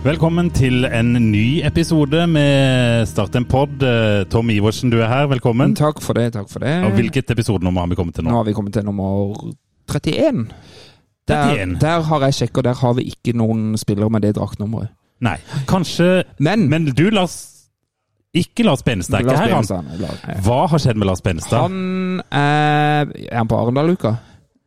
Velkommen til en ny episode med Start en pod. Eh, Tom Iversen, du er her. Velkommen. Takk for det, takk for det. Og hvilket episodenummer har vi kommet til Nå nå? har vi kommet til nummer 31. Der, 31. der har jeg sjekket, der har vi ikke noen spillere med det draktnummeret. Nei, kanskje Men, Men du, Lars Ikke Lars Benestad, Lars her, han. Benestad, er. Hva har skjedd med Lars Benestad? han er, er han på Arendal-uka?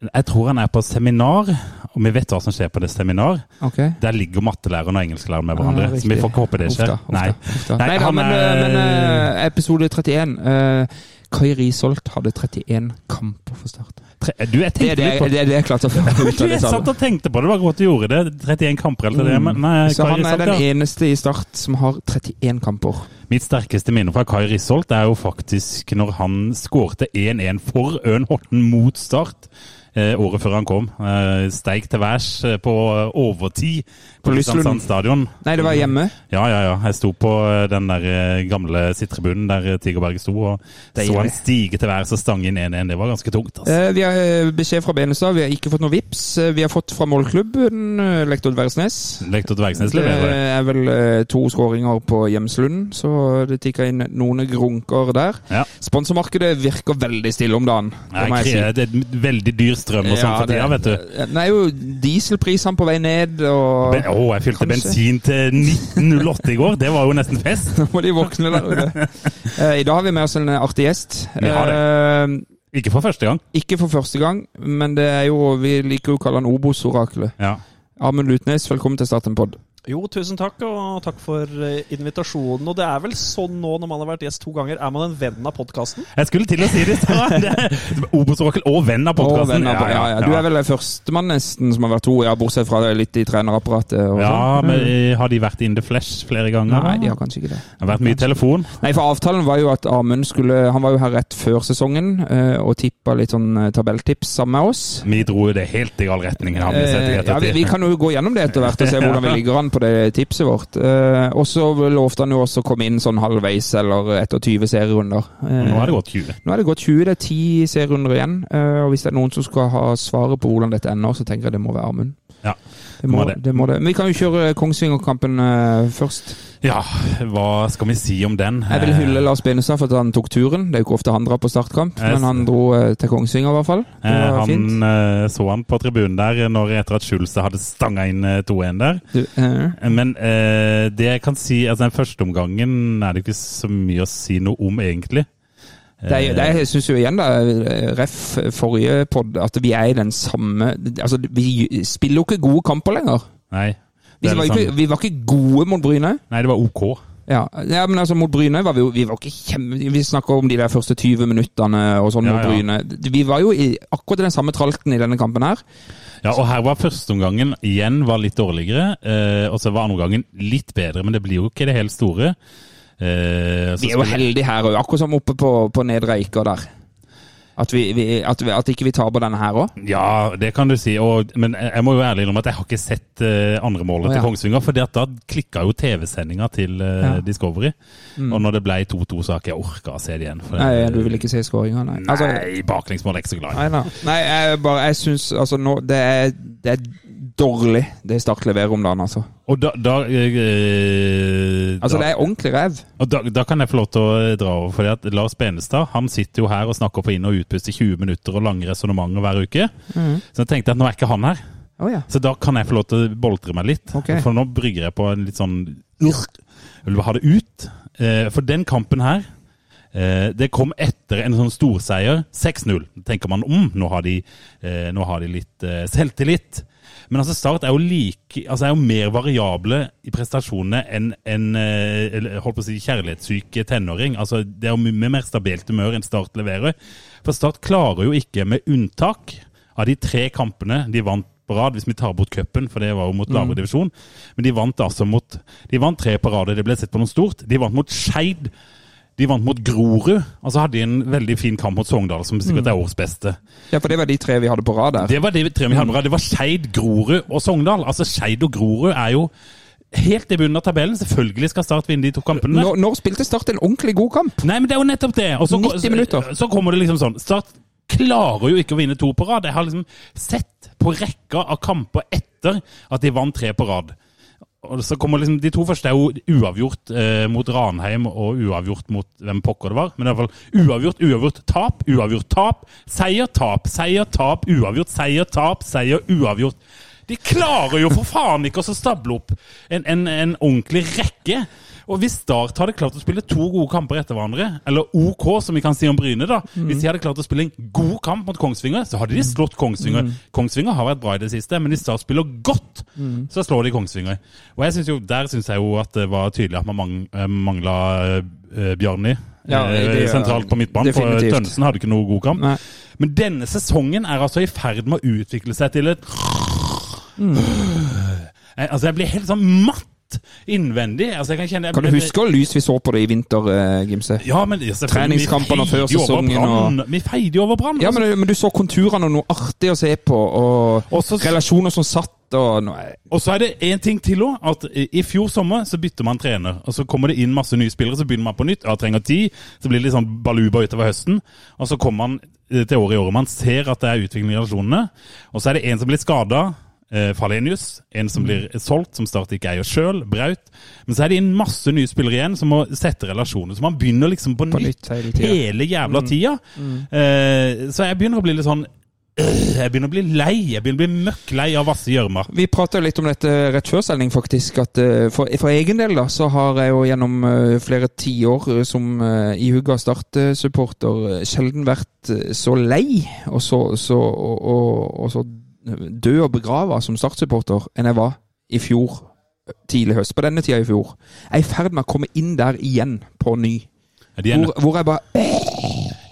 Jeg tror han er på seminar, og vi vet hva som skjer på det seminar. Okay. Der ligger mattelæreren og engelsklæreren med hverandre, Ah, så vi får ikke håpe det skjer. uff da, Nei. uff. Nei, Nei da, men, er- men eh, episode 31 uh, Kai Risholt hadde 31 kamper for Start. Du, jeg Det tenkte er det, litt på det, er det jeg klarte å få ut av det jeg satt og tenkte på det, det var godt du gjorde det. 31 kamper eller det, men nei, Så Kai han er Risholt, den ja. eneste i Start som har 31 kamper. Mitt sterkeste minne fra Kai Risholt er jo faktisk når han skårte 1-1 for Ørn Horten mot Start. Eh, året før han kom. Eh, steig til værs eh, på overtid på. Kristiansand stadion. Nei, det var hjemme. Ja, ja, ja. Jeg sto på den der gamle sittribunen der Tigerberget sto, og Deilig. så han stige til værs og stange inn 1-1. Det var ganske tungt. altså. Eh, vi har beskjed fra Benestad. Vi har ikke fått noe vips. Vi har fått fra målklubben, lektor Dvergsnes. Lektor Dvergsnes Det leverer. er vel to skåringer på Hjemslund, så det tikka inn noen grunker der. Ja. Sponsormarkedet virker veldig stille om dagen. Nei, Det jeg si. Det er et veldig dyr strøm og sånn Ja, for tida, vet du. Det er jo dieselprisene på vei ned, og Å, oh, jeg fylte Kanskje. bensin til 1908 i går. Det var jo nesten fest. Nå må de våkne der ute. Uh, I dag har vi med oss en artig gjest. Vi har Eh, Ikke for første gang. ikke for første gang, men det er jo Vi liker jo å kalle han Obos-oraklet. Ja. Amund Lutnes, velkommen til Start en pod. Jo, tusen takk, og takk for eh, invitasjonen. Og det er vel sånn nå når man har vært gjest to ganger, er man en venn av podkasten? Jeg skulle til å si det. i er Obos-orakel og venn av podkasten. Ja, ja, ja. Du er vel førstemann nesten som har vært to, ja, bortsett fra det litt i trenerapparatet. Og Ja, sånn. men eh, Har de vært in the flesh flere ganger? Nei, de har kanskje ikke det. Det har vært mye telefon. Nei, for avtalen var jo at Amund skulle Han var jo her rett før sesongen eh, og tippa litt sånn tabelltips sammen med oss. Vi dro jo det helt i gal retning. Eh, ja, vi, vi kan jo gå gjennom det etter hvert og se hvordan vi ligger an på det tipset vårt. Eh, og så lovte han jo også å komme inn sånn halvveis eller etter 20 serierunder. Eh, Nå er det gått 20. Nå er det gått 20, det er ti serierunder igjen. eh, og hvis det er noen som skal ha svaret på hvordan dette ender, så tenker jeg det må være Amund. Ja, Det må, det. det må det. Men vi kan jo kjøre Kongsvinger-kampen eh, først. Ja, hva skal vi si om den? Jeg vil hylle Lars Benestad for at han tok turen. Det er jo ikke ofte han drar på startkamp, men han dro eh, til Kongsvinger i hvert fall. Det Eh, han fint. eh, så han på tribunen der når etter at Schulze hadde stanga inn eh, 2-1 der. Du, eh, Men eh, det jeg kan si, altså den første omgangen er det ikke så mye å si noe om, egentlig. Det, er- det, jeg syns jo igjen, da, ref forrige pod, at vi er i den samme Altså, vi spiller jo ikke gode kamper lenger. Nei. Vi var, ikke, vi var ikke gode mot Bryne. Nei, det var OK. Ja, ja, men altså mot Bryne var vi jo Vi var ikke kjempe... Vi snakker om de der første 20 minuttene og sånn Ja, mot ja. Bryne. Vi var jo i akkurat den samme tralten i denne kampen her. Ja, og her var førsteomgangen igjen var litt dårligere, eh, og så var andreomgangen litt bedre, men det blir jo ikke det helt store. Eh, Vi er jo heldige her òg, akkurat som oppe på, på Nedre Eiker der. At, vi, vi, at, vi, at ikke vi taper denne her òg. Ja, det kan du si. Og, men jeg må jo ærlig innrømme at jeg har ikke sett uh, andre målet Å, ja. til Kongsvinger. For da klikka jo TV-sendinga til uh, Ja. Discovery. Og når det ble 2-2, så har ikke jeg orka å se det igjen. Nei, det- du vil ikke se skåringa, nei. Altså, Nei, baklengsmål er jeg ikke så glad i. nei, nei jeg bare Jeg syns altså nå Det er, det er dårlig, det Start leverer om dagen, altså. Og da, da, eh, Altså, da, det er ordentlig ræv. da, da kan jeg få lov til å dra over. fordi at Lars Benestad han sitter jo her og snakker på inn- og utpust i 20 minutter og lange resonnementer hver uke. Så jeg tenkte at nå er ikke han her. Oh, ja. Så da kan jeg få lov til å boltre meg litt. Okay. For nå brygger jeg på en litt sånn Jeg vil ha det ut. Eh, For den kampen her eh, det kom etter en sånn storseier. 6-0. Tenker man om, nå har de, eh, nå har de litt eh, selvtillit. Men altså Start er jo like, altså er jo mer variable i prestasjonene enn en, eh, holdt på å si kjærlighetssyk tenåring. Altså Det er jo mye mer stabilt humør enn Start leverer. For Start klarer jo ikke, med unntak av de tre kampene de vant på rad, hvis vi tar bort cupen, for det var jo mot lavere divisjon. Men de vant altså mot De vant tre på rad, det ble sett på noe stort. De vant mot Skeid. De vant mot Grorud, og så hadde de en veldig fin kamp mot Sogndal, som sikkert er årets beste. Ja, for det var de tre vi hadde på rad der. Det var de tre vi hadde på rad. Det var Skeid, Grorud og Sogndal. Altså Skeid og Grorud er jo helt i bunnen av tabellen. Selvfølgelig skal Start vinne de to kampene. Når, når spilte Start en ordentlig god kamp? Nei, men det er jo nettopp det. Og så, 90 minutter. Så, så kommer det liksom sånn Start klarer jo ikke å vinne to på rad. Jeg har liksom sett på rekka av kamper etter at de vant tre på rad. Og så kommer liksom, De to første er jo uavgjort eh, mot Ranheim og uavgjort mot hvem pokker det var. Men i hvert fall uavgjort, uavgjort, tap, uavgjort, tap. Seier, tap, seier, tap, uavgjort, seier, tap, seier, uavgjort. De klarer jo for faen ikke å stable opp en, en, en ordentlig rekke. Og hvis Start hadde klart å spille to gode kamper etter hverandre, eller OK, som vi kan si om Bryne, da Hvis de hadde klart å spille en god kamp mot Kongsvinger, så hadde de slått Kongsvinger. Kongsvinger har vært bra i det siste, men hvis Start spiller godt, så slår de Kongsvinger. Og jeg synes jo, der syns jeg jo at det var tydelig at man eh, mangla uh, Bjarni. Ja, eh, det- sentralt på midtbanen, for. Tønnesen hadde ikke noe god kamp. Nei. Men denne sesongen er altså i ferd med å utvikle seg til et Mm. Altså, jeg blir helt sånn matt innvendig. Altså, kjenne Kan du huske hvor lys vi så på det i vinter, eh, Gimse? Ja, men Treningskampene før sesongen og- Vi feide jo over Brann. Ja, altså. men, men du så konturene og noe artig å se på, og Også... relasjoner som satt og. Og så er det én ting til òg. At i i fjor sommer så bytter man trener. Og så kommer det inn masse nye spillere, så begynner man på nytt. Ja, trenger tid. Så blir det litt sånn baluba utover høsten. Og så kommer man eh, til året i året. Man ser at det er utvikling i relasjonene. Og så er det en som blir skada. Eh, Falenius. En som blir solgt, som Start ikke eier sjøl. Braut. Men så er det inn masse nye spillere igjen som må sette relasjoner. Så man begynner liksom på, På nytt, hele hele jævla tida. Eh, så jeg begynner å bli litt sånn øh, Jeg begynner å bli lei. Jeg begynner å bli møkk lei av Vasse Gjørma. Vi prata litt om dette rett før sending, faktisk. At eh, for, for egen del da, så har jeg jo gjennom eh, flere tiår som ihuga Start-supporter sjelden vært så lei og så, så, og, og, og så død og begrava som Start-supporter enn jeg var i fjor eh, tidlig høst. På denne tida i fjor. Jeg er i ferd med å komme inn der igjen på ny. Er Hvor, hvor jeg bare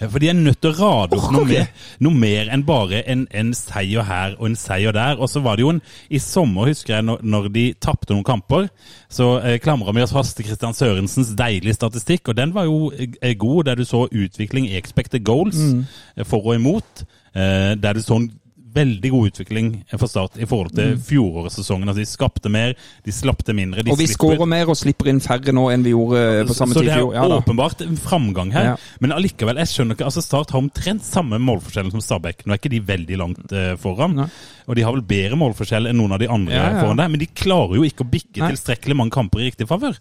Ja, For de er nødt til å rade opp noe mer, noe mer enn bare en, en seier her og en seier der. Og så var det jo en I sommer, husker jeg, når, når de tapte noen kamper, så eh, klamra vi oss fast til Kristian Sørensens deilige statistikk, og den var jo eh, god, der du så utvikling i expected goals mm. for og imot. Eh, der du så en veldig god utvikling for Start i forhold til fjorårets-sesongen. Altså, de skapte mer, de slappte mindre. De Og vi skårer mer og slipper inn færre nå enn vi gjorde på samme så tid det i er fjor. Ja, da. åpenbart en framgang her. Ja. Men allikevel, jeg skjønner ikke altså Start har omtrent samme målforskjellen som Stabæk. Nå er ikke de veldig langt uh, foran. Nei. Og de har vel bedre målforskjell enn noen av de andre Ja, ja. foran der. Men de klarer jo ikke å bikke Nei. tilstrekkelig mange kamper i riktig favør.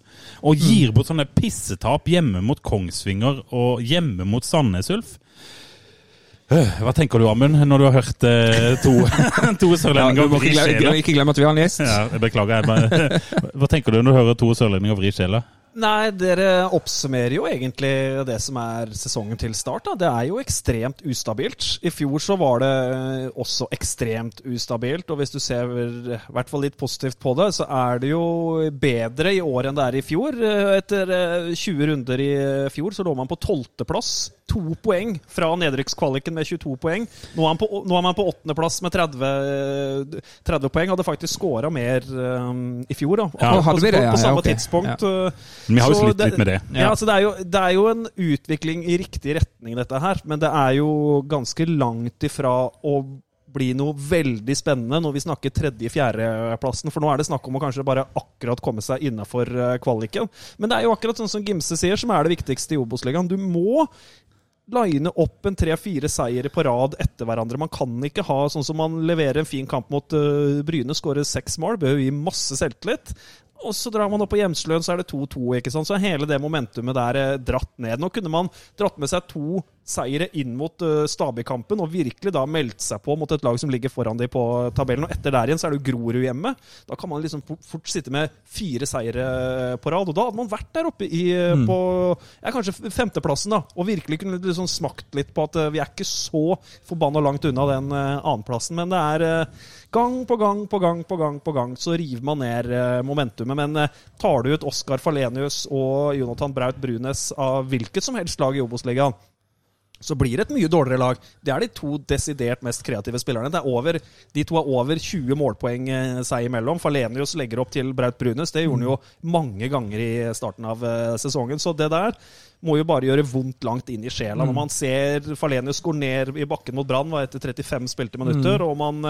Og gir bort sånne pissetap hjemme mot Kongsvinger og hjemme mot Sandnes Ulf. Øh, Hva tenker du, Amund, når du har hørt eh, to, to sørlendinger ja, vri sjela? ikke glem at vi har en gjest. Ja, jeg beklager. Jeg bare, hva tenker du når du hører to sørlendinger vri sjela? Nei, dere oppsummerer jo egentlig det som er sesongen til start. Da. Det er jo ekstremt ustabilt. I fjor så var det også ekstremt ustabilt, og hvis du ser i hvert fall litt positivt på det, så er det jo bedre i år enn det er i fjor. Etter eh, 20 runder i fjor så lå man på tolvteplass. To poeng fra nedrykkskvaliken med 22 poeng. Nå er man på, nå er man på åttendeplass med 30, 30 poeng. Hadde faktisk scora mer um, i fjor, da. Ja. På- Hadde vi det, på, ja? på Ja, samme ok. tidspunkt. Eh, Vi har jo så slitt litt med det. Ja, altså det, er jo, det er jo en utvikling i riktig retning, dette her. Men det er jo ganske langt ifra å bli noe veldig spennende når vi snakker tredje-fjerdeplassen. For nå er det snakk om å kanskje bare akkurat komme seg innafor kvaliken. Men det er jo akkurat sånn som Gimse sier, som er det viktigste i Obos-ligaen. Du må line opp en tre-fire seire på rad etter hverandre. Man kan ikke ha sånn som man leverer en fin kamp mot uh, Bryne, skårer seks mål, bør gi masse selvtillit. Og så drar man opp på Hjemsløen, så er det 2-2. ikke sant? Så er hele det momentumet der eh, dratt ned. Nå kunne man dratt med seg to seire inn mot uh, Stabæk-kampen og virkelig da meldt seg på mot et lag som ligger foran de på tabellen. Og etter der igjen så er det jo Grorud hjemme. Da kan man liksom fort, sitte med fire seire på rad. Og da hadde man vært der oppe i, mm. på ja, kanskje femteplassen da, og virkelig kunne liksom smakt litt på at uh, vi er ikke så forbanna langt unna den uh, annenplassen. Men det er eh, gang på gang på gang på gang på gang så river man ned eh, momentumet. Men eh, tar du ut Oskar Falenius og Jonathan Braut Brunes av hvilket som helst lag i Obos-ligaen, så blir det et mye dårligere lag. Det er de to desidert mest kreative spillerne. Det er over, de to har over 20 målpoeng eh, seg imellom. Falenius legger opp til Braut Brunes. Det gjorde han jo mange ganger i starten av sesongen. Så det der må jo bare gjøre vondt langt inn i sjela. Når man ser Falenius gå ned i bakken mot Brann var etter 35 spilte minutter, og man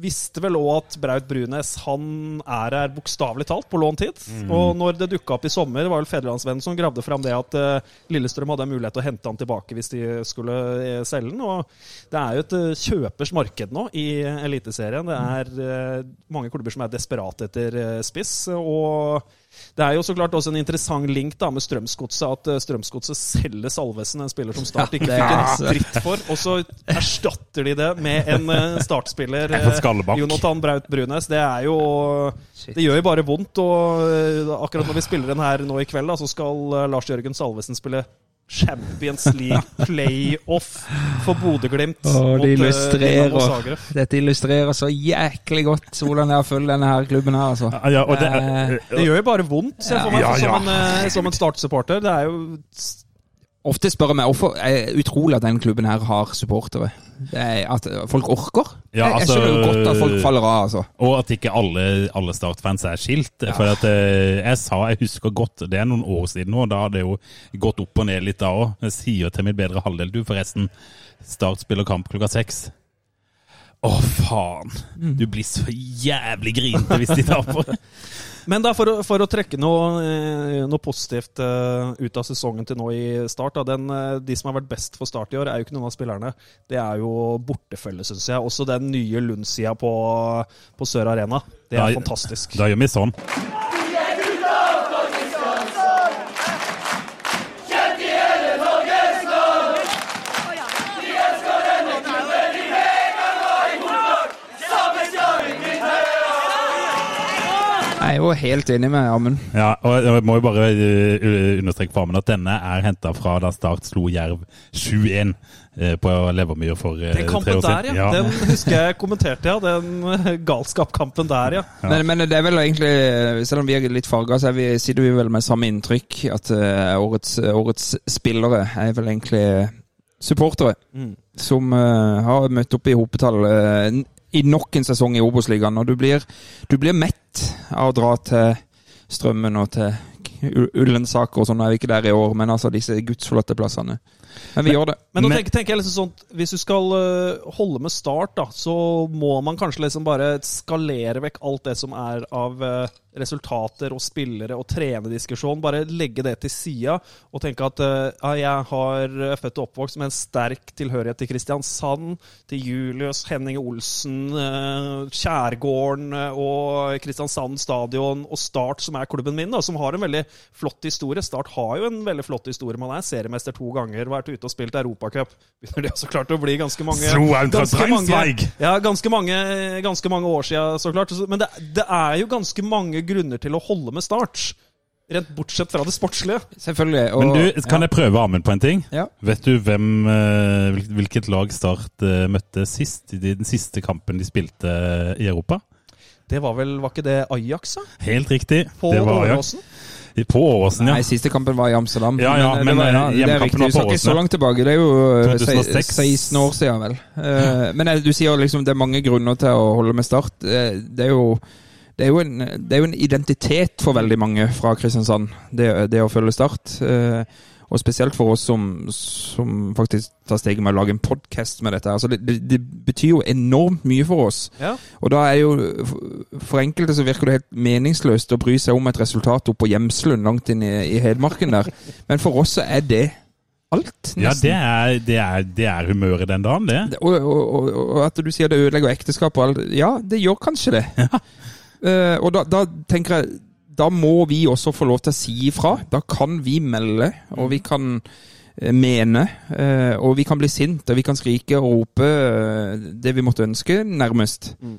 visste vel òg at Braut Brunes han er her bokstavelig talt på lånt hit. Og når det dukka opp i sommer, var vel Federlandsvennen som gravde fram det at eh, Lillestrøm hadde en mulighet til å hente han tilbake hvis de skulle eh, selge den. Og det er jo et eh, kjøpers marked nå i Eliteserien. Det er mange klubber som er desperate etter spiss. og det er jo så klart også en interessant link da med Strømsgodset, at eh, Strømsgodset selger Salvesen, en spiller som Start ikke fikk en dritt for, og så erstatter de det med en eh, startspiller, eh. Jonathan Braut Brunes. Det er jo Det gjør jo bare vondt, og akkurat når vi spiller den her nå i kveld, da, så skal Lars Jørgen Salvesen spille Champions League playoff for Bodø-Glimt det eh, illustrerer. Dette illustrerer så jæklig godt hvordan jeg følger denne her klubben her, altså. Ja, og det, Eh, Det gjør jo bare vondt, ser jeg for meg, Ja, ja. som en, eh, som en Start-supporter. Det er jo Ofte spør jeg meg hvorfor er utrolig at denne klubben her har supportere. Er at folk orker. Ja, jeg, jeg altså- skjønner jo godt at folk faller av, altså. Og at ikke alle, alle Start-fans er skilt. For at, eh, jeg sa, jeg husker godt, det er noen år siden nå, da har det jo gått opp og ned litt da òg. Jeg sier til min bedre halvdel, du forresten, Start spiller kamp klokka seks. Å, faen! Du blir så jævlig grinete hvis de taper. Men da, for, å, for å trekke noe, eh, noe positivt eh, ut av sesongen til nå i Start den, eh, De som har vært best for Start i år, er jo ikke noen av spillerne. Det er jo bortefølge, syns jeg. Også den nye Lund-sida på, på Sør Arena. Det er Da- fantastisk. Da gjør vi sånn. Jeg er jo helt enig med Amund. Ja, og jeg må jo bare eh, understreke for Amund at denne er henta fra da Start slo Jerv 7-1 eh, på Levermyr for eh, Den tre kampen år der, ja. ja. Den husker jeg kommenterte, ja. Den galskapkampen der, ja. Men, men det er vel egentlig, selv om vi er litt farga, så er vi, sitter vi vel med samme inntrykk. At årets, årets spillere er vel egentlig supportere. Mm. Som har møtt opp i hopetall i nok en sesong i Obos-ligaen. Og du blir, du blir mett av å dra til Strømmen og til Ullensaker og sånn. Er vi ikke der i år, men altså disse gudsforlatte plassene. Men vi gjør det. Men nå tenker, tenker jeg liksom sånn Hvis du skal øh, holde med start, da, så må man kanskje liksom bare skalere vekk alt det som er av øh, resultater og spillere og trenerdiskusjon. Bare legge det til sida og tenke at øh, ja, jeg har øh, født og oppvokst med en sterk tilhørighet til Kristiansand, til Julius, Henning Olsen, øh, Kjærgården og Kristiansand stadion og Start, som er klubben min, da, som har en veldig flott historie. Start har jo en veldig flott historie. Man er seriemester to ganger, vært ute og spilt Europacup. Begynner det så klart å bli ganske mange ganske mange, ja, ganske mange, ganske mange år siden, så klart. Men det, det er jo ganske mange grunner til å holde med Start. Rent bortsett fra det sportslige. Selvfølgelig. Og, Men du, kan jeg prøve Amund på en ting? Ja. Vet du hvem, eh, hvilket lag Start eh, møtte sist? I den siste kampen de spilte eh, i Europa? Det var vel Var ikke det Ajax, da? Helt riktig. På det var Ajax. Åråsen? På Åråsen, ja. Nei, siste kampen var i Amsterdam. Ja, ja, men, men, var- ja, det er riktig. var Du skal ikke så langt tilbake. Det er jo eh, 2006. 16 år siden, vel. Eh, Men du sier liksom det er mange grunner til å holde med Start. Det er jo det er, en, det er jo en identitet for veldig mange fra Kristiansand, det, det å følge Start. Eh, Og spesielt for oss som, som faktisk tar steget med å lage en podkast med dette. Altså det, det, betyr jo enormt mye for oss. Ja. Og da er jo For enkelte så virker det helt meningsløst å bry seg om et resultat oppe på Gjemslund, langt inn i, i Hedmarken der. Men for oss så er det alt, Ja, det er, det, er, det er humøret den dagen, det. Og, og, og, og at du sier det ødelegger ekteskap og alt. Ja, det gjør kanskje det. Eh, og da, da tenker jeg Da må vi også få lov til å si ifra. Da kan vi melde, og vi kan eh, mene. eh, og vi kan bli sint, og vi kan skrike og rope eh, det vi måtte ønske, nærmest. Mm.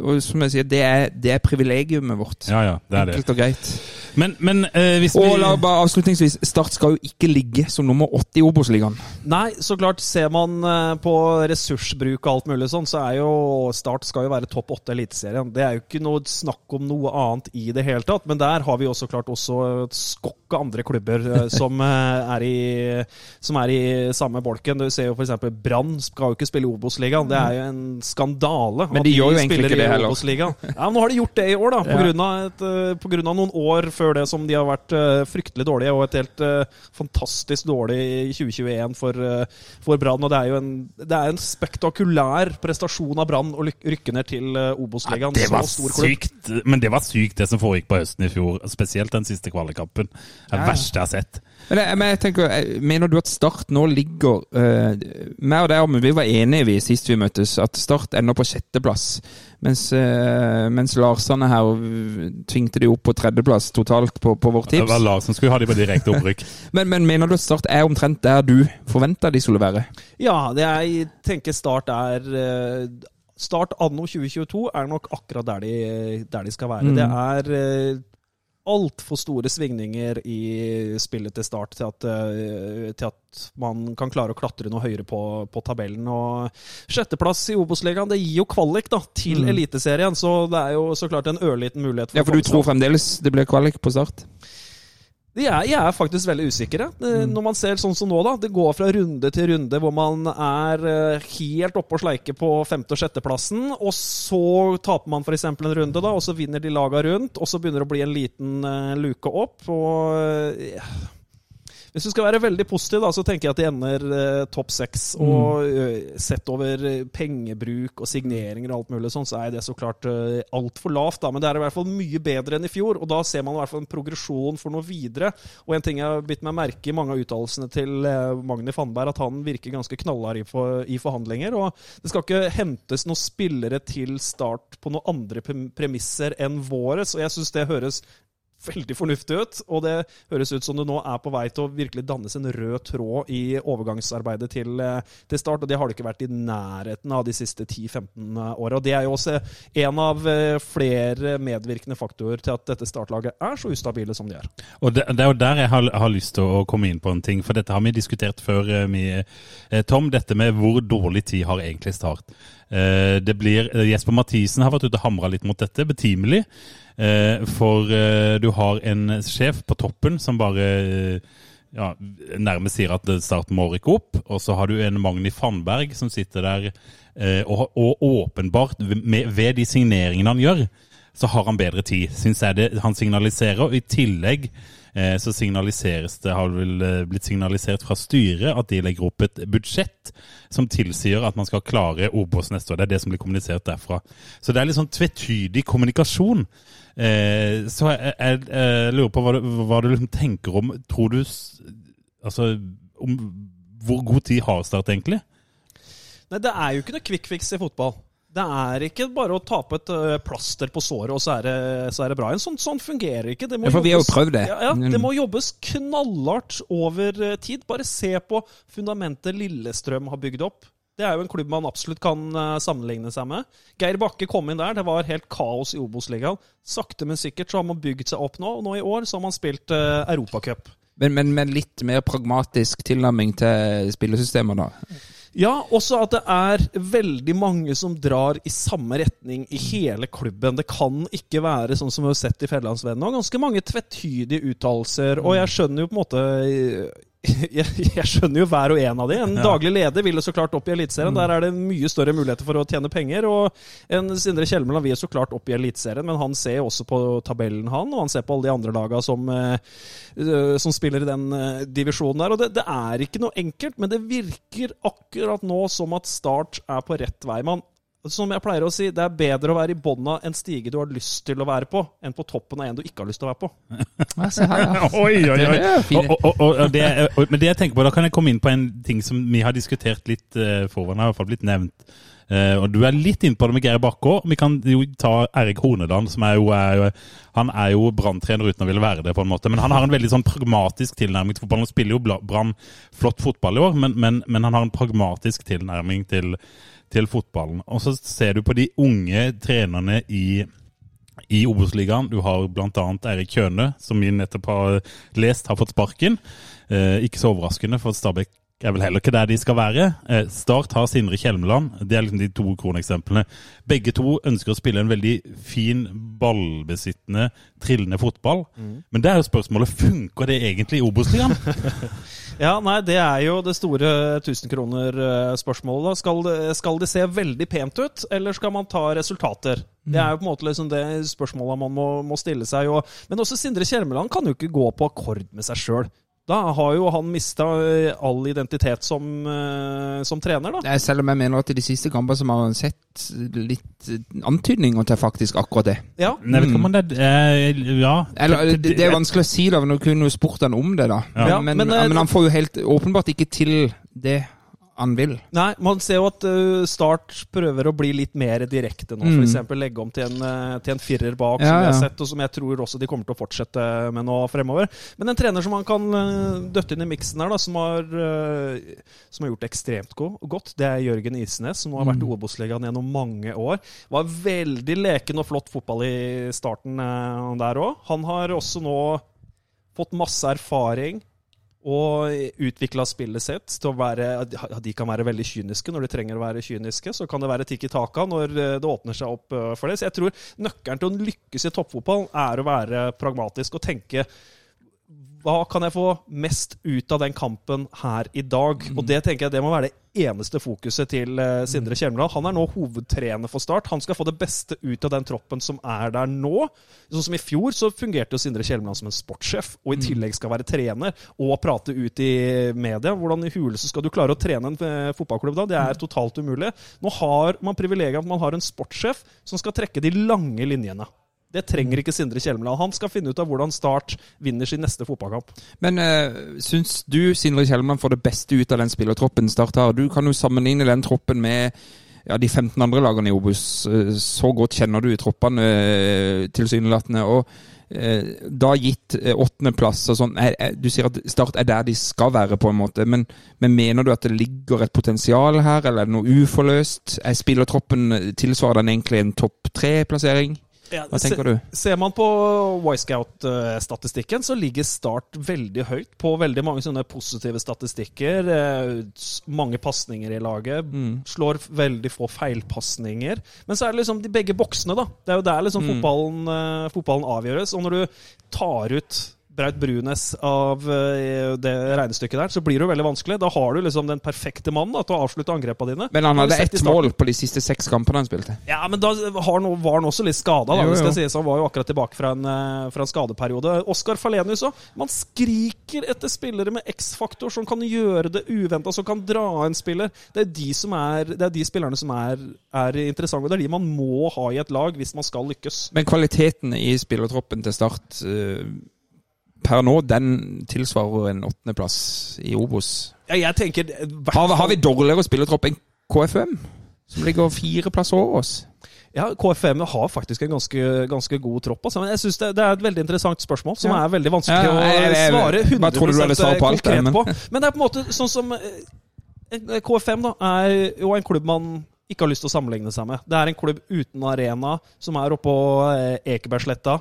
og som jeg sier, det er, det er privilegiumet vårt. Ja, ja, det er det. Enkelt og greit. Men, men eh, hvis vi Og la bare avslutningsvis, Start skal jo ikke ligge som nummer åtte i Obos-ligaen. Nei, så klart. Ser man eh, på ressursbruk og alt mulig sånn, så er jo Start skal jo være topp åtte i Eliteserien. Det er jo ikke noe snakk om noe annet i det hele tatt. Men der har vi også klart også et skokk av andre klubber eh, som, eh, er i, som er i samme bolken. Du ser jo f.eks. Brann skal jo ikke spille i Obos-ligaen. Det er jo en skandale Men de at gjør jo egentlig ikke det i heller. Ja, men nå har de gjort det i år, da. På, Ja. grunn av et, på grunn av noen år før det som de har vært eh, fryktelig dårlige, og et helt eh, fantastisk dårlig i 2021 for, uh, for Brann. Og det er jo en, det er en spektakulær prestasjon av Brann å rykke ned til Obos-ligaen. det var sykt, men det var sykt det som foregikk på høsten i fjor. Spesielt den siste kvalikkampen. Det ja. verste jeg har sett. Men, jeg, men jeg tenker, jeg- Mener du at Start nå ligger uh, Meg og deg Amund, vi var enige vi sist vi møttes, at Start ender på sjetteplass. Mens, uh, mens Larsane her tvingte de opp på tredjeplass totalt på, på vårt Det var Larsen som skulle ha de på direkte opprykk. Men, men mener du at Start er omtrent der du forventa de skulle være? Ja, det jeg tenker Start er uh, Start anno 2022 er nok akkurat der de, der de skal være. Mm. Det er uh, altfor store svingninger i spillet til Start til at, eh, til at man kan klare å klatre noe høyere på, på tabellen. Og sjetteplass i Obos-ligaen, det gir jo kvalik da, til Mm. Eliteserien, så det er jo så klart en ørliten mulighet. Ja, For du tror fremdeles det blir kvalik på Start? Jeg er, de er faktisk veldig usikker. Mm. Når man ser sånn som nå, da. Det går fra runde til runde hvor man er eh, helt oppe og sleike på femte- og sjetteplassen. Og så taper man f.eks. en runde, da, og så vinner de laga rundt. Og så begynner det å bli en liten eh, luke opp. Og eh, hvis du skal være veldig positiv, da, så tenker jeg at de ender eh, topp seks. Og eh, sett over eh, pengebruk og signeringer og alt mulig sånn, så er det så klart uh, altfor lavt. da, Men det er i hvert fall mye bedre enn i fjor, og da ser man i hvert fall en progresjon for noe videre. Og en ting jeg har bitt meg merke i mange av uttalelsene til uh, Magni Fannberg, at han virker ganske knallhard i, for, i forhandlinger. Og det skal ikke hentes noen spillere til start på noen andre premisser enn våre, så jeg syns det høres veldig fornuftig ut. Og det høres ut som det nå er på vei til å virkelig dannes en rød tråd i overgangsarbeidet til, eh, til Start. Og det har det ikke vært i nærheten av de siste 10-15 åra. Og det er jo også en av eh, flere medvirkende faktorer til at dette startlaget er så ustabile som de er. Og det, det er jo der jeg har, har lyst til å komme inn på en ting, for dette har vi diskutert før, eh, vi, eh, Tom. Dette med hvor dårlig tid har egentlig Start. Eh, Det blir, eh, Jesper Mathisen har vært ute og hamra litt mot dette, betimelig. Eh, For du har en sjef på toppen som bare ja, nærmest sier at Start må rykke opp. Og så har du en Magni Fannberg som sitter der og, og åpenbart med, ved de signeringene han gjør, så har han bedre tid, syns jeg det han signaliserer. Og i tillegg så signaliseres det, har vel eh, blitt signalisert fra styret at de legger opp et budsjett som tilsier at man skal klare Obos neste år. Det er det som blir kommunisert derfra. Så det er litt sånn tvetydig kommunikasjon. Eh, så jeg, jeg, jeg lurer på hva du, hva du liksom tenker om Tror du Altså om hvor god tid har Start egentlig? Nei, det er jo ikke noe quick fix i fotball. Det er ikke bare å ta på et plaster på såret, og så er det, så er det bra igjen. Sånn, sånn fungerer ikke. Det må Ja, for vi har jo prøvd det. Ja, ja, Mm. det må jobbes knallhardt over tid. Bare se på fundamentet Lillestrøm har bygd opp. Det er jo en klubb man absolutt kan sammenligne seg med. Geir Bakke kom inn der. Det var helt kaos i Obos-ligaen. Sakte, men sikkert så har man bygd seg opp nå, og nå i år så har man spilt uh, Europacup. Men, men med litt mer pragmatisk tilnærming til spillesystemet, da. Ja, også at det er veldig mange som drar i samme retning i hele klubben. Det kan ikke være sånn som vi har sett i Fjellandsvennen nå. Ganske mange tvetydige uttalelser. Og jeg skjønner jo på en måte jeg, jeg skjønner jo hver og en av de. En daglig leder vil jo så klart opp i Eliteserien. Der er det mye større muligheter for å tjene penger. Og en Sindre Kjelmeland vil så klart opp i Eliteserien, men han ser jo også på tabellen, han. Og han ser på alle de andre laga som, eh, eh, som spiller i den eh, divisjonen der. Og det, det er ikke noe enkelt, men det virker akkurat nå som at Start er på rett vei. Man som jeg pleier å si, det er bedre å være i bånn av en stige du har lyst til å være på, enn på toppen av en du ikke har lyst til å være på. Her, ja. Oi, oi, oi. Og, og, og, og det, men det jeg tenker på, da kan jeg komme inn på en ting som vi har diskutert litt uh, foran, har i hvert fall blitt nevnt. Uh, og Du er litt inne på det med Geir Bakke òg. Vi kan jo ta Erik Horneland, som er jo, er jo Han er jo Brann-trener uten å ville være det, på en måte. Men han har en veldig sånn pragmatisk tilnærming til fotballen. Han spiller jo Brann flott fotball i år, men, men, men han har en pragmatisk tilnærming til, til fotballen. Og så ser du på de unge trenerne i i Obos-ligaen. Du har bl.a. Eirik Kjøne, som vi nettopp har lest har fått sparken. Eh, ikke så overraskende, for Stabæk er vel heller ikke der de skal være. Eh, Start har Sindre Kjelmeland. Det er liksom de to kroneksemplene. Begge to ønsker å spille en veldig fin, ballbesittende, trillende fotball. Men det er jo spørsmålet funker det egentlig i Obos-ligaen? Ja, nei, det er jo det store 1000 kroner-spørsmålet. Skal, det- skal det se veldig pent ut, eller skal man ta resultater? Det er jo på en måte liksom det spørsmålet man må, må stille seg. Og, men også Sindre Kjelmeland kan jo ikke gå på akkord med seg sjøl. Da har jo han mista all identitet som, eh, som trener, da. Nei, Selv om jeg mener at i de siste kampene så har man sett litt eh, antydninger til faktisk akkurat det. Ja, Nei, vet ikke om det er Ja. Eller, det, det er vanskelig å si, da, Nå kunne jo spurt han om det, da. Ja, men, men, men, men han får jo helt åpenbart ikke til det han vil. Nei, man ser jo at uh, Start prøver å bli litt mer direkte nå. Mm. Eksempel legge om til en, uh, til en firer bak, Ja, som vi har sett, og som jeg tror også de kommer til å fortsette med nå fremover. Men en trener som man kan uh, døtte inn i miksen her, da, som har, uh, som har gjort det ekstremt godt, det er Jørgen Isnes, som har vært Mm. Obos-legaen gjennom mange år. Var veldig leken og flott fotball i starten der òg. Han har også nå fått masse erfaring og utvikla spillet sitt til å være De kan være veldig kyniske når de trenger å være kyniske. Så kan det være tikki taka når eh, det åpner seg opp eh, for det. Så jeg tror nøkkelen til å lykkes i toppfotball er å være pragmatisk og tenke hva kan jeg få mest ut av den kampen her i dag? Og det tenker jeg det må være det eneste fokuset til eh, Sindre Kjelmeland. Han er nå hovedtrener for Start. Han skal få det beste ut av den troppen som er der nå. Sånn som I fjor så fungerte jo Sindre Kjelmeland som en sportssjef, og i tillegg skal være trener og prate ut i media. Hvordan i huleste skal du klare å trene en eh, fotballklubb da? Det er totalt umulig. Nå har man privilegiet at man har en sportssjef som skal trekke de lange linjene. Det trenger ikke Sindre Kjelmeland. Han skal finne ut av hvordan Start vinner sin neste fotballkamp. Men uh, syns du Sindre Kjelmeland får det beste ut av den spillertroppen Start har? Du kan jo sammenligne den troppen med ja, de 15 andre lagene i Obos. Eh, Så godt kjenner du troppene uh, tilsynelatende. Og eh, da gitt eh, åttendeplass og sånn Du sier at Start er der de skal være, på en måte. Men, men mener du at det ligger et potensial her, eller er det noe uforløst? Er spillertroppen tilsvarer den egentlig en topp tre-plassering? Hva tenker du? Ser man på Y-Scout-statistikken, så ligger Start veldig høyt på veldig mange sånne positive statistikker. Eh, Mange pasninger i laget. Mm. Slår veldig få feilpasninger. Men så er det liksom de begge boksene, da. Det er jo der liksom Mm. fotballen, eh, fotballen avgjøres. Og når du tar ut Braut Brunes av eh, det regnestykket der, så blir det jo veldig vanskelig. Da har du liksom den perfekte mannen da, til å avslutte angrepene dine. Men han hadde ett mål på de siste seks kampene han spilte. Ja, men da har han, var han også litt skada. Jo, jo. sies. Han var jo akkurat tilbake fra en, eh, fra en skadeperiode. Oskar Falenius òg. Man skriker etter spillere med X-faktor som kan gjøre det uventa, som kan dra en spiller. Det er de, som er, det er de spillerne som er, er interessante. Det er de man må ha i et lag hvis man skal lykkes. Men kvaliteten i spillertroppen til Start eh, per nå, den tilsvarer en åttendeplass i Obos. Ja, jeg tenker eh, Har, har fall- vi dårligere spillertropp enn KFM? Som ligger fire plasser over oss. Ja, KFM har faktisk en ganske, ganske god tropp. Altså. Men jeg synes det, det er et veldig interessant spørsmål, som Ja. er veldig vanskelig Ja, jeg- jeg- å svare 100 bare trodde du hadde svar på alt, konkret men- på. Men det er på en måte sånn som eh, KFM da, er jo en klubb man ikke har lyst til å sammenligne seg med. Det er en klubb uten arena, som er oppå eh, Ekebergsletta,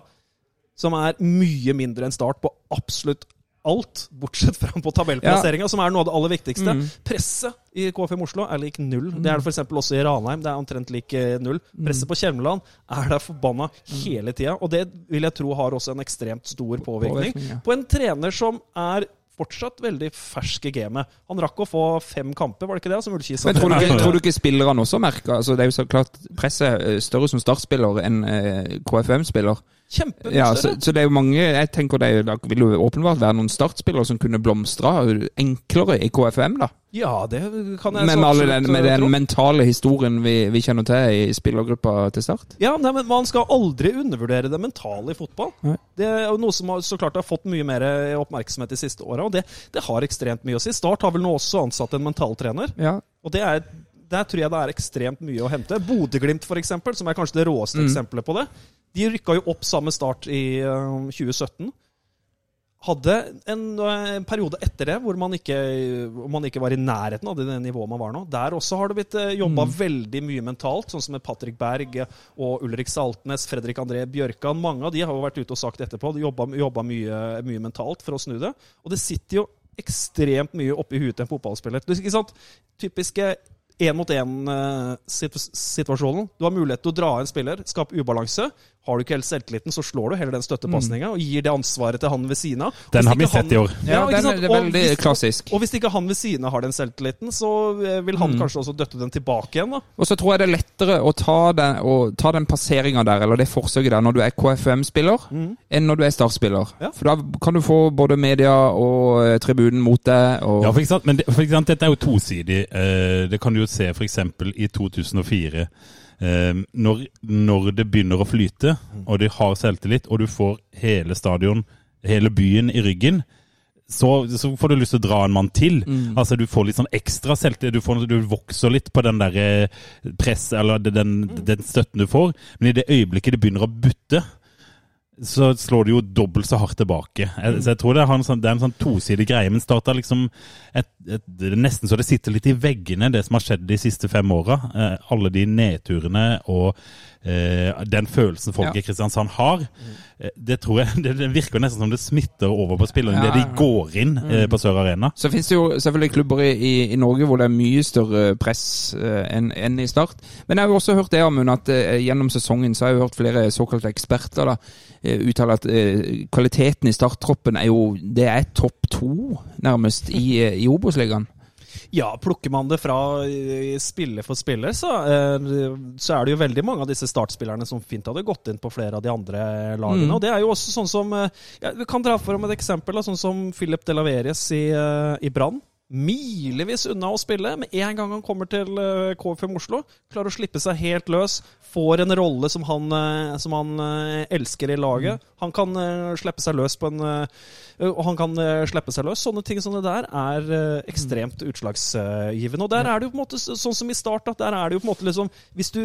som er mye mindre enn Start på absolutt alt, bortsett fra på tabellplasseringa, som er noe av det aller viktigste. Mm. Presset i KFM Oslo er lik null. Det er det f.eks. også i Ranheim. Det er omtrent lik eh, null. Presset på Kjelmeland er der forbanna hele tida, og det vil jeg tro har også en ekstremt stor påvirkning Påvirkning, ja. på en trener som er fortsatt veldig fersk i gamet. Han rakk å få fem kamper, var det ikke det? Som Ulkis Men tror du ikke, tror du ikke spillerne også merker altså Det er jo så klart presset er større som startspiller enn eh, KFM-spiller. Kjempemye Ja, så, så det er jo mange Jeg tenker det er det vil jo åpenbart være noen startspillere som kunne blomstra enklere i KFM, da. Ja, det kan jeg Men så absolutt, den, med eh, den tro. mentale historien vi, vi kjenner til i spillergruppa til Start. Ja, nei, men Man skal aldri undervurdere det mentale i fotball. Nei. Det er jo noe som har, så klart har fått mye mer oppmerksomhet de siste åra, og det, det har ekstremt mye å si. Start har vel nå også ansatt en mentaltrener, Ja. og det er, der tror jeg det er ekstremt mye å hente. Bodø-Glimt, f.eks., som er kanskje det råeste Mm. eksempelet på det. De rykka jo opp samme start i eh, 2017. hadde en, en periode etter det hvor man, ikke, hvor man ikke var i nærheten av det nivået man var nå. Der også har det blitt jobba veldig mye mentalt, sånn som med Patrick Berg og Ulrik Saltnes, Fredrik André Bjørkan. Mange av de har jo vært ute og sagt etterpå. De jobba, mye, mye mentalt for å snu det. Og det sitter jo ekstremt mye oppi huet til en fotballspiller. Typiske én-mot-én-situasjonen. Du har mulighet til å dra en spiller, skape ubalanse. Har du ikke helt selvtilliten, så slår du heller den støttepasninga og gir det ansvaret til han ved siden av. Den har vi sett i år. Ja, ja den er er Og veldig hvis- klassisk. Og hvis ikke han ved siden av har den selvtilliten, så eh, vil han kanskje også døtte den tilbake igjen. da. Og så tror jeg det er lettere å ta den, å ta den passeringa der, eller det forsøket der, når du er KFM-spiller, enn når du er Start-spiller. Ja. For da kan du få både media og eh, tribunen mot deg. Og, Ja, for, ikke sant? Men det, for ikke sant? dette er jo tosidig. Eh, det kan du jo se f.eks. i 2004. Eh, når, når det begynner å flyte, og de har selvtillit, og du får hele stadion, hele byen i ryggen, så, så får du lyst til å dra en mann til. Altså Du får litt sånn ekstra selvtillit. Du, får, du vokser litt på den der eh, press, eller den, den støtten du får. Men i det øyeblikket det begynner å butte, så slår det jo dobbelt så hardt tilbake. Jeg, så jeg tror det, en sånn, det er en sånn tosidig greie. Men Start liksom et, et, nesten så det sitter litt i veggene, det som har skjedd de siste fem åra. Eh, alle de nedturene og den følelsen folk i Kristiansand har. Eh, det tror jeg, det, det virker nesten som det smitter over på spillerne Ja, idet ja. de går inn eh, på Sør Arena. Så finnes det jo selvfølgelig klubber i, i, i Norge hvor det er mye større press eh, enn en i Start. Men jeg har jo også hørt det, Amund, at eh, gjennom sesongen så har jeg hørt flere såkalte eksperter da, eh, uttale at eh, kvaliteten i starttroppen er jo Det er topp to, nærmest, i, eh, i Obos-ligaen. Ja, plukker man det fra eh, spiller for spiller, så, eh, så er det jo veldig mange av disse startspillerne som fint hadde gått inn på flere av de andre lagene. Og det er jo også sånn som eh, ja, Vi kan dra for om et eksempel, da, sånn som Philip Delaveres i, i Brann. Milevis unna å spille. Med en gang han kommer til eh, KFM Oslo, klarer å slippe seg helt løs. Får en rolle som han, eh, som han eh, elsker i laget. Han kan slippe seg løs på en Og han kan slippe seg løs. Sånne ting som det der er ekstremt utslagsgivende. Og der er det jo på en måte sånn som i start, der er det jo på en måte liksom Hvis du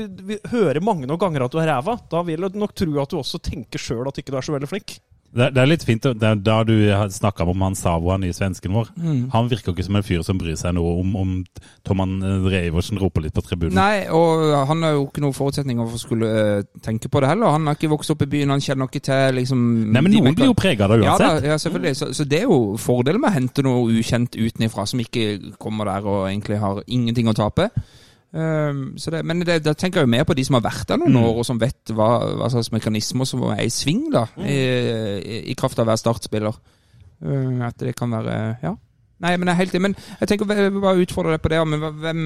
hører mange nok ganger at du er ræva, da vil du nok tro at du også tenker sjøl at ikke du er så veldig flink. Det, det er litt fint, det er da du snakka om han Savo, han nye svensken vår. Han virker ikke som en fyr som bryr seg noe om, om Toman Reiversen roper litt på tribunen. Nei, og han har jo ikke noen forutsetninger for å skulle uh, tenke på det heller. Han har ikke vokst opp i byen, han kjenner ikke til liksom Nei, men noen blir jo prega av det Ja, da, uansett. ja selvfølgelig. Så, så det er jo fordelen med å hente noe ukjent utenifra, som ikke kommer der og egentlig har ingenting å tape. Så det, men det, da tenker jeg jo mer på de som har vært der noen år, og som vet hva, hva slags mekanismer som er i sving, da, i, i, i kraft av å være startspiller. Um, at det kan være Ja. Nei, men jeg er helt enig. Men jeg tenker bare utfordre deg på det. Men hvem,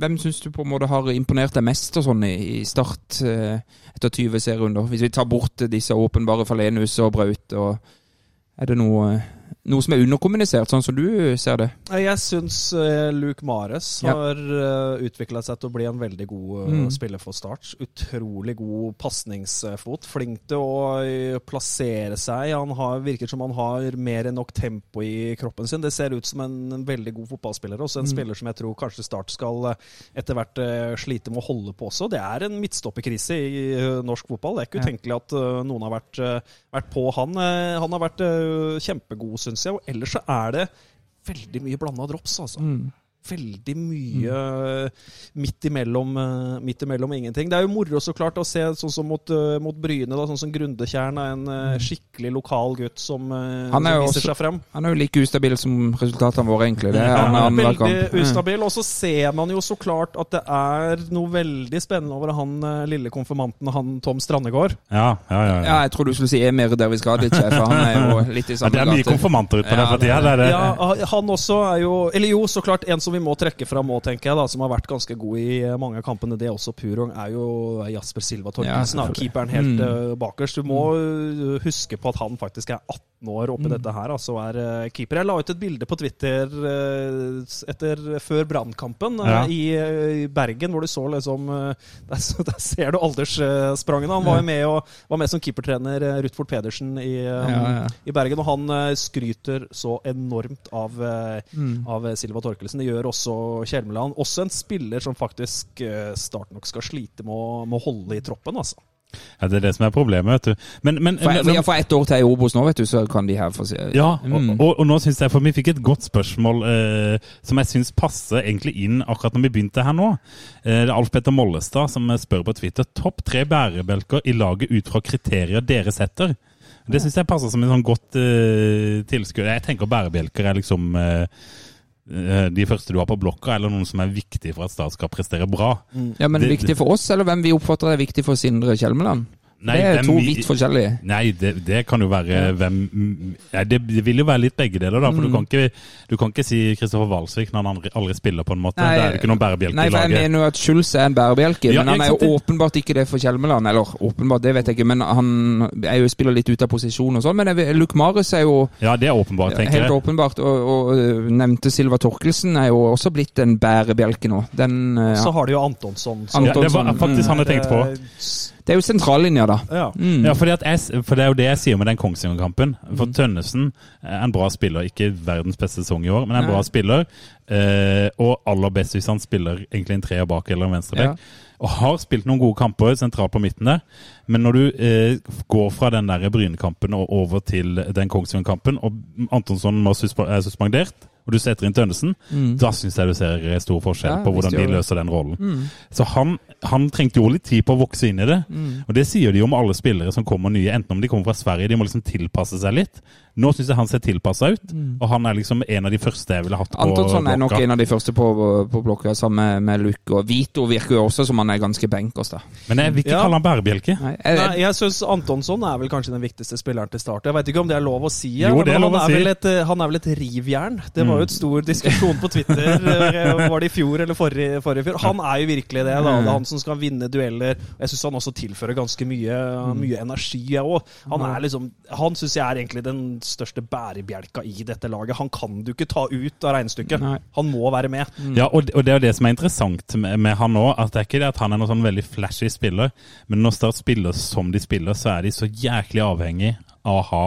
hvem syns du på en måte har imponert deg mest og sånn i, i Start eh, etter 20 serierunder? Hvis vi tar bort disse åpenbare Falenus og Braut, og er det noe, noe som er underkommunisert, sånn som du ser det? Jeg syns uh, Luke Mares Ja. har uh, utvikla seg til å bli en veldig god eh, Mm. spiller for Start. Utrolig god pasningsfot. Flink til å eh, plassere seg. Han har, virker som han har mer enn nok tempo i kroppen sin. Det ser ut som en, veldig god fotballspiller. Også en Mm. spiller som jeg tror kanskje Start skal eh, etter hvert eh, slite med å holde på også. Det er en midtstopperkrise i eh, norsk fotball. Det er ikke utenkelig at eh, noen har vært, eh, vært på han. Eh, han har vært eh, kjempegod, syns jeg. Og ellers så er det veldig mye blanda drops, altså. Veldig mye midt, imellom, eh, midt imellom ingenting. Det er jo moro så klart å se sånn som mot, eh, mot Bryne, da, sånn som Grundetjern er en eh, skikkelig lokal gutt som, Han er som viser også- seg frem. Han er jo like ustabil som resultatene våre, egentlig. Det er Ja, han, han han er veldig. Mm. ustabil. Og så ser man jo så klart at det er noe veldig spennende over han lille konfirmanten, han Tom Strandegård. Ja, ja, ja. Ja, ja. jeg tror du skulle si Emir dit for han er jo litt i ja samme det er mye gate. konfirmanter ute på Ja, den det tida. er Det er det. Ja, han også er jo Eller jo, så klart en som vi må trekke fram òg, tenker jeg, da, som har vært ganske god i eh, mange av kampene, det er også Purong, er jo Jasper Silva Torkelsen. Ja, keeperen helt Mm. eh, bakerst. Du må eh, huske på at han faktisk er 18 år oppi Mm. dette her, altså er eh, keeper. Jeg la ut et bilde på Twitter eh, etter, før Brannkampen eh, Ja. i, eh, Bergen, hvor du så liksom eh, Der, der ser du alderssprangene. Han var jo med, og, var med som keepertrener Ruthford Pedersen i, eh, Ja, i Bergen, og han eh, skryter så enormt av, eh, Mm. av eh, Silva Torkelsen. Det gjør også Kjelmeland. Også en spiller som faktisk eh, Start nok skal slite med å, med å holde i troppen, altså. Ja, det er det som er problemet, vet du. Men, men, For, men- for, ja, for ett år til i Obos nå, vet du, så kan de her få se Ja, og, Mm. og, og nå synes jeg, for vi fikk et godt spørsmål eh, som jeg syns passer egentlig inn akkurat når vi begynte her nå. Eh, det er Alf Petter Mollestad som spør på Twitter topp tre bærebjelker i laget ut fra kriterier dere setter. Det syns jeg passer som en sånn godt eh, tilskudd. Jeg tenker bærebjelker er liksom eh, de første du har på blokka, eller noen som er viktig for at Start skal prestere bra. Ja, men Det- viktig for oss, eller hvem vi oppfatter er viktig for Sindre Kjelmeland? Nei, det er hvem to vi- vidt forskjellige. Nei, det, det kan jo være hvem Nei, det, det vil jo være litt begge deler, da. For Mm. du, kan ikke, du kan ikke si Kristoffer Walsvik når han aldri, aldri spiller, på en måte. Nei, det er ikke noen bærebjelke Nei, i for jeg mener jo at Schulz er en bærebjelke, Ja, men han er jo åpenbart ikke det for Kjelmeland. Eller åpenbart, det vet jeg ikke, men han er jo spiller litt ut av posisjon og sånn. Men jeg, Luke Marius er jo Ja, det er åpenbart, tenker helt jeg. åpenbart, og, og øh, nevnte Silva Torkelsen er jo også blitt en bærebjelke nå. Den, ja. Så har de jo Antonsson. Antonsson. Ja, det var faktisk han jeg tenkte på. Eh, Det er jo sentrallinja, da. Ja. Mm. Ja, jeg, for det er jo det jeg sier med den Kongsvinger-kampen. For Mm. Tønnesen er en bra spiller. Ikke verdens beste sesong i år, men en Nei. bra spiller. Eh, og aller best hvis han spiller egentlig en treer bak eller en venstreback. Og har spilt noen gode kamper sentralt på midten der. Men når du eh, går fra den der Bryne-kampen og over til den Kongsvinger-kampen, og Antonsson er suspendert, og du setter inn Tønnesen, da syns jeg du ser stor forskjell Mm. Ja, på hvordan de løser den rollen. Mm. Så han, han trengte jo litt tid på å vokse inn i det. Mm. Og det sier de jo om alle spillere som kommer nye, enten om de kommer fra Sverige, de må liksom tilpasse seg litt. Nå syns jeg han ser tilpassa ut, og han er liksom en av de første jeg ville hatt på Antonsson er nok en av de første på, på blokka, sammen med, med Luke. Og Vito virker jo også som han er ganske benkers, da. Men jeg vil ikke Ja. kalle han bærebjelke. Nei, jeg, jeg, jeg syns Antonsson er vel kanskje den viktigste spilleren til start. Jeg vet ikke om det er lov å si, Jo, men er han, å er si. vel et, eh, han er vel et rivjern. Det var jo et stor diskusjon på Twitter. eh, Var det i fjor eller forrige, forrige fjor? Han er jo virkelig det. da. Det er han som skal vinne dueller. Jeg syns han også tilfører ganske mye, mye energi. jeg også. Han er liksom, han syns jeg er egentlig den største bærebjelka i dette laget. Han kan du ikke ta ut av regnestykket. Nei. Han må være med. Ja, og, og det er det som er interessant med, med han òg. At det er ikke det at han er noen sånn veldig flashy spiller, men når Start spiller som de spiller, så er de så jæklig avhengig av å ha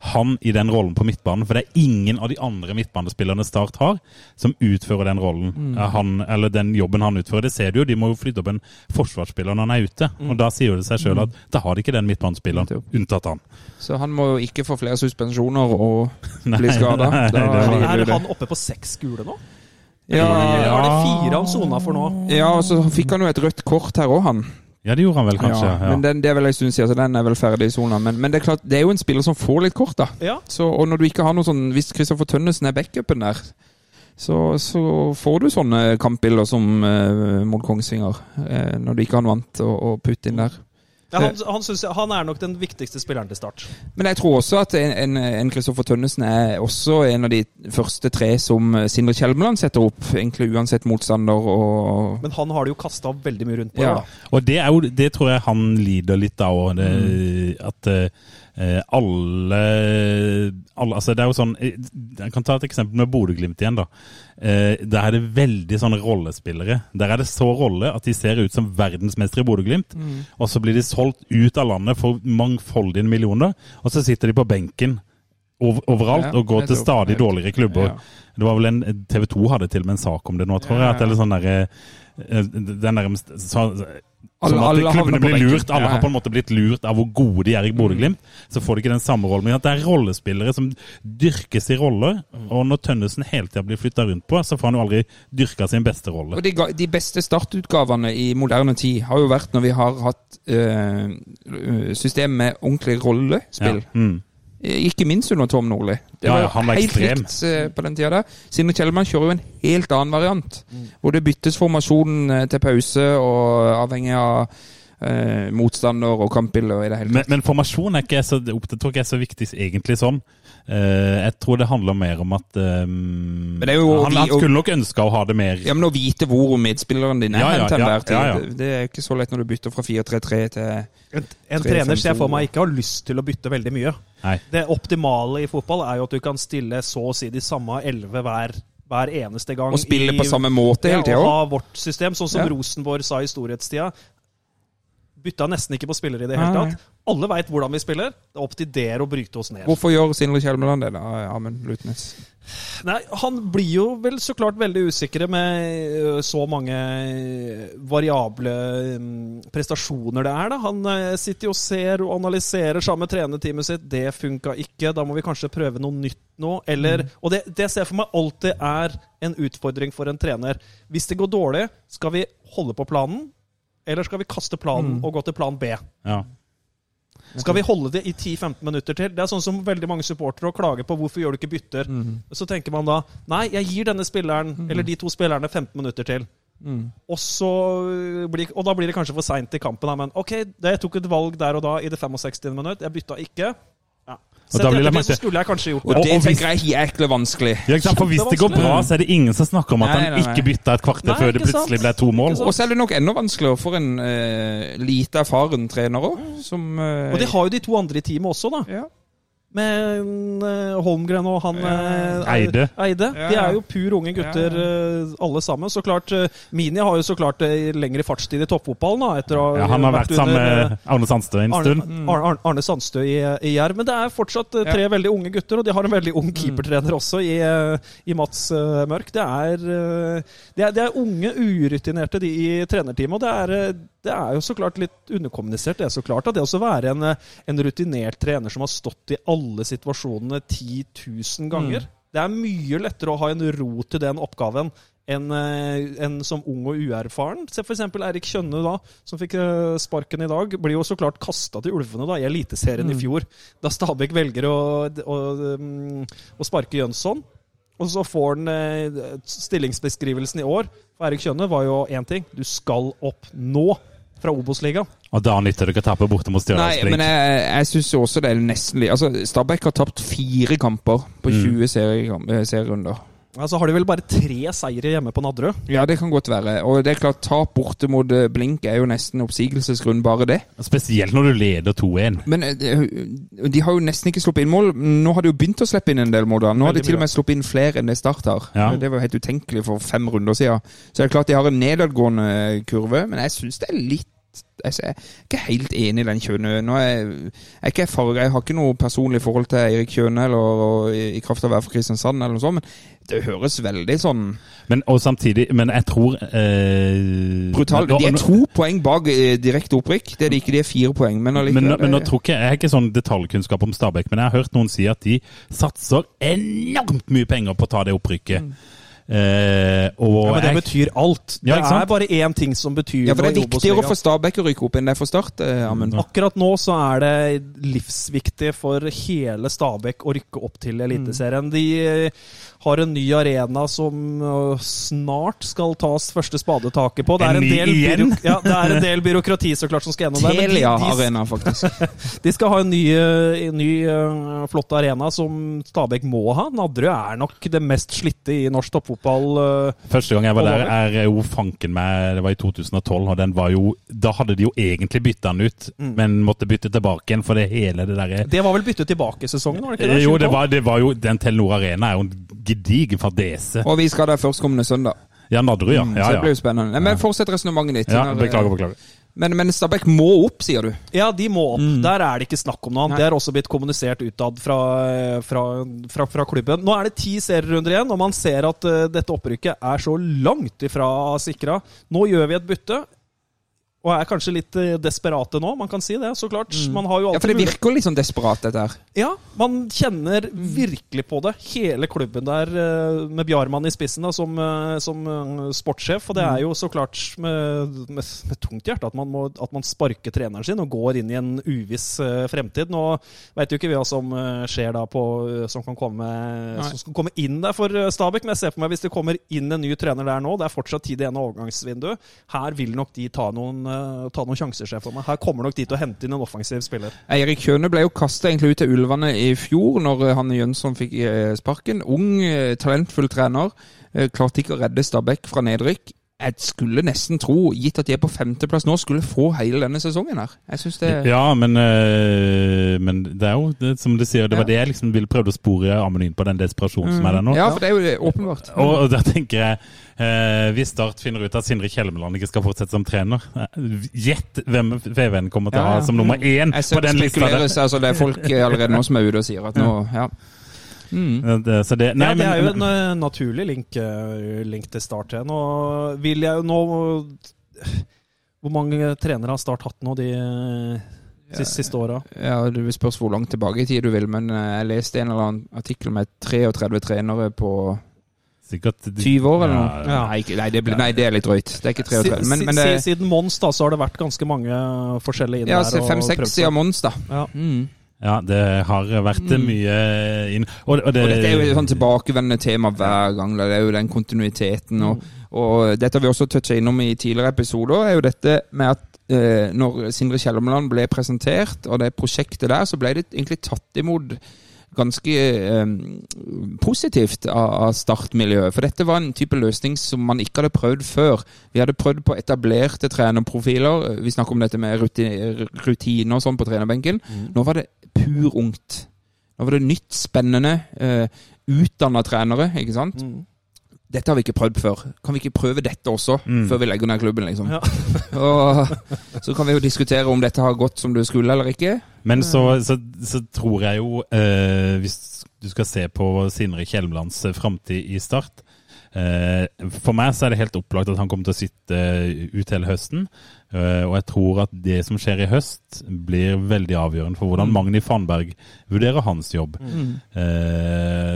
han i den rollen på midtbanen. For det er ingen av de andre midtbanespillerne Start har, som utfører den rollen. mm. Han, eller den jobben han utfører. Det ser du jo, de må jo flytte opp en forsvarsspiller når han er ute. Og da sier det seg sjøl at da har de ikke den midtbanespilleren, unntatt han. så han må jo ikke få flere suspensjoner og bli skada. Er han oppe på seks gule nå? Ja, var det fire han sona for nå? ja, og så fikk han jo et rødt kort her òg, han. Ja, det gjorde han vel kanskje. ja, Ja, Men den, det er vel en stund siden, så den er vel ferdig i sona. Men, men det er klart, det er jo en spiller som får litt kort, da. Ja. Så, og når du ikke har noe sånn Hvis Kristoffer Tønnesen er backupen der, så, så får du sånne kampbilder som eh, mot Kongsvinger. eh, når du ikke har noe annet å, å putte inn der. Ja, han, han, synes han er nok den viktigste spilleren til start. Men jeg tror også at en- en en Kristoffer Tønnesen er også en av de første tre som eh, Sindre Kjelmeland setter opp, egentlig uansett motstander og Men han har det jo kasta veldig mye rundt på. Ja. da. Og det, er jo, det tror jeg han lider litt av òg. Mm. At eh, alle, alle Altså, det er jo sånn eh, Jeg kan ta et eksempel med Bodø-Glimt igjen, da. Eh, der er det veldig sånne rollespillere. Der er det så rolle at de ser ut som verdensmestere i Bodø-Glimt. Mm. Og så blir de solgt ut av landet for mangfoldige millioner, og så sitter de på benken over, overalt Ja, og går til stadig dårligere klubber. Ja. Det var vel en TV 2 hadde til og med en sak om det nå, tror jeg. At det er litt sånn derre eh, Den der så, Alle- sånn at alle klubbene blir lurt. Alle Ja, har på en måte blitt lurt av hvor gode de er i Bodø-Glimt. Så får de ikke den samme rollen. Men at det er rollespillere som dyrkes i roller. Og når Tønnesen hele tida blir flytta rundt på, så får han jo aldri dyrka sin beste rolle. Og de, de beste startutgavene i moderne tid har jo vært når vi har hatt øh, system med ordentlig rollespill. Ja. Mm. Ikke minst under Tom Nordli. Det var ja, ja, han var helt ekstrem. likt eh, på den tida der. Sindre Kjellmann kjører jo en helt annen variant. Hvor det byttes formasjon eh, til pause, og avhengig av eh, motstander og kampbilde i det hele Men, tatt. men formasjon er ikke så, det tror ikke er så viktig egentlig sånn. Eh, jeg tror det handler mer om at det er jo han, vi- han skulle nok ønska å ha det mer Ja, men å vite hvor medspilleren din er Ja, ja, til ja, enhver tid, ja, ja. Det, det er ikke så lett når du bytter fra 4-3-3 til En, en Tre, trener ser jeg for meg ikke har lyst til å bytte veldig mye. Nei. Det optimale i fotball er jo at du kan stille så å si de samme elleve hver, hver eneste gang. Og spille på samme måte hele Ja, og ha vårt system, sånn som Ja. Rosenborg sa i storhetstida. Bytta nesten ikke på spillere i det hele tatt. Alle veit hvordan vi spiller. Det er opp til dere å bryte oss ned. Hvorfor gjør Sindre Kjelmeland det, da, Amund Lutnes? Nei, Han blir jo vel så klart veldig usikre med så mange variable mm, prestasjoner det er. da. Han sitter jo og ser og analyserer sammen med trenerteamet sitt. Det funka ikke, da må vi kanskje prøve noe nytt nå. Eller, Og det, det ser jeg for meg alltid er en utfordring for en trener. Hvis det går dårlig, skal vi holde på planen, eller skal vi kaste planen og gå til plan B? Ja. Skal vi holde det i 10-15 minutter til? Det er sånn som veldig mange supportere klager på hvorfor gjør du ikke bytter. Så tenker man da nei, jeg gir denne spilleren eller de to spillerne 15 minutter til. Og, så blir, og da blir det kanskje for seint i kampen. Men OK, jeg tok et valg der og da i det 65. minutt. Jeg bytta ikke. Og da blir det så skulle jeg kanskje gjort Og det. og det tenker jeg er jækla vanskelig. Ja, ikke sant? For hvis det går bra, så er det ingen som snakker om at Nei, han ikke bytta et kvarter før det plutselig ble to mål. Og så er det nok enda vanskeligere for en uh, lite erfaren trener òg, som eh, Og det har jo de to andre i teamet også, da. ja. Med eh, Holmgren og han eh, Eide. Eide. De er jo pur unge gutter, eh, alle sammen. Så klart, Mini har jo så klart lengre fartstid i toppfotballen. da, etter å ha Ja, han har vært sammen med Arne Sandstø en stund. Arne, Arne, Arne Sandstø i, i Jerv. Men det er fortsatt tre tre veldig unge gutter, og de har en veldig ung keepertrener også, i, i Mats Mørk. Det er, det, er, det er unge, urutinerte de i trenerteamet, og det er, det er jo så klart litt underkommunisert. Det er så klart at det å være en, eh, en rutinert trener som har stått i alle situasjonene 10 000 ganger Det er mye lettere å ha en ro til den oppgaven enn en som ung og uerfaren. Se f.eks. Erik Kjønne, da, som fikk eh, sparken i dag. Blir jo så klart kasta til ulvene da, i Eliteserien i fjor, da Stabæk velger å, å, mm, å sparke Jønsson. Og så får han eh, stillingsbeskrivelsen i år. For Erik Kjønne var jo én ting. Du skal opp nå fra Obos-ligaen. Og da nytter det ikke å tape borte mot Nei, men jeg, jeg syns også det er nesten litt Altså, Stabæk har tapt fire kamper på 20 serierunder. eh, serierunder. Altså har de vel bare tre seire hjemme på Nadderud. Ja, det kan godt være. Og det er klart, tap borte mot eh, Blink er jo nesten oppsigelsesgrunn, bare det. Spesielt når du leder 2-1. Men eh, de- de har jo nesten ikke sluppet inn mål. Nå har de jo begynt å slippe inn en del mål. da. Nå har de til og med sluppet inn flere enn det Start har. Ja. Det var jo helt utenkelig for fem runder siden. Så det er klart de har en nedadgående kurve, men jeg syns det er litt Jeg er ikke helt enig i den Kjøne. Nå er jeg, jeg er jeg har ikke noe personlig forhold til Eirik Kjøne eller og, i, i kraft av å være fra Kristiansand, eller noe sånt, men det høres veldig sånn Men, og samtidig, men jeg tror eh, brutalt De er to poeng bak eh, direkte opprykk. Det er de ikke, de er fire poeng. Men Men, allikevel men nå tror ikke, Jeg har ikke sånn detaljkunnskap om Stabæk, men jeg har hørt noen si at de satser enormt mye penger på å ta det opprykket. Eh, og Ja, men det jeg- betyr alt. Ja, det er bare én ting som betyr Ja, for det er viktigere for Stabæk å rykke opp enn det er for Start, eh. Akkurat nå så er det livsviktig for hele Stabæk å rykke opp til Eliteserien. De eh, har en ny arena som eh, snart skal tas første spadetaket på. Det er En en, del, igjen? ja, det er en del byråkrati så klart som skal gjennom det. men de- Telia de, Arena, faktisk. de skal ha en ny, eh, en ny eh, flott arena som Stabæk må ha. Nadderud er nok det mest slitte i norsk toppfotball. Uh, Første gang jeg var der, er jo fanken meg Det var i 2012, og den var jo Da hadde de jo egentlig bytta den ut, men måtte bytte tilbake igjen for det hele det derre Det var vel byttet tilbake i sesongen? var det ikke det? Jo, det 2012? var, det var jo Den Telenor Arena er jo en gedigen fadese. Og vi skal der førstkommende søndag. Ja, Nadderud, ja. Mm, ja, så det blir jo spennende. Nei, men Fortsett resonnementet ditt. ja beklager, beklager. Men, men Stabæk må opp, sier du? Ja, de må opp. Der er det ikke snakk om noe annet. Det er også blitt kommunisert utad fra, fra, fra, fra klubben. Nå er det ti serierunder igjen, og man ser at eh, dette opprykket er så langt ifra sikra. Nå gjør vi et bytte. Og er kanskje litt eh, desperate nå, man kan si det. Så klart. Man har jo Ja, For det virker jo litt sånn desperat, dette her. Ja, man kjenner virkelig på det. Hele klubben der eh, med Bjarmann i spissen da, som, eh, som sportssjef. Og det er jo så klart med, med, med tungt hjerte at man, må, at man sparker treneren sin og går inn i en uviss fremtid. Nå vet jo ikke vi hva som skjer da på som kan komme, som skal komme inn der for Stabæk, men jeg ser for meg hvis det kommer inn en ny trener der nå, det er fortsatt tid igjen av overgangsvinduet, her vil nok de ta noen, ta noen sjanser, ser for meg. Her kommer nok de til å hente inn en offensiv spiller. Eirik Kjøne ble jo kasta ut til Ulvene i fjor, når Hanne han Jønsson fikk eh, sparken. Ung, eh, talentfull trener. Eh, Klarte ikke å redde Stabæk fra nedrykk. Jeg skulle nesten tro, gitt at de er på femteplass nå, skulle få hele denne sesongen her. Jeg synes det Ja, men, øh, men det er jo det, som du sier, det var det jeg liksom ville prøvde å spore Amund inn på, den desperasjonen som er der nå. Ja, for det er jo det, åpenbart. Og, og da tenker jeg øh, Hvis Start finner ut at Sindre Kjelmeland ikke skal fortsette som trener, eh, gjett hvem VVN kommer til å Ja, ha ja. som nummer én Jeg på den lista der. spekuleres, altså det er folk allerede nå som er ute og sier at nå Ja. Mm. Det- Så det, nei, ja, det er jo en uh, naturlig link, uh, link til Start igjen. Og vil jeg jo nå Hvor mange trenere har Start hatt nå de eh, siste, siste åra? Ja, Det spørs hvor langt tilbake i tid du vil, men jeg leste en eller annen artikkel med 33 trenere på sikkert 20 år eller noe. Ja, ja. Nei, nei, det, ble, nei, det er litt drøyt. Det er ikke 33. Men, men det, Siden Mons da, så har det vært ganske mange forskjellige inn ja, der. prøvd fem-seks siden Mons, da. Ja. Mm. Ja, det har vært mye inn Og, og det, Og dette er jo et sånn tilbakevendende tema hver gang. Det er jo den kontinuiteten. Og, og dette har vi også toucha innom i tidligere episoder. er jo dette med at eh, når Sindre Kjellermeland ble presentert, og det prosjektet der, så ble det egentlig tatt imot ganske eh, positivt av, av startmiljøet. For dette var en type løsning som man ikke hadde prøvd før. Vi hadde prøvd på etablerte trenerprofiler. Vi snakker om dette med rutiner og sånn på trenerbenken. Nå var det pur ungt. Nå var det nytt, spennende, uh, utdanna trenere, ikke sant? Mm. Dette har vi ikke prøvd før. Kan vi ikke prøve dette også, Mm. før vi legger ned klubben, liksom? Ja. og så kan vi jo diskutere om dette har gått som det skulle eller ikke. Men så, så, så tror jeg jo, eh, hvis du skal se på Sindre Kjelmelands eh, framtid i Start eh, For meg så er det helt opplagt at han kommer til å sitte eh, ut hele høsten. Eh, og jeg tror at det som skjer i høst, blir veldig avgjørende for hvordan Magni Fannberg vurderer hans jobb. Mm.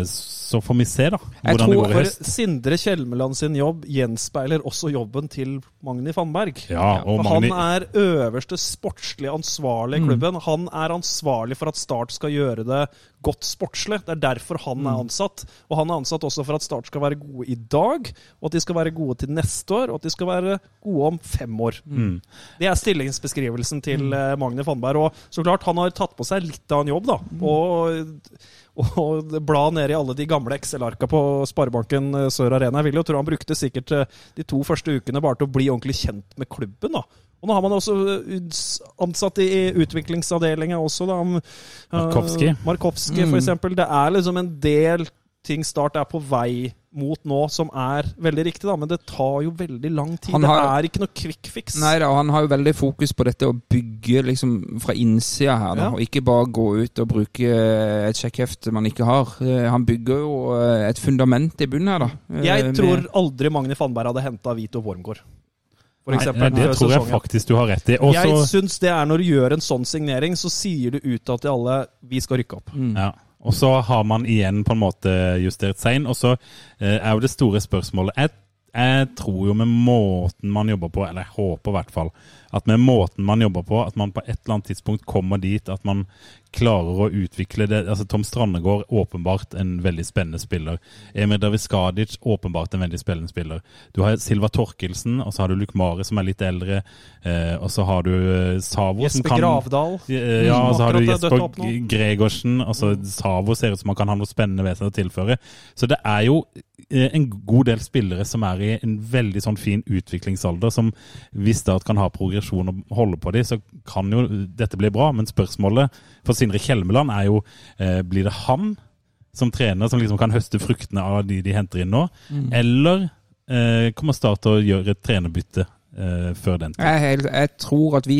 så får vi se, da, hvordan det går i høst. Jeg tror Sindre Kjelmeland sin jobb gjenspeiler også jobben til Magni Fannberg. Ja, og For Magni, Han er øverste sportslig ansvarlig i klubben. Han er ansvarlig for at Start skal gjøre det godt sportslig. Det er derfor han er ansatt. Og han er ansatt også for at Start skal være gode i dag, og at de skal være gode til neste år, og at de skal være gode om fem år. Mm. Det er stillingsbeskrivelsen til mm. Magne Fannberg. Og så klart, han har tatt på seg litt av en jobb, da. Og, og bla ned i alle de gamle Excel-arka på Sparebanken eh, Sør Arena. Jeg vil jo tro han brukte sikkert eh, de to første ukene bare til å bli ordentlig kjent med klubben, da. Og nå har man også eh, ansatt i utviklingsavdelinga også, da. eh. Markowski, for Mm. eksempel. Det er liksom en del ting Start er på vei mot nå, som er veldig riktig, da. Men det tar jo veldig lang tid. Har, Det er ikke noe quick fix. Nei da, han har jo veldig fokus på dette å bygge liksom fra innsida her, da. Ja. Og ikke bare gå ut og bruke eh, et sjekkhefte man ikke har. Eh, Han bygger jo eh, et fundament i bunnen her, da. Jeg med- tror aldri Magni Fannberg hadde henta Vito Wormgård. For Nei, eksempel, det tror jeg sesongen. faktisk du har rett i. Også, Jeg syns det er når du gjør en sånn signering, så sier du utad til alle vi skal rykke opp. Mm. Ja. Og så har man igjen på en måte justert sein. Og så eh, er jo det store spørsmålet jeg, jeg tror jo med måten man jobber på, eller jeg håper i hvert fall, at med måten man jobber på, at man på et eller annet tidspunkt kommer dit at man klarer å utvikle det. Altså Tom Strandegård, åpenbart en veldig spennende spiller. Emir Daviskadic, åpenbart en veldig spennende spiller. Du har Silva Torkelsen, og så har du Luke som er litt eldre. Eh, og så har du Savo, Savo, som Jesper kan Gravdal. ja, og så har du Jesper. Gregorsen. Altså, Savo ser ut som han kan ha noe spennende ved seg å tilføre. Så det er jo eh, en god del spillere som er i en veldig sånn fin utviklingsalder, som visste at kan ha progresjon og holde på dem, så kan jo dette bli bra. Men spørsmålet for Sindre Kjelmeland er jo eh, blir det han som trener som liksom kan høste fruktene av de de henter inn nå, Mm. eller eh, kommer Start til å gjøre et trenerbytte før den tid? Jeg, jeg tror at vi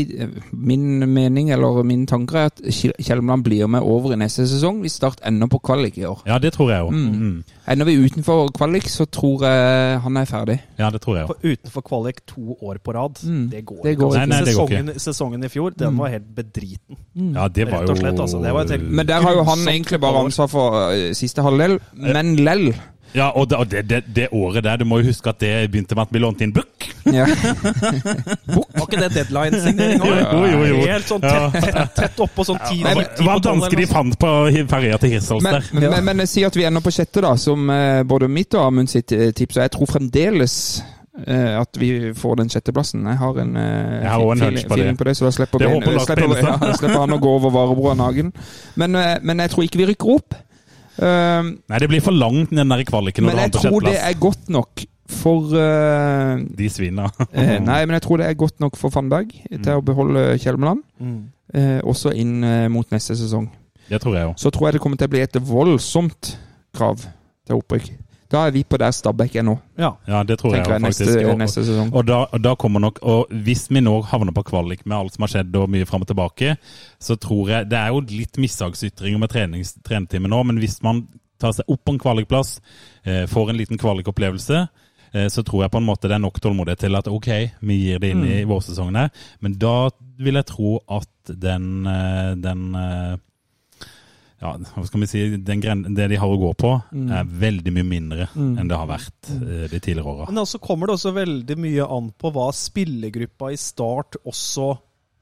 Min mening, eller min tanke, er at Kjelmeland blir med over i neste sesong. Vi Start ender på kvalik i år. Ja, det tror jeg òg. Mm. Mm. Ender vi utenfor kvalik, så tror jeg han er ferdig. Ja, det tror jeg også. For utenfor kvalik to år på rad. Mm. Det går Det ikke. går ikke. Nei, nei, det går sesongen, sesongen i fjor, den Mm. var helt bedriten. Ja, det var Rett jo og slett, altså. Det var et helt- Men der har jo han egentlig bare ansvar for eh, siste halvdel. Men lell. Ja, og det, og det, det, det året der, du må jo huske at det begynte med at vi lånte inn Book. Ja. Var ikke det deadline-signering òg? Jo, jo, jo. Helt sånn tett, tett, tett oppå sånn ti Det Hva dansker de fant på ferja til Hirtshals Men, der. men, men jeg sier at vi ender på sjette, da, som eh, både mitt og Amund sitt eh, tips. Og jeg tror fremdeles eh, at vi får den sjetteplassen. Jeg har en Jeg har en feeling, på feeling det. på det, så da slipper, ben, slipper, ja, slipper han å gå over Varebroa Nagen. Men, men jeg tror ikke vi rykker opp. Um, Nei, det blir for langt den der kvaliken. men jeg tror det er godt nok for uh, De svina. uh, Nei, men jeg tror det er godt nok for Fannberg til å beholde Kjelmeland. Mm. Uh, også inn eh, mot neste sesong. Det tror jeg òg. Så tror jeg det kommer til å bli et voldsomt krav til opprykk. Da er vi på der Stabæk er nå, Ja. Ja, det tror jeg jeg, neste, faktisk. Og- neste sesong. Og da, og da kommer nok, og hvis vi nå havner på kvalik med alt som har skjedd og mye fram og tilbake, så tror jeg Det er jo litt mishagsytringer med trenetime nå, men hvis man tar seg opp på en kvalikplass, eh, får en liten kvalikopplevelse, eh, så tror jeg på en måte det er nok tålmodighet til at ok, vi gir det inn i vårsesongen her. Men da vil jeg tro at den, eh, den eh, ja, hva skal vi si, den gren det de har å gå på, er veldig mye mindre enn det har vært eh, de tidligere åra. Men så kommer det også veldig mye an på hva spillergruppa i Start også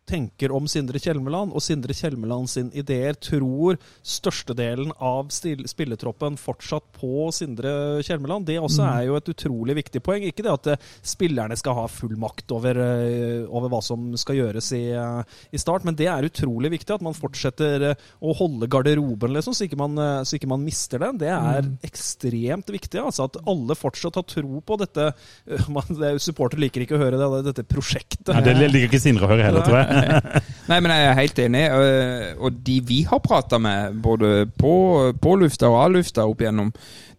tenker om Sindre Kjelmeland, og Sindre Kjelmeland sin ideer tror størstedelen av spilletroppen fortsatt på Sindre Kjelmeland. Det også er jo et utrolig viktig poeng. Ikke det at eh, spillerne skal ha full makt over, eh, over hva som skal gjøres i, eh, i Start, men det er utrolig viktig at man fortsetter å holde garderoben, liksom, så ikke man, så ikke man mister den. Det er ekstremt viktig. altså At alle fortsatt har tro på dette. Man, er Supporter liker ikke å høre det, dette prosjektet. Ja, det liker ikke Sindre å høre heller, tror jeg. Nei, men jeg er helt enig. øh, Og de vi har prata med, både på, på lufta og av lufta opp igjennom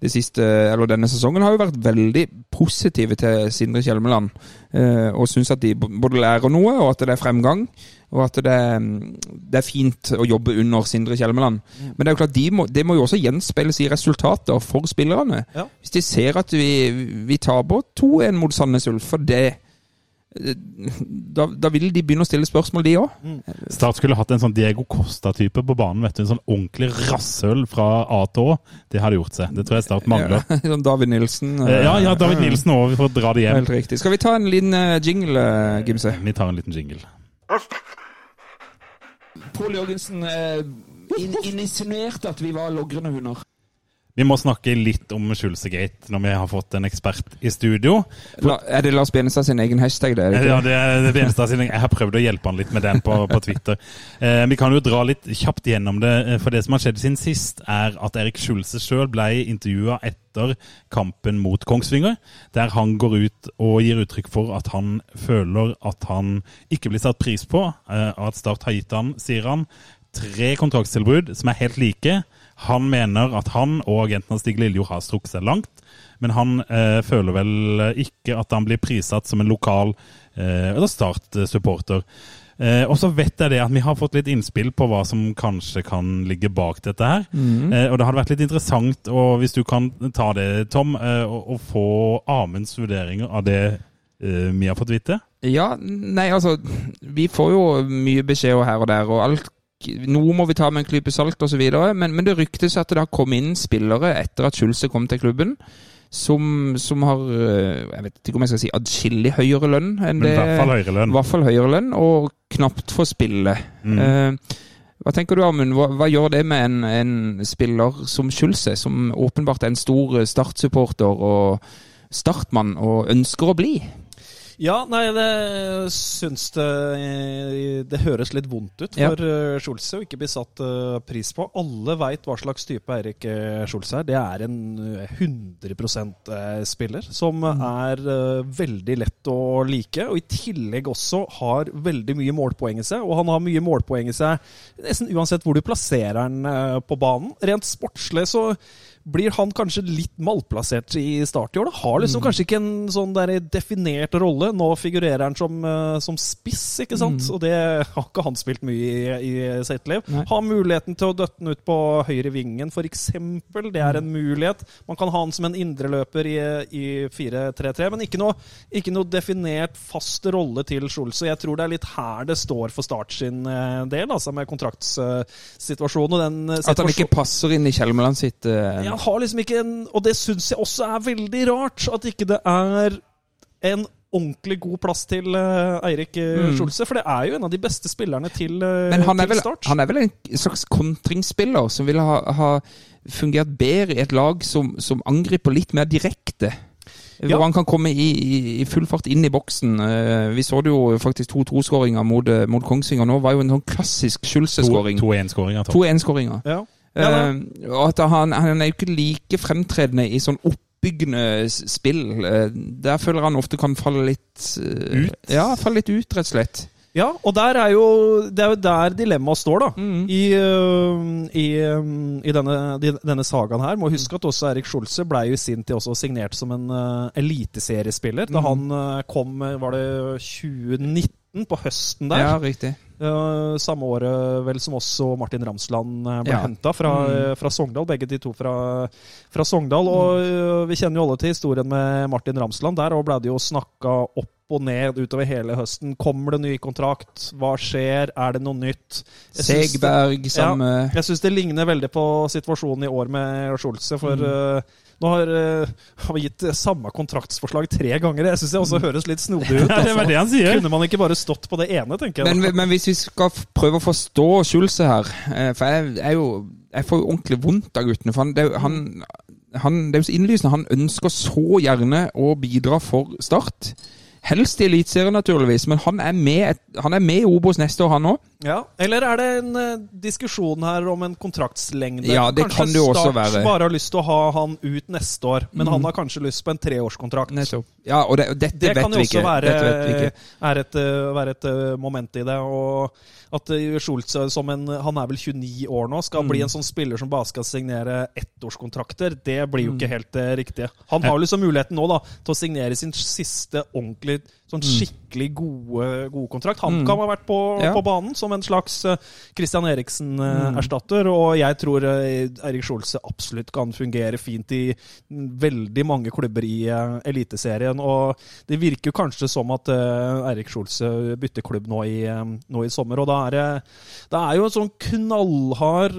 det siste, eller denne sesongen, har jo vært veldig positive til Sindre Kjelmeland. øh, Og syns at de både lærer noe, og at det er fremgang. Og at det, det er fint å jobbe under Sindre Kjelmeland. Men det er jo klart, de må, det må jo også gjenspeiles i resultater for spillerne. Ja. Hvis de ser at vi, vi taper 2-1 mot Sandnes Ulf, for det da, da vil de begynne å stille spørsmål, de òg. Start skulle hatt en sånn Diego Costa-type på banen. vet du, En sånn ordentlig rasshøl fra A til Å. Det hadde gjort seg. Det tror jeg Start mangler. Sånn David Nilsen. Eh, Ja, ja, David Nilsen òg, for å dra det hjem. Helt riktig. Skal vi ta en liten eh, jingle, eh, Gimse? Vi tar en liten jingle. Pål Jørgensen insinuerte at vi var logrende hunder. Vi må snakke litt om Schulzegate når vi har fått en ekspert i studio. La, er det Lars Benestad sin egen hashtag, det? det? Ja, det er Benestad sin Jeg har prøvd å hjelpe han litt med den på, på Twitter. Eh, vi kan jo dra litt kjapt gjennom det. eh, For det som har skjedd siden sist, er at Erik Schulze sjøl ble intervjua etter kampen mot Kongsvinger, der han går ut og gir uttrykk for at han føler at han ikke blir satt pris på, eh, at Start har gitt han, sier han, tre kontraktstilbud som er helt like. Han mener at han og agenten Stig Lillejord har strukket seg langt, men han eh, føler vel ikke at han blir prissatt som en lokal eh, eller Start-supporter. Eh, og så vet jeg det at vi har fått litt innspill på hva som kanskje kan ligge bak dette her. Eh, og det hadde vært litt interessant, og hvis du kan ta det, Tom, eh, å, å få Amunds vurderinger av det eh, vi har fått vite. Ja, nei, altså Vi får jo mye beskjeder her og der, og alt noe må vi ta med en klype salt osv., men, men det ryktes at det har kommet inn spillere etter at Schulze kom til klubben, som, som har øh, Jeg vet ikke om jeg skal si adskillig høyere lønn enn Men i hvert fall høyere lønn. I hvert fall høyere lønn, og knapt får spille. Mm. Eh, hva tenker du, Amund? Hva, hva gjør det med en, en spiller som Schulze, som åpenbart er en stor startsupporter Start-supporter og startmann, og ønsker å bli? Ja, nei, det syns det Det høres litt vondt ut for ja. Schulze å ikke bli satt eh, pris på. Alle veit hva slags type Eirik eh, Schulze er. Det er en eh, 100 eh, spiller som er eh, veldig lett å like, og i tillegg også har veldig mye målpoeng i seg. Og han har mye målpoeng i seg nesten uansett hvor du plasserer han eh, på banen. Rent sportslig så blir han kanskje litt malplassert i start i år. Da. Har liksom kanskje ikke en sånn der definert rolle. Nå figurerer han som, eh, som spiss, ikke sant? Og det har ikke han spilt mye i, i sitt liv. Nei. Har muligheten til å døtte han ut på høyre vingen, f.eks. Det er en mulighet. Man kan ha han som en indreløper i, i 4-3-3, men ikke noe, ikke noe definert fast rolle til Schulze. Jeg tror det er litt her det står for Start sin eh, del, altså med kontraktssituasjonen og den situasjonen At han ikke passer inn i Kjelmeland sitt eh, han har liksom ikke en Og det syns jeg også er veldig rart, at ikke det er en ordentlig god plass til eh, Eirik uh, Schulze. For det er jo en av de beste spillerne til, uh, Men han er, vel, Start. han er vel en slags kontringsspiller som ville ha, ha fungert bedre i et lag som, som angriper litt mer direkte. Ja. Hvor han kan komme i, i, i full fart inn i boksen. Eh, vi så det jo faktisk 2-2-skåringa mot, eh, mot Kongsvinger nå. var jo en sånn klassisk Schulze-skåring. 2-1-skåringer. To 1-skåringer. ja. Ja, Eh, og at han, han er jo ikke like fremtredende i sånn oppbyggende spill. Eh, Der føler han ofte kan falle litt eh, Ut? Ja, falle litt ut, rett og slett. Ja, og er jo, det er jo der dilemmaet står, da. Mm. I, i, i denne, denne sagaen her. Må huske at også Erik Skjolse ble jo i sin tid også signert som en eliteseriespiller. Da han øh, kom, var det 2019, på høsten der. Ja, riktig. Samme året vel som også Martin Ramsland eh, ble Ja. henta fra, Mm. eh, fra Sogndal. Begge de to fra, fra Sogndal. Og eh, vi kjenner jo alle til historien med Martin Ramsland. Der og ble det jo snakka opp og ned utover hele høsten. Kommer det ny kontrakt? Hva skjer? Er det noe nytt? Jeg Segberg, det- Segberg, samme Jeg syns det ligner veldig på situasjonen i år med Scholze. For Mm. Nå har, eh, har vi gitt eh, samme kontraktsforslag tre ganger. Jeg syns det også høres litt snodig ut. Altså. det det han sier. Kunne man ikke bare stått på det ene, tenker jeg. Men, men hvis vi skal prøve å forstå Schulze her eh, For jeg, er jo, jeg får jo ordentlig vondt av guttene. For han, det, han, han, det er jo så innlysende. Han ønsker så gjerne å bidra for Start. Helst i Eliteserien, naturligvis, men han er med, han er med i Obos neste år, han òg. Ja, Eller er det en eh, diskusjon her om en kontraktslengde? Ja, det kan det jo også Start være. bare har lyst til å ha han ut neste år, men mm. han har kanskje lyst på en treårskontrakt. Ja, og det, dette Det vet kan jo vi også ikke. være, Dette vet vi ikke. er et, eh, være et eh, moment i det. Og at Schultz, som en, han er vel 29 år nå, skal Mm. bli en sånn spiller som bare skal signere ettårskontrakter, det blir Mm. jo ikke helt det riktige. Han har liksom muligheten nå da, til å signere sin siste ordentlig, sånn skikkelig gode, gode kontrakt. HamKam har vært på, Mm. Ja. på banen som en slags eh, Christian Mm. Eriksen-erstatter, og jeg tror Eirik Erik Schulze absolutt kan fungere fint i veldig mange klubber i eh, Eliteserien. Og det virker jo kanskje som at Eirik Erik Schulze bytter klubb nå i, eh, nå i sommer, og da er det, det er jo en sånn knallhard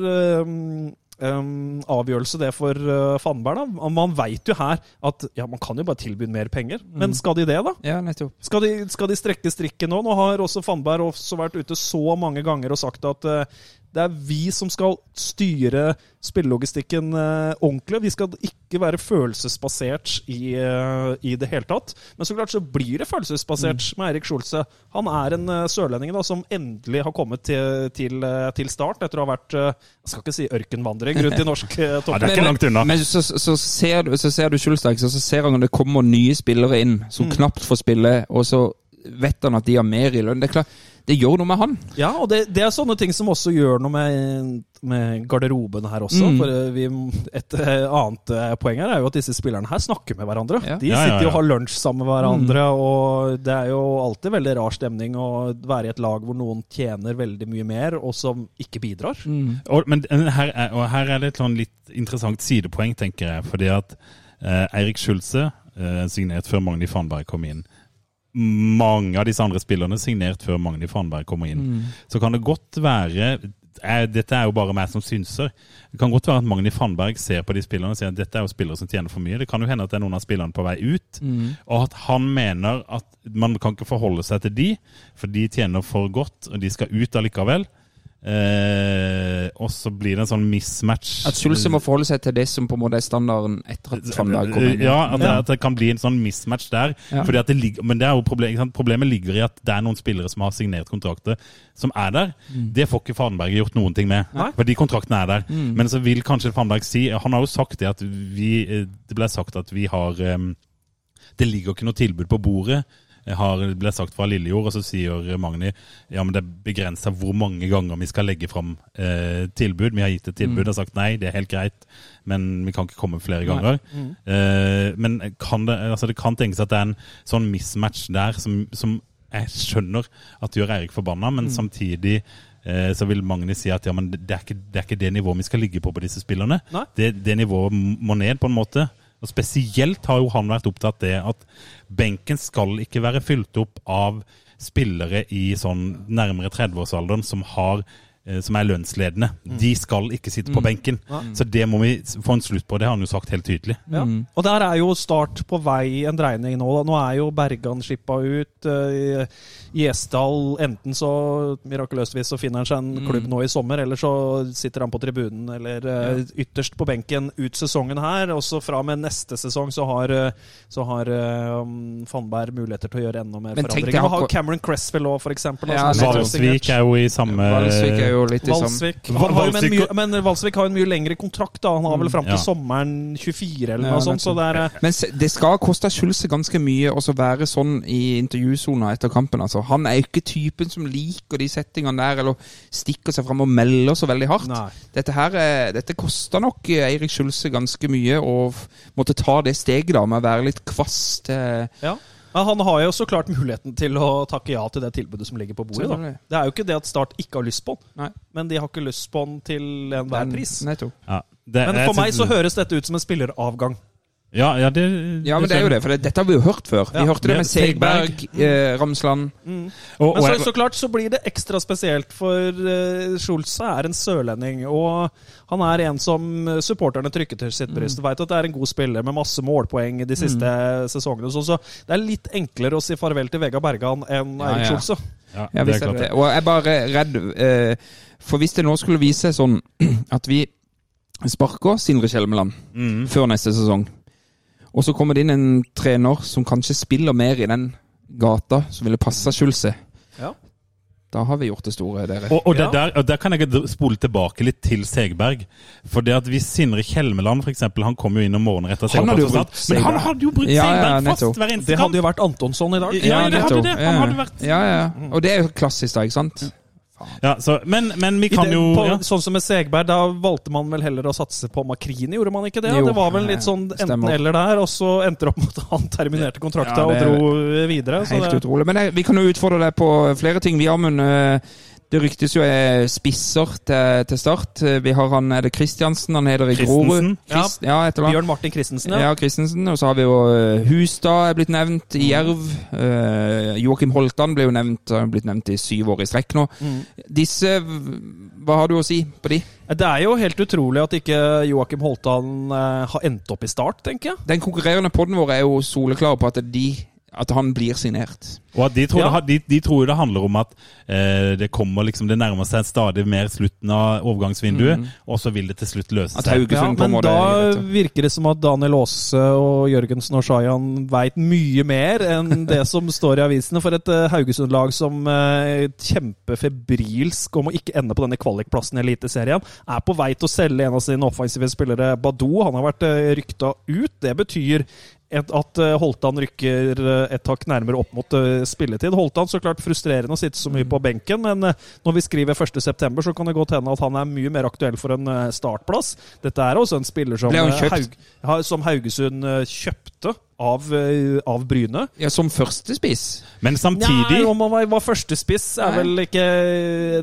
em, avgjørelse det for uh, Fannberg. da. Man veit jo her at ja, man kan jo bare tilby mer penger, men skal de det, da? Ja, nettopp. Skal de, skal de strekke strikken nå? Nå har også Fannberg også vært ute så mange ganger og sagt at eh, det er vi som skal styre spillelogistikken eh, ordentlig. Vi skal ikke være følelsesbasert i, eh, i det hele tatt. Men så klart så blir det følelsesbasert med Eirik Skjolse. Han er en uh, sørlending da, som endelig har kommet til, til, eh, til start etter å ha vært eh, Jeg skal ikke si ørkenvandring rundt i norsk topp. Ja, det er ikke langt unna. Men så, så, ser du, så ser du Schulstad, ikke så ser han når det kommer nye spillere inn som knapt får spille, og så vet han at de har mer i lønn. Det er klart, det gjør noe med han. Ja, og det, det er sånne ting som også gjør noe med, med garderoben her også. Mm. For eh, vi, et eh, annet eh, poeng her er jo at disse spillerne her snakker med hverandre. Ja. De Ja, ja, sitter og har lunsj sammen med hverandre, og det er jo alltid veldig rar stemning å være i et lag hvor noen tjener veldig mye mer, og som ikke bidrar. Og, men her er, og her er det et sånn litt interessant sidepoeng, tenker jeg. Fordi at eh, Eirik Schulze eh, signert før Magni Fanberg kom inn. Mange av disse andre spillerne signert før Magni Fanberg kommer inn. Så kan det godt være eh, dette er jo bare meg som synser. Det kan godt være at Magni Fanberg ser på de spillerne og sier at dette er jo spillere som tjener for mye. Det kan jo hende at det er noen av spillerne på vei ut, og at han mener at man kan ikke forholde seg til de, for de tjener for godt, og de skal ut allikevel. Eh, og så blir det en sånn mismatch. At Schulze må forholde seg til det som på en måte er standarden etter at Fannberg kom inn. Ja, at det, at det kan bli en sånn mismatch der. Ja. Fordi at det ligger, men det er jo problem, ikke sant? problemet ligger i at det er noen spillere som har signert kontrakter, som er der. Det får ikke Fadenberg gjort noen ting med. Nei. For de kontraktene er der. Men så vil kanskje Fadenberg si Han har jo sagt det at vi Det ble sagt at vi har eh, Det ligger ikke noe tilbud på bordet. Har, ble sagt fra Lillejord, og så sier Magni ja, men det er begrensa hvor mange ganger vi skal legge fram eh, tilbud. Vi har gitt et tilbud og sagt nei, det er helt greit, men vi kan ikke komme flere ganger. Eh, men kan det, altså det kan tenkes at det er en sånn mismatch der som, som jeg skjønner at gjør Eirik forbanna, men samtidig eh, så vil Magni si at ja, men det er, ikke, det er ikke det nivået vi skal ligge på på disse spillerne. Det, det nivået må ned på en måte. Og Spesielt har jo han vært opptatt av det at benken skal ikke være fylt opp av spillere i sånn nærmere 30-årsalderen som har eh, som er lønnsledende. De skal ikke sitte på benken. Så det må vi få en slutt på. Det har han jo sagt helt tydelig. Ja. Og der er jo Start på vei en dreining nå. da. Nå er jo Bergan skippa ut. Eh, Gjesdal enten så Mirakuløstvis så finner han seg en klubb nå i sommer, eller så sitter han på tribunen eller ja. ytterst på benken ut sesongen her. Og så fra og med neste sesong så har, eh, så har eh, um, Fannberg muligheter til å gjøre enda mer Men forandringer. Nå har Cameron Cresswell òg, eksempel. Ja. Valsvik er jo i samme Valsvik er jo litt i Valsvik. samme Valsvik mye, men Valsvik har en mye lengre kontrakt. da Han har vel fram til Ja. sommeren 24 eller Ja, noe sånt. Så det er eh, Men det skal koste Schulze ganske mye å være sånn i intervjusona etter kampen. altså. Han er jo ikke typen som liker de settingene der, eller stikker seg fram og melder så veldig hardt. Nei. Dette her, er- dette koster nok eh, Eirik Skjulse ganske mye å måtte ta det steget da, med å være litt kvass til Ja. Men han har jo så klart muligheten til å takke ja til det tilbudet som ligger på bordet. da. Det er jo ikke det at Start ikke har lyst på den. han, men de har ikke lyst på han til enhver pris. Ja, det, Men for meg så høres dette ut som en spilleravgang. Ja, ja, det, Ja, men det er jo det, for det, dette har vi jo hørt før. Vi hørte det Med Segberg, eh, Ramsland. Og, Men så, så klart så blir det ekstra spesielt, for uh, Schulze er en sørlending. Og han er en som supporterne trykker til sitt bryst. Veit at det er en god spiller med masse målpoeng de siste sesongene. og sånn, så det er litt enklere å si farvel til Vega Bergan enn Eirik ja. Schulze. ja, Ja, det er er klart det. Og jeg er bare redd uh, For hvis det nå skulle vise seg sånn at vi sparker Sindre Kjelmeland Mm. før neste sesong, og så kommer det inn en trener som kanskje spiller mer i den gata som ville passa Schulze, Ja. da har vi gjort det store, dere. Og, og, det der, og der kan jeg spole tilbake litt til Segberg. For det at hvis Sindre Kjelmeland for eksempel, han kom jo inn om morgenen etter Han hadde brukt Men han hadde jo brukt Ja, ja, Segberg fast nettopp. hver eneste Det hadde jo vært Antonsson i dag. Ja, det hadde det. Han hadde vært Ja, ja. Og det er jo klassisk, da, ikke sant? Ja, så, men, men vi kan det- jo på, ja. Sånn som med Segberg, da valgte man vel heller å satse på Makrini, gjorde man ikke det? Jo, det var vel litt sånn enten-eller der, og så endte det opp med at han terminerte kontrakta Ja, og dro videre. Så Helt det, utrolig. Men jeg, vi kan jo utfordre deg på flere ting. Vi, Amund, eh, det ryktes jo er spisser til, til start. Eh, Vi har han, er det Kristiansen, han heter i Grorud. Christ, ja, et. Bjørn Martin Christensen, Ja, ja. Christensen. Og så har vi jo eh, Hustad er blitt nevnt i Jerv. Uh, Joakim Holtan ble jo nevnt, har blitt nevnt i syv år i strekk nå. Disse, hva har du å si på de? Det er jo helt utrolig at ikke Joakim Holtan eh, har endt opp i start, tenker jeg. Den konkurrerende podden vår er jo soleklar på at, de, at han blir signert. Og at de tror, Ja. det, de, de tror det handler om at eh, det kommer liksom, det nærmer seg stadig mer slutten av overgangsvinduet, og så vil det til slutt løse Mm. Seg. Ja, men da det, virker det som at Daniel Aase og Jørgensen og Shayan veit mye mer enn det som står i avisene. For et uh, Haugesund-lag som uh, kjemper febrilsk om å ikke ende på denne kvalikplassen i Eliteserien, er på vei til å selge en av sine offensive spillere, Badou. Han har vært uh, rykta ut. Det betyr et, at eh, Holtan rykker eh, et hakk nærmere opp mot eh, spilletid. Holtan så klart frustrerende å sitte så mye på benken, men når vi skriver 1.9, så kan det godt hende at han er mye mer aktuell for en startplass. Dette er også en spiller som? Haug, som Haugesund kjøpte av, eh, av Bryne. Ja, Som førstespiss. Men samtidig Nei, om han var, var førstespiss, er Nei. vel ikke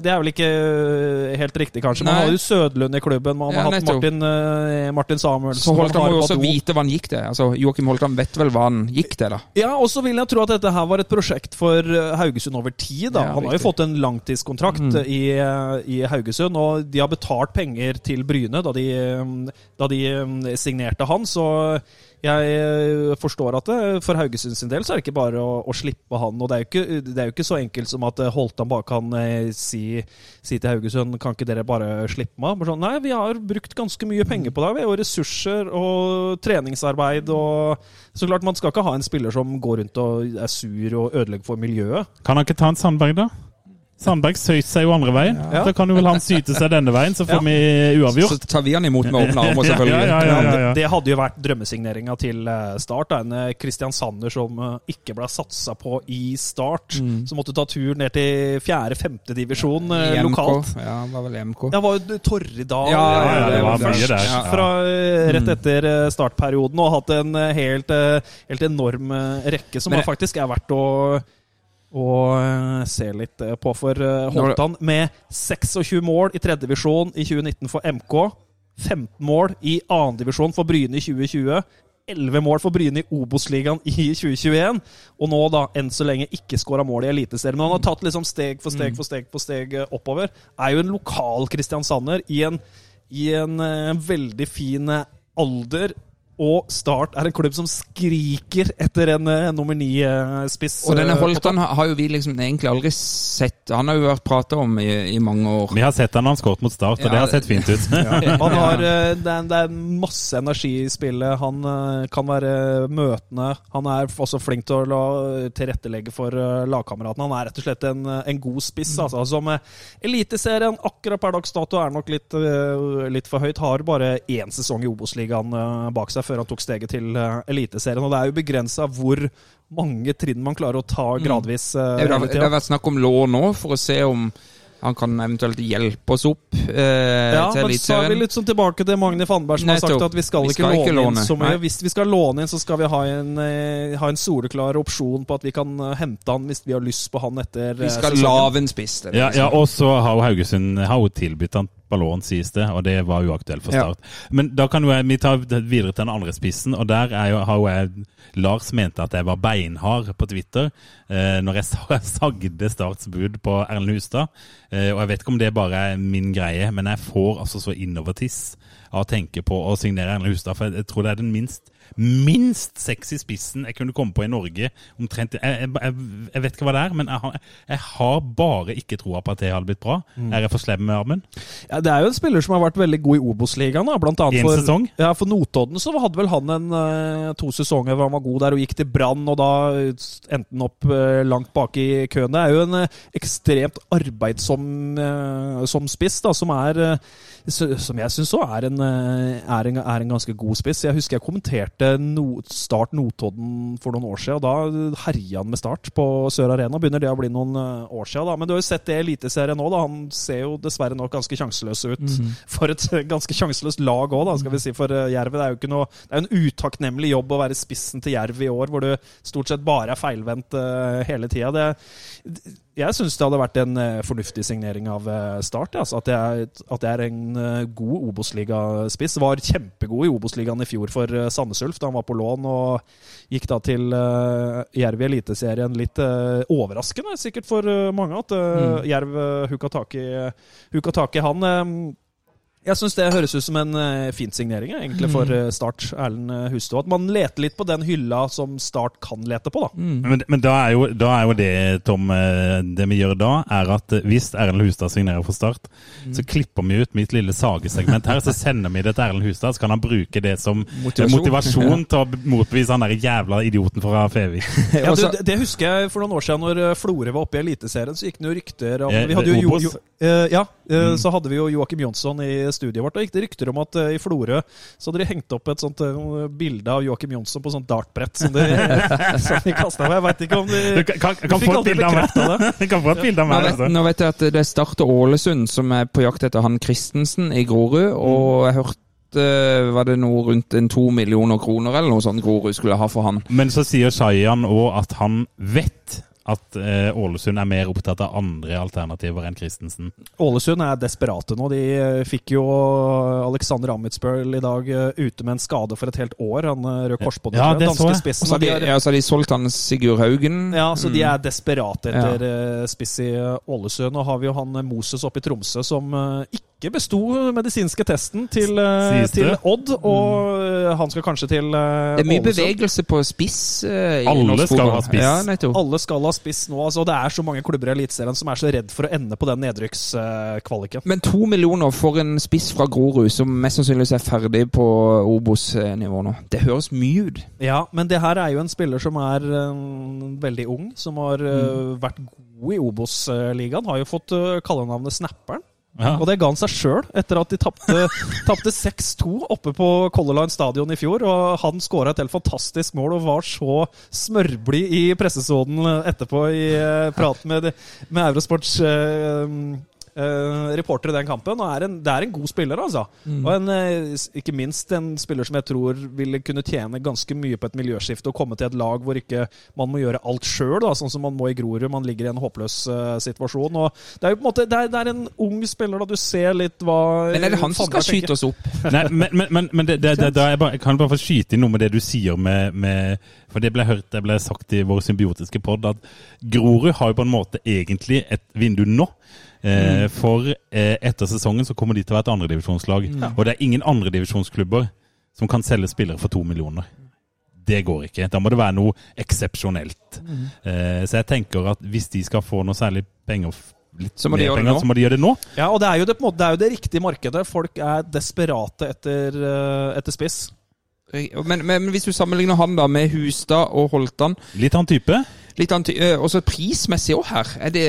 Det er vel ikke eh, helt riktig, kanskje. Man Nei. har jo Sødlund i klubben, man Ja, har hatt. Martin, eh, Martin Samuelsen Så Holtan må jo også vite hva han gikk til. Altså, Joakim Holtan vet vel hva han gikk til, da. Ja, og så vil jeg tro at dette her var et prosjekt for Haugesund over tid. da. Ja, Han har jo fått en langtidskontrakt Mm. i, i Haugesund, og de har betalt penger til Bryne da de, da de signerte han. Så jeg eh, forstår at det, for Haugesund sin del så er det ikke bare å, å slippe han. Og det er, ikke, det er jo ikke så enkelt som at eh, Holtan bare kan eh, si, si til Haugesund Kan ikke dere bare slippe meg? Sånn, Nei, vi har brukt ganske mye penger på deg. Vi har jo ressurser og treningsarbeid og Så klart, man skal ikke ha en spiller som går rundt og er sur og ødelegger for miljøet. Kan han ikke ta en Sandberg, da? Sandberg søyt seg jo andre veien. Ja. Så kan jo vel han syte seg denne veien, så får Ja. vi uavgjort. Så tar vi han imot med åpne armer, selvfølgelig. Ja, ja, ja, ja, ja. Det hadde jo vært drømmesigneringa til eh, Start. da. En eh, Christian Sanner som eh, ikke ble satsa på i Start. Mm. Som måtte ta tur ned til fjerde-femte divisjon ja, lokalt. Ja, det var vel MK. Ja, var jo Torridal Ja, ja, ja, det var først, der. Ja. fra rett Mm. etter startperioden, og hatt en helt, helt enorm rekke som Men- faktisk er verdt å å eh, se litt eh, på for eh, Holtan, med 26 mål i tredjedivisjon i 2019 for MK. 15 mål i annendivisjon for Bryne i 2020. 11 mål for Bryne i Obos-ligaen i 2021. Og nå, da, enn så lenge ikke skåra mål i Eliteserien. Men han har tatt liksom steg for steg for steg for steg oppover. Er jo en lokal kristiansander i en, i en veldig fin alder. Og Start er en klubb som skriker etter en uh, nummer ni-spiss. Og denne Holtan har, jo vi liksom egentlig aldri sett. Han har jo vært prata om i, i, mange år. Vi har sett han han skåret mot Start, og Ja, det har sett fint ut. Ja, han har, uh, det, er, det er masse energi i spillet. Han kan være møtende. Han er også flink til å la, tilrettelegge for lagkameratene. Han er rett og slett en, en god spiss. Altså, som uh, Eliteserien akkurat per dags dato er nok litt, litt for høyt. Har bare én sesong i Obos-ligaen bak seg før han tok steget til uh, Eliteserien. Og det er jo begrensa hvor mange trinn man klarer å ta gradvis. Uh, Det, har- det har vært snakk om lån nå, for å se om han kan eventuelt hjelpe oss opp eh, Ja, til men så er vi litt sånn tilbake til Magne Fannberg som har sagt at vi skal Vi ikke, skal ikke låne, låne. inn så mye. Nei. Hvis vi skal låne inn, så skal vi ha en, eh, ha en soleklar opsjon på at vi kan eh, hente han hvis vi har lyst på han etter Vi eh, skal sesongen. lave en spiss. Ja, ja, og så har Haugesund har tilbudt han ballon, sies det, og det var uaktuelt for Ja. Start. Men da kan jo jeg, vi ta videre til den andre spissen, og der er jo, har jo jeg Lars mente at jeg var beinhard på Twitter eh, når jeg sagde Starts bud på Erlend Hustad. Eh, og jeg vet ikke om det bare er min greie, men jeg får altså så innovertiss av å tenke på å signere Erlend Hustad, for jeg, jeg tror det er den minst minst sexy spissen jeg kunne komme på i Norge. Omtrent, jeg, jeg, jeg, vet ikke hva det er, men jeg har, jeg har bare ikke troa på at det hadde blitt bra. Er jeg for slem med armen? Ja, det er jo en spiller som har vært veldig god i Obos-ligaen. Blant annet En for, sesong? Ja, for Notodden så hadde vel han en eh, to sesonger hvor han var god der og gikk til Brann, og da endte han opp eh, langt bak i køen. Det er jo en eh, ekstremt arbeidsom eh, som spiss, da, som er eh, som jeg syns òg er, en, eh, er, en, er en ganske god spiss. Jeg husker jeg kommenterte no, Start Notodden for noen år siden. og Da herja han med Start på Sør Arena. Begynner det å bli noen eh, år siden. Da. Men du har jo sett det i Eliteserien nå. Da. Han ser jo dessverre nok ganske sjanseløs ut. For et ganske sjanseløst lag òg, skal vi si. For eh, Jerv det er jo ikke noe Det er en utakknemlig jobb å være spissen til Jerv i år, hvor du stort sett bare er feilvendt hele tida. Jeg syns det hadde vært en eh, fornuftig signering av eh, Start. Altså at, det er, at det er en eh, god Obos-ligaspiss. Var kjempegod i Obos-ligaen i fjor for uh, Sandnes Ulf da han var på lån, og gikk da til uh, Jerv i Eliteserien. Litt uh, overraskende sikkert for mange at eh, Jerv uh, huka tak i, han. eh, jeg syns det høres ut som en uh, fin signering egentlig for uh, Start, Erlend uh, Hustad. At man leter litt på den hylla som Start kan lete på, da. Men, men da, er jo, da er jo det, Tom, det vi gjør da, er at hvis Erlend Hustad signerer for Start, så klipper vi ut mitt lille sagesegment her, så sender vi det til Erlend Hustad, så kan han bruke det som Motivasjon. motivasjon, motivasjon til å motbevise han der jævla idioten fra Fevik. Ja, du, det, det husker jeg for noen år siden, når Florø var oppe i Eliteserien, så gikk det jo rykter om Eh, vi hadde jo, jo, jo, eh, Ja, eh, så hadde vi jo Joakim Jonsson i studiet vårt, og gikk det rykter om at eh, i Florø så hadde de hengt opp et sånt eh, bilde av Joakim Jonsson på sånt dartbrett som de, som de kasta med. Jeg veit ikke om de Du kan, kan, kan fikk aldri bilde av det. Du kan få et bilde av meg. altså. nå vet jeg at det starter Ålesund, som er på jakt etter han Christensen i Grorud. Og jeg hørte var det noe rundt en to millioner kroner eller noe sånt Grorud skulle ha for han. Men så sier Shayan òg at han vet at eh, Ålesund er mer opptatt av andre alternativer enn Christensen. Ålesund er desperate nå. De eh, fikk jo Alexander Amitsbøl i dag eh, ute med en skade for et helt år. Han eh, rød korsbånd. Ja, den danske. Og spissen. så har de, de ja, så har de solgt han Sigurd Haugen. Ja, så de Mm. er desperate etter eh, spiss i Ålesund. Nå har vi jo han Moses oppe i Tromsø som ikke besto medisinske testen til, til Odd, og mm. han skal kanskje til Ålesund. Det er mye Ålesund. bevegelse på spiss. i Alle skal ha spiss. Ja. Alle skal ha spiss nå. altså Det er så mange klubber i Eliteserien som er så redd for å ende på den nedrykkskvaliken. Men to millioner for en spiss fra Grorud, som mest sannsynligvis er ferdig på Obos-nivå nå. Det høres mye ut. Ja, men det her er jo en spiller som er eh, veldig ung, som har uh, vært god i Obos-ligaen. Har jo fått uh, kallenavnet Snapperen. Ja. Og det ga han seg sjøl, etter at de tapte tapte 6-2 oppe på Color Line stadion i fjor. Og han skåra et helt fantastisk mål og var så smørblid i pressesonen etterpå i praten prat med, med Eurosports eh, eh, reporter i den kampen. Og er en, det er en god spiller, altså. Og en, uh, ikke minst en spiller som jeg tror ville kunne tjene ganske mye på et miljøskifte og komme til et lag hvor ikke man må gjøre alt sjøl, sånn som man må i Grorud. Man ligger i en håpløs uh, situasjon. Og det er jo på en måte det er, det er en ung spiller, da. Du ser litt hva Men er det han som skal skyte oss opp? Nei, men, men, men, men det, det, det, da jeg, bare, jeg kan bare få skyte inn noe med det du sier med, med For det ble hørt, det ble sagt i vår symbiotiske pod at Grorud har jo på en måte egentlig et vindu nå. Eh, For eh, etter sesongen så kommer de til å være et andredivisjonslag. Og det er ingen andredivisjonsklubber som kan selge spillere for to millioner. Det går ikke. Da må det være noe eksepsjonelt. Mm. Eh, så jeg tenker at hvis de skal få noe særlig penger litt Så må penger. Så må de gjøre det nå. Ja, og det er jo det, på måte, det, er jo det riktige markedet. Folk er desperate etter, eh, etter spiss. Men, men hvis du sammenligner han da med Hustad og Holtan Litt annen type. Litt annet, øh, også prismessig òg her. Er det,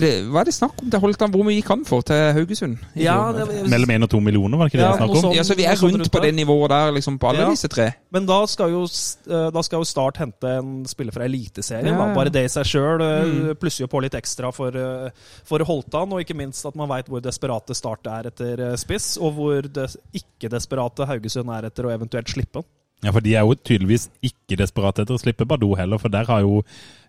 det, hva er det snakk om til Holtan? Hvor mye gikk han for til Haugesund? Ja, det, jeg, Mellom én og to millioner, var det ikke det Ja, snakk om? Sånn, ja, så vi er rundt rundt på det nivået der, liksom, på alle Ja. disse tre. Men da skal, jo, eh, da skal jo Start hente en spiller fra Eliteserien. Ja, Bare det i seg sjøl Mm. plusser jo på litt ekstra for, eh, for Holtan. Og ikke minst at man veit hvor desperate Start er etter eh, spiss, og hvor des ikke-desperate Haugesund er etter å eventuelt slippe han. Ja, for de er jo tydeligvis ikke desperate etter å slippe Badou heller, for der har jo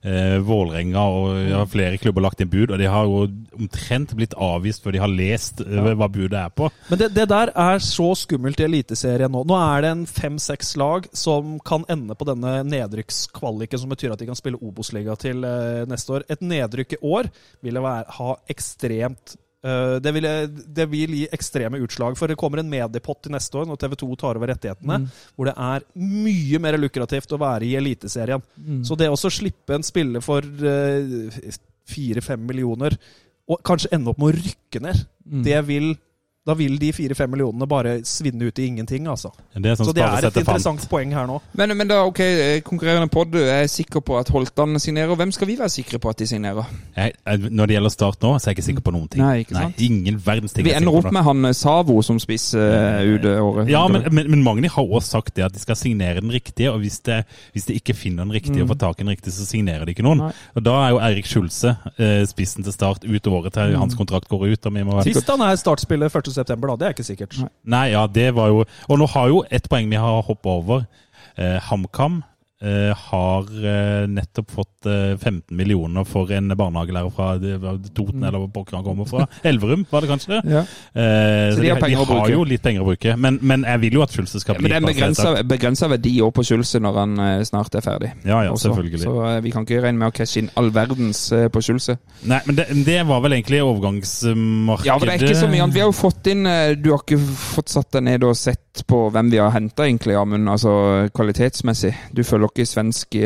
eh, Vålerenga og ja, flere klubber lagt inn bud, og de har jo omtrent blitt avvist før de har lest eh, hva budet er på. Men det, det der er så skummelt i Eliteserien nå. Nå er det en fem-seks lag som kan ende på denne nedrykkskvaliken, som betyr at de kan spille Obos-liga til eh, neste år. Et nedrykk i år ville være, ha ekstremt det, vil, det vil gi ekstreme utslag, for det kommer en mediepott til neste år når TV 2 tar over rettighetene, hvor det er mye mer lukrativt å være i Eliteserien. Så det å slippe en spiller for fire-fem millioner, og kanskje ende opp med å rykke ned, det vil da vil de fire-fem millionene bare svinne ut i ingenting, altså. Det sånn Så det er et interessant fant. poeng her nå. Men, men da, ok, eh, konkurrerende pod er sikker på at Holtan signerer. Hvem skal vi være sikre på at de signerer? Jeg, når det gjelder Start nå, så er jeg ikke sikker på noen ting. Nei, ikke sant? Nei, ingen verdens ting. Vi er ender opp med han eh, Savo som spiss uh, ut året. Ja, men, men, men Magni har også sagt det at de skal signere den riktige, og hvis de, hvis de ikke finner den riktige og får tak i den riktige, så signerer de ikke noen. Nei. Og Da er jo Eirik Skjulse uh, spissen til Start ut året til hans kontrakt går ut. Og vi må Hvis han er startspiller 1.9., da. Det er ikke sikkert. Nei, ja, det var jo Og nå har jo et poeng vi har hoppa over. Eh, HamKam eh, har uh, nettopp fått uh, 15 millioner for en barnehagelærer fra Toten, Mm. eller hvor pokker han kommer fra. Elverum, var det kanskje det? Ja. Eh, så de har de har jo litt penger å bruke. Men, men jeg vil jo at Schulze skal Ja, bli men det er en begrensa, verdi også på Schulze når han eh, snart er ferdig. Ja, ja, Også. selvfølgelig. Så eh, vi kan ikke regne med å cashe inn all verdens eh, på Schulze. Nei, men det, det var vel egentlig overgangsmarkedet. Ja, for det er ikke så mye annet. Vi har jo fått inn eh, Du har ikke fått satt deg ned og sett på hvem vi har henta, egentlig, Amund. Altså kvalitetsmessig. Du følger ikke svensk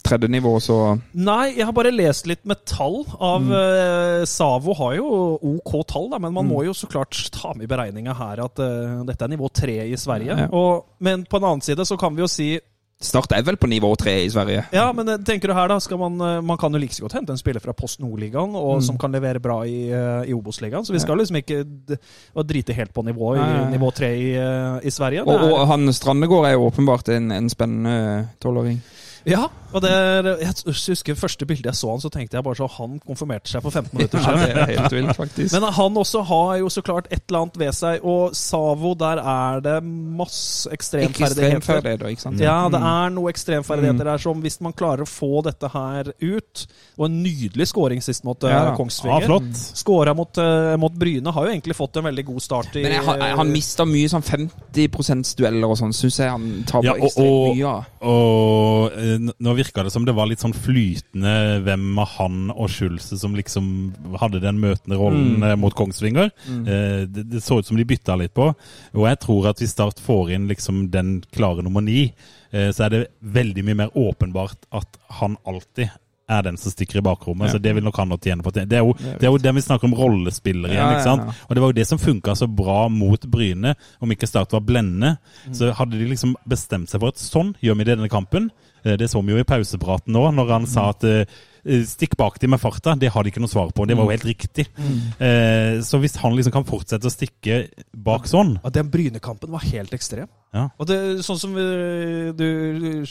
tredje nivå, så Nei, jeg har bare lest litt med tall av Mm. eh, Savo har jo OK tall, da, men man må jo så klart ta med i beregninga her at eh, dette er nivå tre i Sverige. Ja. Og, men på en annen side så kan vi jo si Start er vel på nivå tre i Sverige. Ja, men eh, tenker du her da, skal man, eh, man kan jo like så godt hente en spiller fra Post Nord-ligaen, Mm. som kan levere bra i, eh, i Obos-ligaen. Så vi skal liksom ikke drite helt på nivå i nivå tre i, i Sverige. Og, og han Strandegård er jo åpenbart en, en spennende tolvåring. Ja, og det er, jeg husker første bildet jeg så han, så tenkte jeg bare så han konfirmerte seg for 15 minutter Ja, det er helt vilt, faktisk. Men han også har jo så klart et eller annet ved seg, og Savo, der er det masse ikke ekstremferdigheter. ikke sant? Ja, det Mm. er noe ekstremferdigheter der som hvis man klarer å få dette her ut Og en nydelig scoring sist mot ja. Ja, Ja, flott. Skåra mot, eh, mot Bryne. Har jo egentlig fått en veldig god start i Men jeg, han, han mista mye sånn 50 %-dueller og sånn, syns jeg han taper Ja, ekstremt mye av. Og eh, n- nå virka det som det var litt sånn flytende hvem av han og Skjulse som liksom hadde den møtende rollen Mm. eh, mot Kongsvinger. Eh, det, det så ut som de bytta litt på. Og jeg tror at hvis Start får inn liksom den klare nummer ni, eh, så er det veldig mye mer åpenbart at han alltid er den som stikker i bakrommet. Ja. Så det vil nok han tjene på. Det er jo det, er jo det vi snakker om rollespillere igjen. Ja, ikke sant? ja. Og det var jo det som funka så bra mot Bryne. Om ikke Start var blendende, Mm. så hadde de liksom bestemt seg for at sånn gjør vi det i denne kampen. Eh, Det så vi jo i pausepraten nå, når han sa at eh, stikk bak dem med farta. Det har de ikke noe svar på. Det var jo helt riktig. Eh, Så hvis han liksom kan fortsette å stikke bak sånn Ja, Den Bryne-kampen var helt ekstrem. Ja. Og det, sånn som du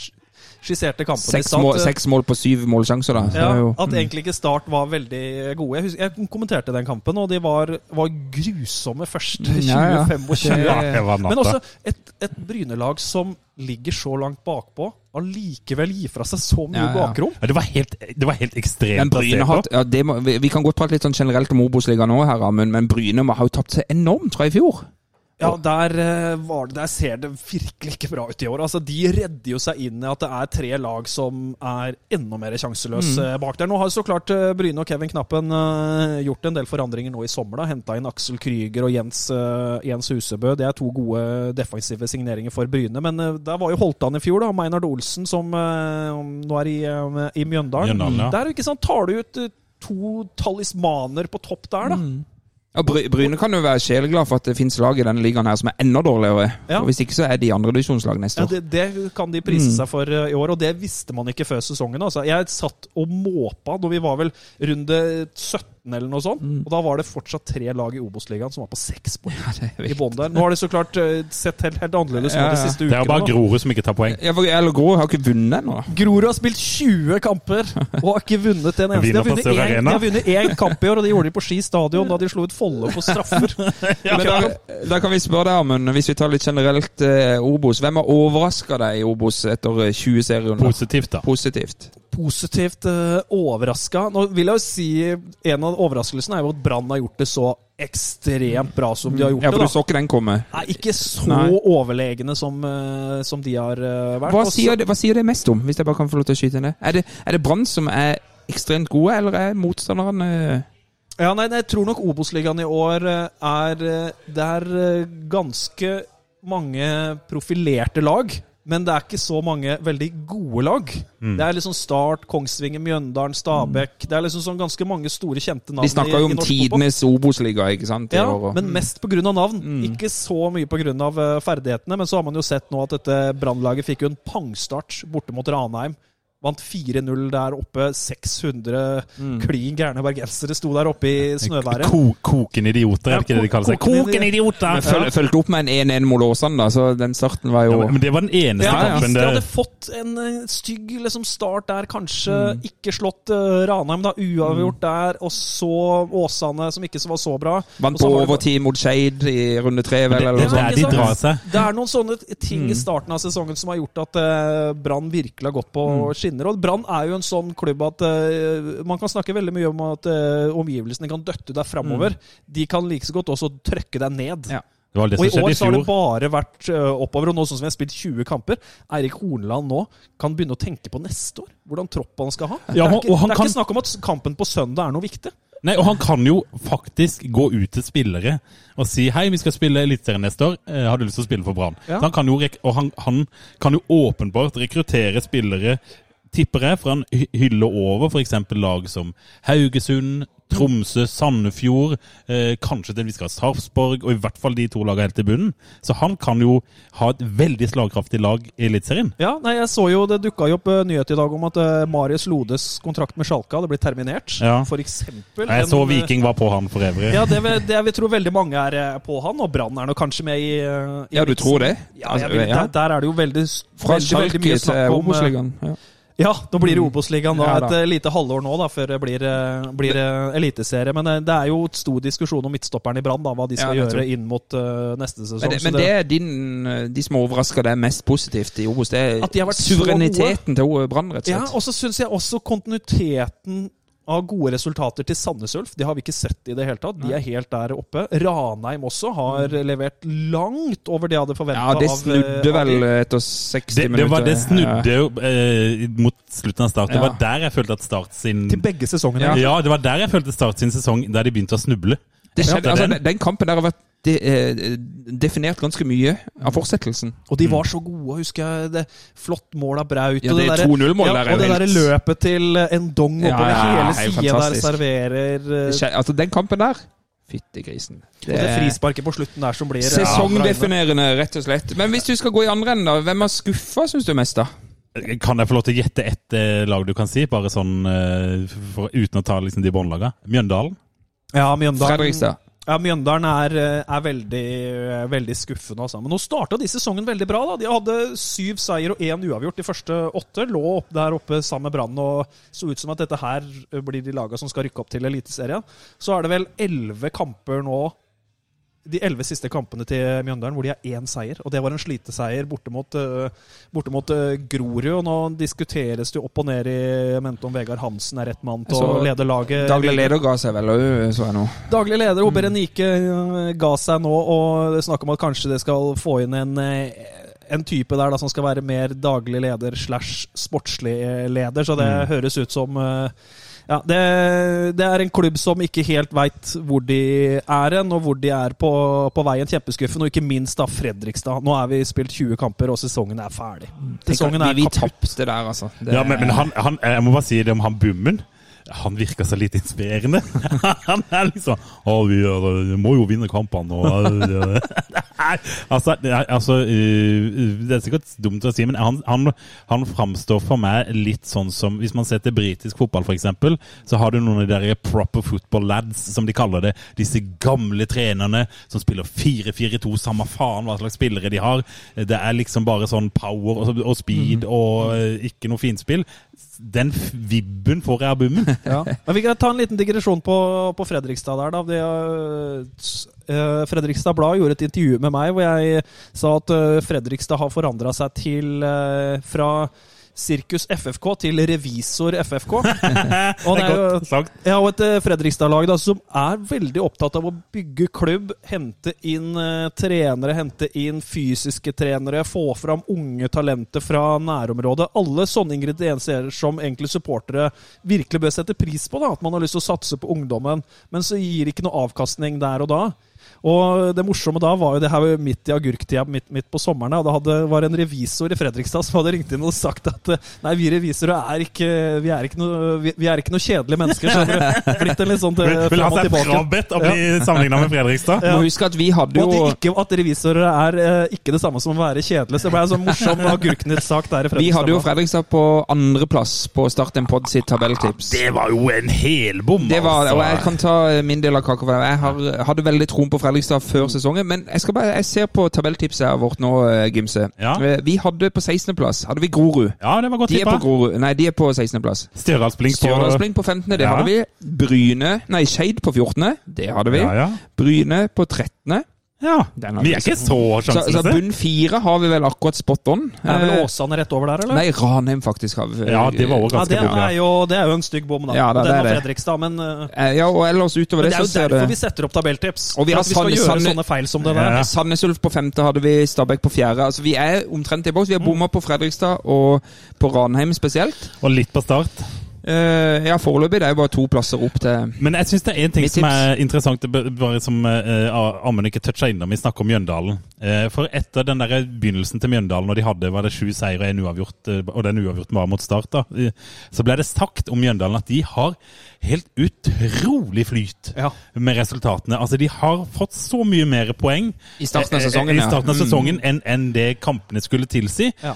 skisserte kampen i Seks stad mål, seks mål på syv målsjanser, da. Ja, jo, At egentlig ikke Start var veldig gode. Jeg, husker, jeg kommenterte den kampen, og de var, var grusomme første Ja, ja. 20-25. Ja, ja. Men også et, et Bryne-lag som ligger så langt bakpå, allikevel gir fra seg så mye Ja, ja. bakrom. Ja, det, var helt, det var helt ekstremt men Bryne hatt- ja, det må, vi, vi kan godt prate litt sånn generelt om Obos-ligaen nå, her, Amund, men Bryne har jo tapt seg enormt fra i fjor. Ja, der, eh, var det, der ser det virkelig ikke bra ut i år. Altså, De redder jo seg inn i at det er tre lag som er enda mer sjanseløse Mm. bak der. Nå har så klart eh, Bryne og Kevin Knappen eh, gjort en del forandringer nå i sommer. Henta inn Aksel Krüger og Jens, Jens Husebø. Det er to gode defensive signeringer for Bryne. Men der var jo Holtan i fjor, da. Meinhard Olsen, som nå er i, i Mjøndalen. Mjøndalen, ja. Der ikke sant, tar du ut to talismaner på topp der, da. Ja, Bry Bryne kan jo være sjeleglad for at det finnes lag i denne ligaen her som er enda dårligere. Ja. Hvis ikke så er de andredivisjonslag neste Ja, år. det, det kan de prise seg for eh, i år, og det visste man ikke før sesongen. Altså. Jeg satt og måpa når vi var vel runde 17 eller noe sånt, og da var det fortsatt tre lag i Obos-ligaen som var på seks poeng er i bånn der. Nå har det så klart eh, sett helt, helt annerledes ut Ja, de siste ukene. Det er jo bare. Grorud som ikke tar poeng. Ja, for Eller Grorud har ikke vunnet ennå. Grorud har spilt 20 kamper og har ikke vunnet en eneste. De har vunnet én- de har vunnet én kamp i år, og det gjorde de på Ski stadion da de slo ut Folle på straffer. Men da, da kan vi spørre deg, Amund, hvis vi tar litt generelt eh, Obos. Hvem har overraska deg i Obos etter eh, 20 serierunder? Positivt, da. Positivt. Positivt uh, overraska. Nå vil jeg jo si En av overraskelsene er jo at Brann har gjort det så ekstremt bra som de har gjort Ja, for det. du så ikke den komme. Nei, ikke så Nei. overlegne som, uh, som de har uh, vært. Hva sier, det, hva sier det mest om, hvis jeg bare kan få lov til å skyte inn det? Er det, er det Brann som er ekstremt gode, eller er motstanderne Ja, nei, jeg tror nok Obos-ligaen i år eh, er eh, Det er eh, ganske mange profilerte lag. Men det er ikke så mange veldig gode lag. Det er liksom Start, Kongsvinger, Mjøndalen, Stabæk Det er liksom sånn ganske mange store, kjente navn. Vi snakker jo om tidenes Obos-liga, ikke sant? Ja, år, og- men mest pga. navn. Ikke så mye pga. ferdighetene. Men så har man jo sett nå at dette Brannlaget fikk jo en pangstart borte mot Ranheim. Vant 4-0 der oppe. 600 klin gærne bergensere sto der oppe i snøværet. Ko koken idioter, er det ikke det de kaller seg? Koken, koken idioter! Men føl, fulgte opp med en 1-1 mot Åsane, da, så den starten var jo men- men det var den eneste Ja, kampen Hvis de hadde fått en stygg liksom, start der, kanskje ikke slått uh, Ranheim, da uavgjort der, og så Åsane, som ikke var så bra Vant på overtid mot Skeid i runde tre, vel, det- eller det noe er sånt. de drar seg. Det er noen sånne ting i starten av sesongen som har gjort at uh, Brann virkelig har gått på skinner. Og Brann er jo en sånn klubb at uh, man kan snakke veldig mye om at uh, omgivelsene kan døtte deg framover. De kan like så godt også trykke deg ned. Ja. Det var det Og i år så har det bare vært uh, oppover. Og nå sånn som vi har spilt 20 kamper, Eirik Horneland nå kan begynne å tenke på neste år. Hvordan tropp han skal ha. Ja, det er, og ikke, han det er kan- ikke snakk om at kampen på søndag er noe viktig. Nei, og han kan jo faktisk gå ut til spillere og si hei, vi skal spille Eliteserien neste år. Har du lyst til å spille for Brann? Ja. Han kan jo, og han, han kan jo åpenbart rekruttere spillere, tipper jeg, for han hyller over f.eks. lag som Haugesund, Tromsø, Sandefjord, eh, kanskje til vi skal ha Sarpsborg, og i hvert fall de to lagene helt til bunnen. Så han kan jo ha et veldig slagkraftig lag i Eliteserien. Ja, nei, jeg så jo Det dukka opp uh, nyhet i dag om at eh, Marius Lodes kontrakt med Sjalka hadde blitt terminert. Ja. For eksempel. Jeg En, så eh, Viking var på han for øvrig. Ja, det, vil- det jeg vil tro veldig mange er eh, på han, og Brann er nå kanskje med i, eh, i Ja, du tror det? Ja, jeg Altså, vil, der, der er det jo veldig, Fra veldig, veldig mye til snakk om eh, Obos-ligaen. Ja. Ja, nå blir det Obos-ligaen. Ja, et eh, lite halvår nå da, før det blir, eh, blir eh, eliteserie. Men det er jo et stor diskusjon om midtstopperen i Brann, hva de skal Ja, gjøre inn mot uh, neste sesong. Men, det, men det er din, de som overrasker deg mest positivt i Obos, det er de suvereniteten til Brann, rett og Ja, og så syns jeg også kontinuiteten av gode resultater til Sandnes Ulf. Det har vi ikke sett i det hele tatt. De er helt der oppe. Ranheim også har levert langt over det jeg hadde forventa. Ja, det snudde vel eh, etter 60 Det, det, minutter. var, det snudde jo eh, mot slutten av start. Det Ja. var der jeg følte at Start sin Til begge sesongene. Ja. Ja, det var der jeg følte Start sin sesong, der de begynte å snuble. Det skjedde, altså, den- kampen der har vært de, eh, definert ganske mye av fortsettelsen. Og de var så gode, husker jeg. Det Flott mål av Braut. Ja, og det der, ja, Og det der løpet til Endong dong oppover ja, ja, hele sida der serverer eh, altså, den kampen der Fytti grisen. Og det frisparket på slutten der som blir eh, Sesongdefinerende, rett og slett. Men hvis du skal gå i andre enden, da. Hvem har skuffa, syns du mest, da? Kan jeg få lov til å gjette ett eh, lag du kan si, bare sånn eh, for, uten å ta liksom, de båndlagene? Mjøndalen? Ja, Mjøndalen. Ja, Mjøndalen er, eh, er veldig, veldig skuffende. Altså. Men nå starta de sesongen veldig bra. da. De hadde syv seier og én uavgjort de første åtte. Lå der oppe sammen med Brann og så ut som at dette her blir de laga som skal rykke opp til Eliteserien. Så er det vel elleve kamper nå de elleve siste kampene til Mjøndalen hvor de har én seier. Og det var en sliteseier borte mot, eh, borte mot eh, Grorud. Og nå diskuteres det opp og ned i mente om Vegard Hansen er rett mann til å lede laget. Daglig leder ga seg vel så jeg nå. Daglig leder og Berenike eh, ga seg nå, og det er snakk om at kanskje det skal få inn en, en type der da, som skal være mer daglig leder slash sportslig leder, så det høres ut som eh, ja, det, det er en klubb som ikke helt veit hvor de er hen, og hvor de er på, på veien. Kjempeskuffen, og ikke minst da Fredrikstad. Nå er vi spilt 20 kamper, og sesongen er ferdig. Sesongen vi, er vi kaputt. tapte der, altså. Det- Ja, men, men han, han, jeg må bare si det om han Bummen. Han virker så litt inspirerende. Han er liksom Å, vi, vi må jo vinne kampene og altså, altså uh, Det er sikkert dumt å si, men han, han, han framstår for meg litt sånn som Hvis man ser til britisk fotball, f.eks., så har du noen av de der proper football lads, som de kaller det. Disse gamle trenerne som spiller 4-4-2, samme faen hva slags spillere de har. Det er liksom bare sånn power og, og speed og eh, ikke noe finspill. Den vibben får jeg av Bummen. Ja. Men vi kan ta en liten digresjon på, på Fredrikstad der, da. Det, uh, Fredrikstad Blad gjorde et intervju med meg hvor jeg sa at uh, Fredrikstad har forandra seg til uh, fra Sirkus FFK til Revisor FFK. Og jo ja, og et eh, Fredrikstad-lag som er veldig opptatt av å bygge klubb, hente inn eh, trenere, hente inn fysiske trenere, få fram unge talenter fra nærområdet. Alle sånne ingredienser som egentlig supportere virkelig bør sette pris på. da, At man har lyst til å satse på ungdommen, men så gir det ikke noe avkastning der og da. Og det morsomme da var jo det her midt i agurktida, midt, midt på sommeren. Og det hadde, var en revisor i Fredrikstad som hadde ringt inn og sagt at eh, nei, vi revisorer er ikke, vi er ikke, noe, vi, vi er ikke noe kjedelige mennesker. Så? Blitt en litt sånn til, Vil, vil ha seg frabedt å bli sammenligna med Fredrikstad. Ja. må huske at vi hadde Og jo at, de ikke, at revisorer er eh, ikke det samme som å være kjedelige. Så det ble en sånn morsom agurknytt-sak der i Fredrikstad. Vi hadde jo Fredrikstad på andreplass på Start en pod sitt tabelltips. Det var jo en helbom, Det var og jeg altså. kan ta min del av kaka for det. Jeg har, hadde veldig troen på Fredrikstad før sesongen, men jeg, skal bare, jeg ser på tabelltipset vårt nå, eh, Gimse. Ja. Eh, Vi hadde på 16.-plass hadde vi Grorud. Ja, det var godt De er på tippa. Grorud. Nei, de er på 16.-plass. Stjørdalsblink på Stjørdalsblink på 15., det Ja. hadde vi. Bryne Nei, Skeid på 14., det hadde vi. Ja. Bryne på 13. ja. Den Vi er ikke så Så, så bunn fire har vi vel akkurat spot on. Er vel Eh, Åsane rett over der, eller? Nei, Ranheim faktisk har vi. Ja, det var også Ja, ganske det, er jo, det er jo en stygg bom, da. Ja, da, Den det er var. Fredrikstad, men, eh, Eh, Ja, og ellers utover det, det er jo derfor vi setter opp tabelltips. Og vi har at vi skal gjøre sånne feil som det der. Ja. Sandnes Ulf på femte hadde vi, Stabæk på fjerde. Altså Vi er omtrent i boks. Vi har bomma på Fredrikstad og på Ranheim spesielt. Og litt på start. Eh, ja, foreløpig det er jo bare to plasser opp til Men jeg syns det er en ting som er interessant, bare som uh, Amund ikke toucha innom. Vi snakker om Mjøndalen. Uh, for etter den der begynnelsen til Mjøndalen, når de hadde var det sju seire og en uavgjort, uh, og den uavgjorten var mot Start, da, uh, så ble det sagt om Mjøndalen at de har helt utrolig flyt Ja. med resultatene. Altså, de har fått så mye mer poeng I starten av sesongen, ja. starten av Mm. sesongen enn en det kampene skulle tilsi. Ja.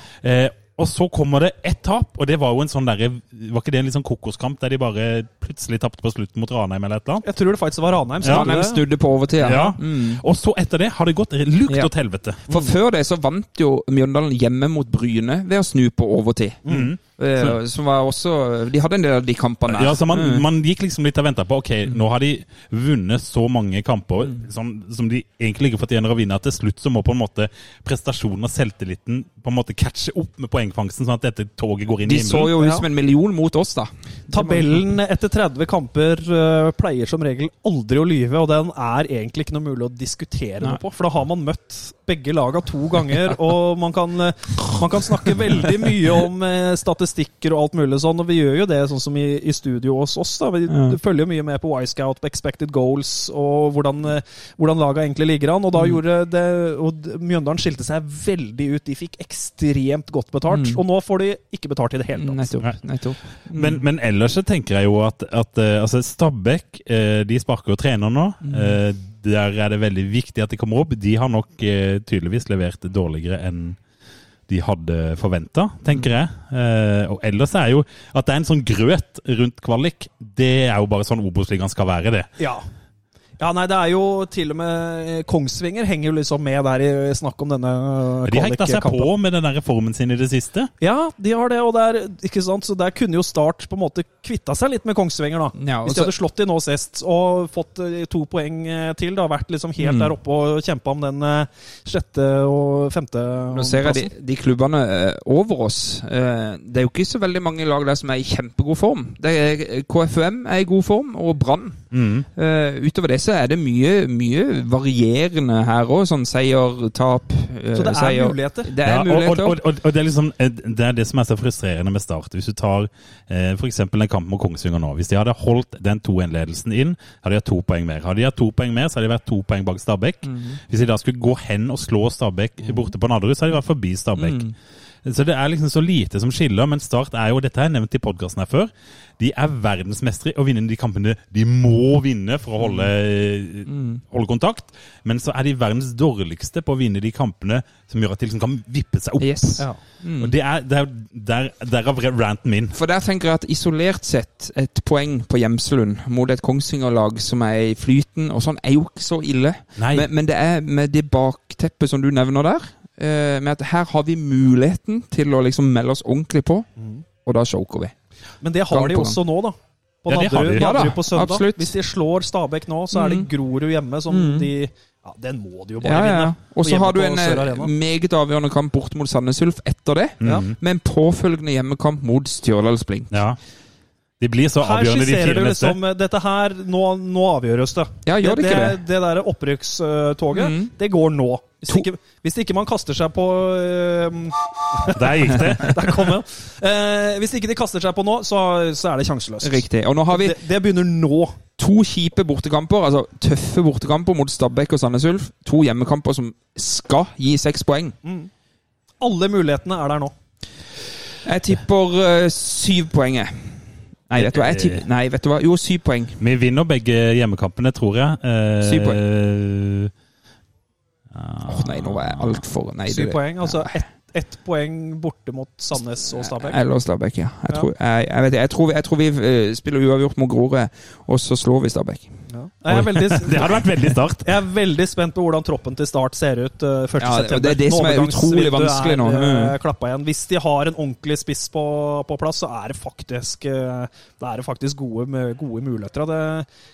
Og så kommer det ett tap, og det var jo en sånn derre Var ikke det en litt sånn kokoskamp der de bare plutselig tapte på slutten mot Ranheim eller et eller annet? Jeg tror det faktisk var Ranheim. Ja, Ranheim snudde på overtid. Ja. Ja. Mm. Og så etter det har det gått lukt Ja. åt helvete. For før det så vant jo Mjøndalen hjemme mot Bryne ved å snu på overtid. Mm. Eh, Som var også De hadde en del av de kampene. Ja, så man, Mm. man gikk liksom litt og venta på Ok, nå har de vunnet så mange kamper sånn, som de egentlig ikke fortjener å vinne, at til slutt så må på en måte prestasjonen og selvtilliten på en måte catche opp med poengfangsten, sånn at dette toget går inn De i så jo ut Ja. som en million mot oss, da. Tabellen etter 30 kamper uh, pleier som regel aldri å lyve, og den er egentlig ikke noe mulig å diskutere Nei. noe på. For da har man møtt begge laga to ganger, og man kan, øh, man kan snakke veldig mye om øh, statistikker og alt mulig sånn, og vi gjør jo det sånn som i, i studio hos oss. da. Vi Ja. følger jo mye med på Y-Scout, expected goals, og hvordan, øh, hvordan laga egentlig ligger an. Og da Mm. gjorde det og Mjøndalen skilte seg veldig ut. De fikk ekstremt godt betalt, Mm. og nå får de ikke betalt i det hele tatt. Nettopp. nettopp. Men, men ellers så tenker jeg jo at, at eh, altså Stabæk eh, de sparker jo trener nå. Eh, Der er det veldig viktig at de kommer opp. De har nok eh, tydeligvis levert dårligere enn de hadde forventa, tenker jeg. Eh, og ellers er jo at det er en sånn grøt rundt kvalik, det er jo bare sånn Obos-ligaen skal være, det. Ja. Ja, nei, det er jo til og med eh, Kongsvinger henger jo liksom med der i snakk om denne eh, De hekta seg på med den der reformen sin i det siste. Ja, de har det, og der, ikke sant? så der kunne jo Start på en måte kvitta seg litt med Kongsvinger, da. Ja, Hvis de hadde slått de nå sist og fått eh, to poeng eh, til, da vært liksom helt Mm. der oppe og kjempa om den eh, sjette og femte Nå ser jeg de, de klubbene eh, over oss. eh, det er jo ikke så veldig mange lag der som er i kjempegod form. Det er, KFUM er i god form, og Brann. Mm. Eh, utover det så er det mye, mye varierende her òg. Sånn seier, tap eh, Så det er seier. muligheter. Det er Ja, muligheter. og, og, og det, er liksom, eh, det er det som er så frustrerende med Start. Hvis du tar eh, f.eks. en kamp mot Kongsvinger nå. Hvis de hadde holdt den 2-1-ledelsen inn, hadde de hatt to poeng mer. Hadde de hatt to poeng mer, så hadde de vært to poeng bak Stabæk. Hvis de da skulle gå hen og slå Stabæk borte på Nadderud, så hadde de vært forbi Stabæk. Så det er liksom så lite som skiller, men Start er jo, dette har jeg nevnt i podkasten her før, de er verdensmestere i å vinne de kampene de må vinne for å holde, holde kontakt. Men så er de verdens dårligste på å vinne de kampene som gjør at de liksom kan vippe seg opp. Yes. Ja. Og det er, det er der, derav ranten min. For der tenker jeg at isolert sett, et poeng på Gjemselund mot et Kongsvinger-lag som er i flyten, og sånn, er jo ikke så ille. Men, men det er med det bakteppet som du nevner der, eh, med at her har vi muligheten til å liksom melde oss ordentlig på, og da choker vi. Men det har Gang de gang. også nå, da. På Ja, det har Nadderud de. Ja da, på søndag. absolutt. Hvis de slår Stabæk nå, så er det Mm. Grorud hjemme som Mm. de Ja, den må de jo bare Ja, ja. vinne. Og så har du en eh, meget avgjørende kamp bort mot Sandnes Ulf etter det, Ja. Mm. med en påfølgende hjemmekamp mot Stjørdals Blink. Ja. De blir så Her avgjørende, de fire du neste. liksom eh, Dette her, nå, nå avgjøres det. Ja, gjør det ikke det? Det, det der opprykkstoget, mm. det går nå. Hvis ikke, hvis ikke man kaster seg på uh, Der gikk det. Der kom. Eh, hvis ikke de kaster seg på nå, så, så er det sjanseløst. Riktig. Og nå har vi Det, det begynner nå. to kjipe bortekamper, altså tøffe bortekamper mot Stabæk og Sandnes Ulf. To hjemmekamper som skal gi seks poeng. Alle mulighetene er der nå. Jeg tipper uh, syv poeng. Nei, vet du hva? Jeg tipper, nei, vet du hva? Jo, syv poeng. Vi vinner begge hjemmekampene, tror jeg. Eh, Syv poeng. Åh, nei, nå var jeg altfor Nei, Syv poeng. Altså ett ett poeng borte mot Sandnes og Stabæk. Eller Stabæk, ja. Jeg Ja. tror, jeg, jeg, vet, jeg, tror, vi- jeg tror vi eh, spiller uavgjort mot Grorud, og så slår vi Stabæk. Er, veldig, Det hadde vært veldig start. jeg er veldig spent på hvordan troppen til Start ser ut uh, 1. Ja, det- er det som er utrolig vanskelig nå. Er, Mm. uh, igjen. Hvis de har en ordentlig spiss på, på plass, så er det faktisk, uh, det er faktisk gode, gode muligheter. Det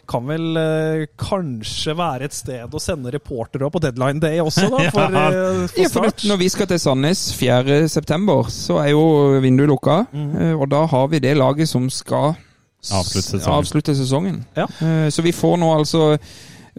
kan vel uh, kanskje være et sted å sende reportere på deadline day også, da, for, for Ja, for når vi skal til Sandnes 4. september, så er jo vinduet lukka. Mm. eh, Og da har vi det laget som skal Avslutte sesongen. avslutte sesongen. Ja. Eh, Så vi får nå altså eh,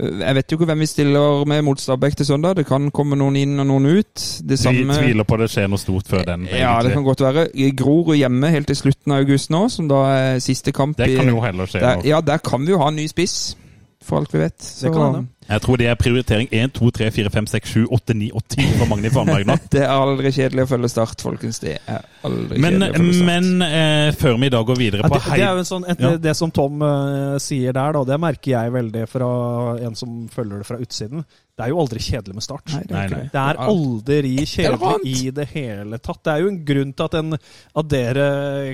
Jeg vet jo ikke hvem vi stiller med mot Stabæk til søndag. Det kan komme noen inn og noen ut. Det Vi samme tviler på det skjer noe stort før den. Ja, det kan godt være. Grorud hjemme helt til slutten av august nå, som da er siste kamp Det kan jo heller skje der. Ja, der kan vi jo ha en ny spiss, for alt vi vet. Så, kan hende. Jeg tror det er prioritering 1, 2, 3, 4, 5, 6, 7, 8, 9 og 10 for Magni Farnberg nå. Det er aldri kjedelig å følge Start, folkens. Det er aldri Men, kjedelig å følge Start. men eh, før vi i dag går videre Ja, på det, det er jo en sånn, et, Ja. det som Tom uh, sier der, da, det merker jeg veldig fra en som følger det fra utsiden. Det er jo aldri kjedelig med Start. Nei, det er Nei, nei. det. Er aldri kjedelig i det hele tatt. Det er jo en grunn til at, en, at dere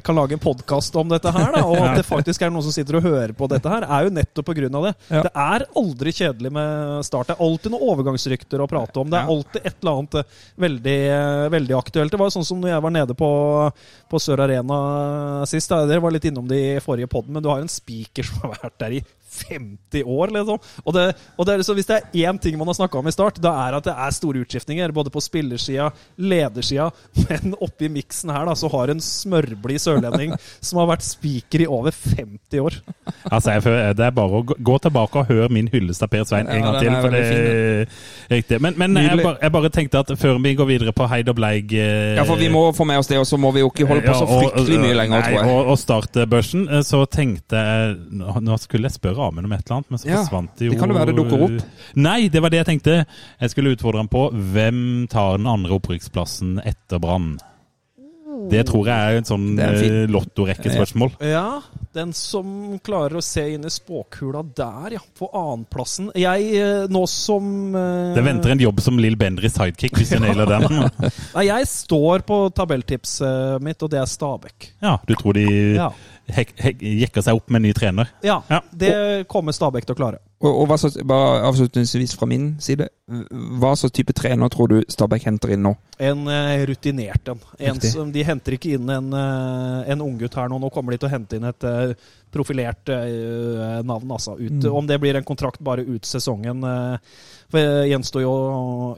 kan lage en podkast om dette her, da, og at det faktisk er noen som sitter og hører på dette her, er jo nettopp på grunn av det. Ja. Det er aldri kjedelig med Start. Det er alltid noen overgangsrykter å prate om. Det er alltid et eller annet eh, veldig, eh, veldig aktuelt. Det var jo sånn som når jeg var nede på, på Sør Arena sist. Da. Dere var litt innom det i forrige podden, men du har en spiker som har vært der i 50 år, liksom. Og, det, og det er, så hvis det er én ting man har snakka om i start, da er at det er store utskiftninger. Både på spillersida, ledersida, men oppi miksen her da, så har en smørblid sørlending som har vært spiker i over 50 år. Altså, jeg Det er bare å gå- tilbake og høre min hyllest av Per Svein en Ja, gang til. for det er riktig. Men, men jeg, bare, jeg bare tenkte at før vi går videre på Heid og Bleig eh, Ja, for vi må få med oss det, og så må vi jo ikke holde på så fryktelig mye lenger, nei, tror jeg. Og, og starte børsen, eh, så tenkte jeg nå skulle jeg spørre Amund om et eller annet, men så Ja, forsvant det jo det kan jo være det dukker opp. Nei, det var det jeg tenkte. Jeg skulle utfordre ham på hvem tar den andre opprykksplassen etter Brann. Det tror jeg er et sånn er eh, lottorekkespørsmål. Ja, den som klarer å se inn i spåkula der, ja. På annenplassen. Jeg, eh, nå som uh... Det venter en jobb som Lill Bender i sidekick hvis du nailer den. Nei, jeg står på tabelltipset mitt, og det er Stabæk. Ja, du tror de Ja. Hek, hek, jekker seg opp med en ny trener? Ja, Ja. det kommer Stabæk til å klare. Og, og hva slags, bare avslutningsvis fra min side, hva slags type trener tror du Stabæk henter inn nå? En eh, rutinert en. en som, de henter ikke inn en, eh, en unggutt her nå. Nå kommer de til å hente inn et uh, profilert uh, navn. Altså. Ut, Mm. Om det blir en kontrakt bare ut sesongen, uh, gjenstår jo,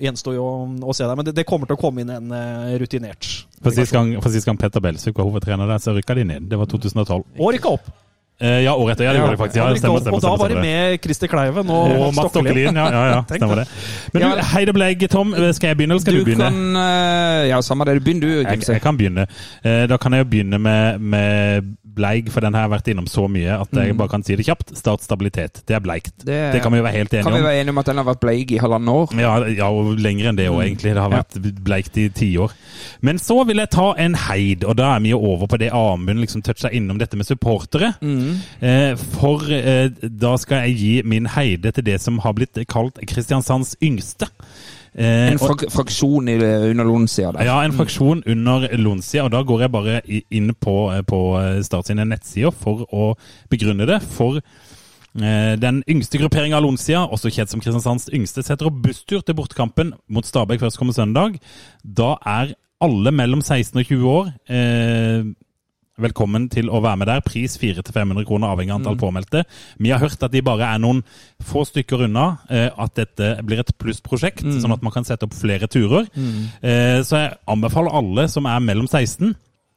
gjenstår jo å se der. Men det, det kommer til å komme inn en rutinert. For sist gang, gang Petter Belsvik var hovedtrener der, så rykka de inn. Det var 2012. Og rykka opp! Eh, ja, året etter. Ja, det gjorde de faktisk. Ja, stemmer, stemmer, stemmer, stemmer, og da var de med Christer Kleiven og, Og Mats Stokkelien. Ja, ja, ja, stemmer det. Men du, hei det Bleig, Tom. Skal jeg begynne, eller skal du, begynne? kan eh, Ja, samme det. Begynn du, Jeg, Gimse. jeg kan begynne. Eh, Da kan jeg jo begynne med, med Bleig, for den har jeg vært innom så mye at jeg bare kan si det kjapt. Start stabilitet. Det er bleikt. Mm. Det- Det kan vi jo være helt enige om. Kan vi være enige om at den har vært bleik i halvannet år? Ja, ja, og lenger enn det òg, egentlig. Det har vært bleikt i tiår. Men så vil jeg ta en heid, og da er vi jo over på det Amund liksom toucha innom dette med supportere. Eh, for eh, da skal jeg gi min heide til det som har blitt kalt Kristiansands yngste. Eh, En og- frak fraksjon i, under Lonsia der. ja, en fraksjon under Lonsia, og da går jeg bare inn på, på Start sine nettsider for å begrunne det. For eh, den yngste grupperinga av Lonsia, også kjent som Kristiansands yngste, setter opp busstur til bortekampen mot Stabæk førstkommende søndag. Da er alle mellom 16 og 20 år eh, velkommen til å være med der. Pris 400-500 kroner, avhengig av antall påmeldte. Vi har hørt at de bare er noen få stykker unna eh, at dette blir et plussprosjekt, sånn at man kan sette opp flere turer. Eh, så jeg anbefaler alle som er mellom 16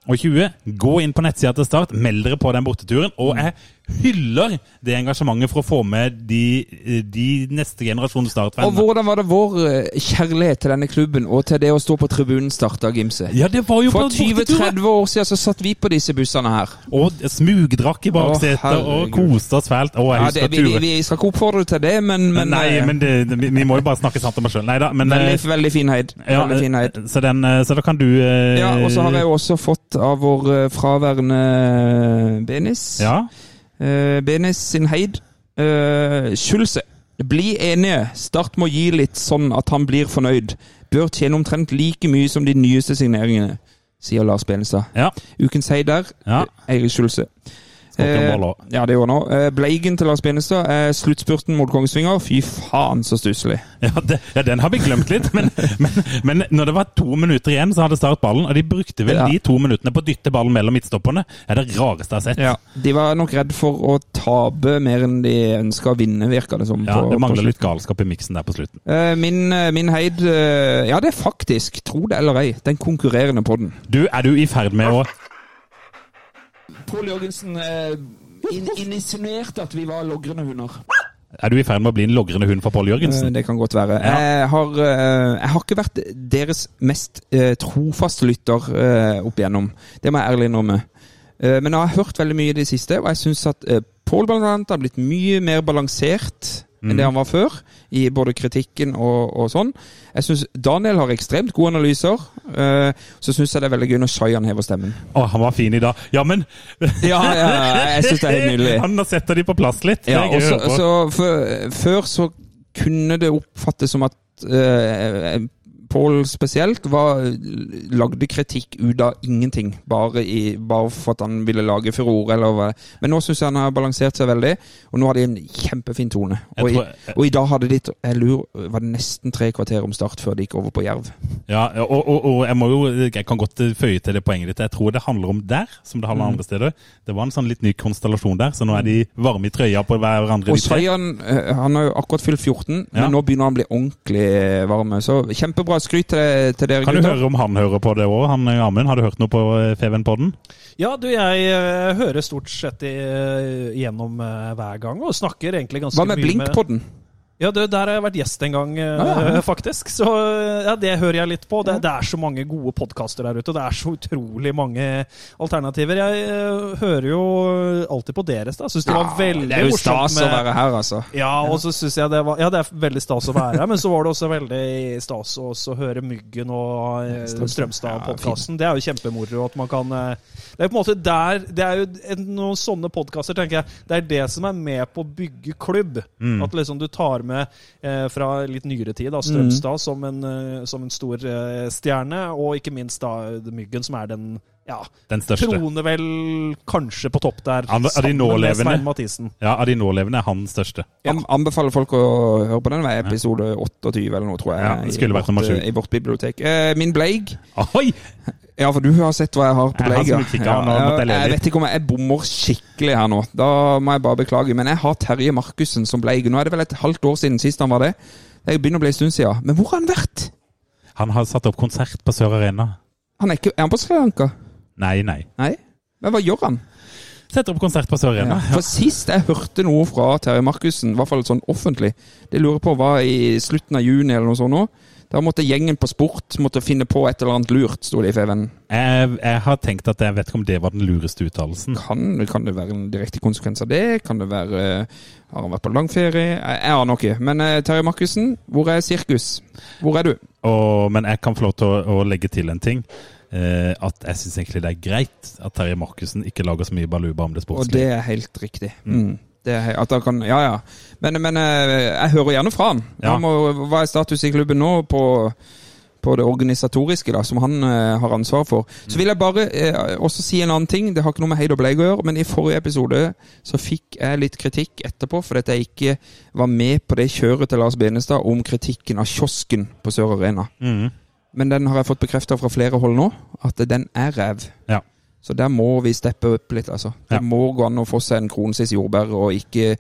og 20, gå inn på nettsida til Start, meld dere på den borteturen. Og jeg hyller det engasjementet for å få med de, de neste generasjon Og Start-fans. hvordan var det vår eh, kjærlighet til denne klubben og til det å stå på tribunen starta, Gimse? Ja, det var jo For 20-30 år siden så satt vi på disse bussene her. Og smugdrakk i baksetet og koste oss fælt. Å, jeg Ja, det, vi, vi, vi skal ikke oppfordre til det, men, men Nei, eh, men det, vi, må jo bare snakke sant om oss sjøl. Nei da, men veldig, eh, veldig fin heid. ja, Veldig fin heid. så, den, så da kan du eh, Ja, og så har jeg jo også fått av vår fraværende Benis. Ja, Eh, Benis sin heid. Uh, Schulze. Bli enige. Start må gi litt sånn at han blir fornøyd. Bør tjene omtrent like mye som de nyeste signeringene, sier Lars Benestad. ja. Ukens heid der. Ja. Eirik Schulze. Eh, ja, det gjorde nå. òg. Bleigen til Lars Binnestad. Eh, sluttspurten mot Kongsvinger. Fy faen, så stusslig. Ja, ja, den har vi glemt litt. Men, men, men når det var to minutter igjen, så hadde Start ballen. Og de brukte vel Ja. de to minuttene på å dytte ballen mellom midtstopperne. Det er det rareste jeg har sett. Ja. De var nok redd for å tape mer enn de ønska å vinne, virka det som. Ja, på- det mangler litt galskap i miksen der på slutten. Eh, Min, eh, min heid eh, Ja, det er faktisk, tro det eller ei, den konkurrerende podden. Du, er du i ferd med å Pål Jørgensen insinuerte at vi var logrende hunder. Er du i ferd med å bli en logrende hund for Pål Eh, Jørgensen? Det kan godt være. Ja. Jeg, har, eh, jeg har ikke vært deres mest eh, trofaste lytter eh, opp igjennom. Det må jeg ærlig innrømme. Eh, men jeg har hørt veldig mye i det siste, og jeg syns at eh, Pål bl.a. har blitt mye mer balansert enn det han var før, i både kritikken og, og sånn. Jeg syns Daniel har ekstremt gode analyser. Uh, så syns jeg det er veldig gøy når Shayan hever stemmen. Å, han var fin i dag. Ja, men Ja, ja, jeg syns det er helt nydelig. Han setter de på plass litt. Det er gøy å høre på. så før, før så kunne det oppfattes som at eh, Pål spesielt var, lagde kritikk ut av ingenting, bare, i, bare for at han ville lage furore. Eller hva. Men nå syns jeg han har balansert seg veldig, og nå har de en kjempefin tone. Og i, tror- og i dag hadde de jeg lurer, var det nesten tre kvarter om start før de gikk over på Jerv. Ja, og, og, og jeg jo Jeg kan godt føye til det poenget ditt. Jeg tror det handler om der, som det handler om Mm. andre steder. Det var en sånn litt ny konstellasjon der, så nå er de varme i trøya på hverandre. Og. Shayan eh, han har jo akkurat fylt 14, Ja. men nå begynner han å bli ordentlig varme. Så kjempebra skryt til, til dere Kan du gutter. høre om han hører på det òg, eh, Amund? Har du hørt noe på eh, Feven-podden? Ja, du, jeg eh, hører stort sett i, gjennom hver gang, og snakker egentlig ganske mye Hva med Blinkpodden? Ja, det, der har jeg vært gjest en gang, eh, Ah, ja. faktisk. Så eh, ja, det hører jeg litt på. Det, det er så mange gode podkaster der ute, og det er så utrolig mange alternativer. Jeg uh, hører jo alltid på deres, da. Syns det var veldig det er jo stas stas å være her, altså. ja, og så synes jeg det var Ja, det er veldig stas å være her, men så var det også veldig stas å høre Myggen og uh, Strømstad. Strømstad-podkasten. Det er jo kjempemoro at man kan uh, Det er på en måte der Det er jo noen sånne podkaster, tenker jeg. Det er det som er med på å bygge klubb. At liksom du tar med eh, fra litt nyere tid da, Strømstad som, en, eh, som en stor eh, stjerne, og ikke minst da Myggen, som er den ja, Den største. troner vel kanskje på topp der, de sammen med? Svein Mathisen. Ja, Av de nålevende er han største. Jeg anbefaler folk å høre på den. Det er episode 28 eller noe, tror jeg. Ja, det skulle vært nummer 7. I vårt bibliotek. Eh, min Bleig. Oi! Ja, for du har sett hva jeg har på Jeg Bleig. ja. Jeg jeg vet ikke om jeg, jeg bommer skikkelig her nå. Da må jeg bare beklage. Men jeg har Terje Markussen som Bleig. Nå er det vel et halvt år siden sist han var det. Det begynner å bli en stund siden. Men hvor har han vært? Han har satt opp konsert på Sør Arena. Han er, ikke, er han på Sri Lanka? Nei, nei. Nei? Men hva gjør han? Setter opp konsert på Sør Arena. For sist jeg hørte noe fra Terje Markussen, i hvert fall sånn offentlig, det lurer på var i slutten av juni eller noe sånt nå. Da måtte gjengen på sport måtte finne på et eller annet lurt, sto det i Feven. Jeg, jeg har tenkt at jeg vet ikke om det var den lureste uttalelsen. Kan, kan det være en direkte konsekvens av det? Kan det være eh, Har han vært på langferie? Jeg, jeg aner ikke. Men eh, Terje Markussen, hvor er sirkus? Hvor er du? Og, men jeg kan få lov til å, å legge til en ting. Eh, at jeg syns egentlig det er greit at Terje Markussen ikke lager så mye baluba om det sportslige. Og det er helt riktig. Mm. Det er, at han kan, ja, ja. Men, men eh, jeg hører gjerne fra han. Ja. han må, hva er status i klubben nå på, på det organisatoriske, da, som han eh, har ansvar for? Så vil jeg bare eh, også si en annen ting. Det har ikke noe med Heid og Bleig å gjøre, men i forrige episode så fikk jeg litt kritikk etterpå fordi at jeg ikke var med på det kjøret til Lars Benestad om kritikken av kiosken på Sør Arena. Mhm. Men den har jeg fått bekrefta fra flere hold nå, at den er ræv. Ja. Så der må vi steppe opp litt, altså. Det Ja. må gå an å få seg en kronesis jordbær og ikke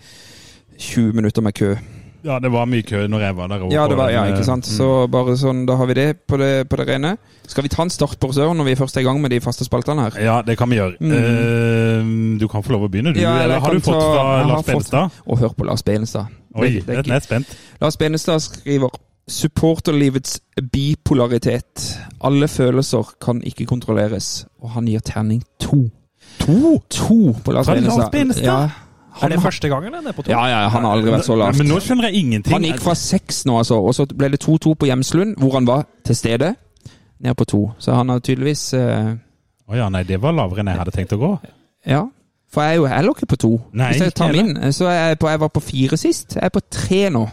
20 minutter med kø. Ja, det var mye kø når jeg var der. Ja, det var, ja ikke sant. mm. Så bare sånn, da har vi det på det, på det rene. Skal vi ta en start på Sør når vi først er i gang med de faste spaltene her? Ja, det kan vi gjøre. Mm. Eh, du kan få lov å begynne, du. Ja, eller har du fått fra Lars Benestad. Å, Og hør på Lars Benestad. Oi, Det- det er jeg er spent. Lars Benestad skriver Supporterlivets bipolaritet. Alle følelser kan ikke kontrolleres. Og han gir terning to. To? To på Lars Benestad. Ja. Han, Er det første gang, han er på to? ja, ja, han har aldri vært så lavt. Men nå skjønner jeg ingenting. Han gikk fra seks nå, altså, og så ble det 2-2 på Hjemslund, hvor han var til stede, ned på to. Så han har tydeligvis eh, oh, ja, nei, det var lavere enn jeg hadde tenkt å gå. Ja. For jeg er jo heller ikke på to. Nei, Hvis jeg tar min, så er jeg på Jeg var på fire sist. Jeg er på tre nå.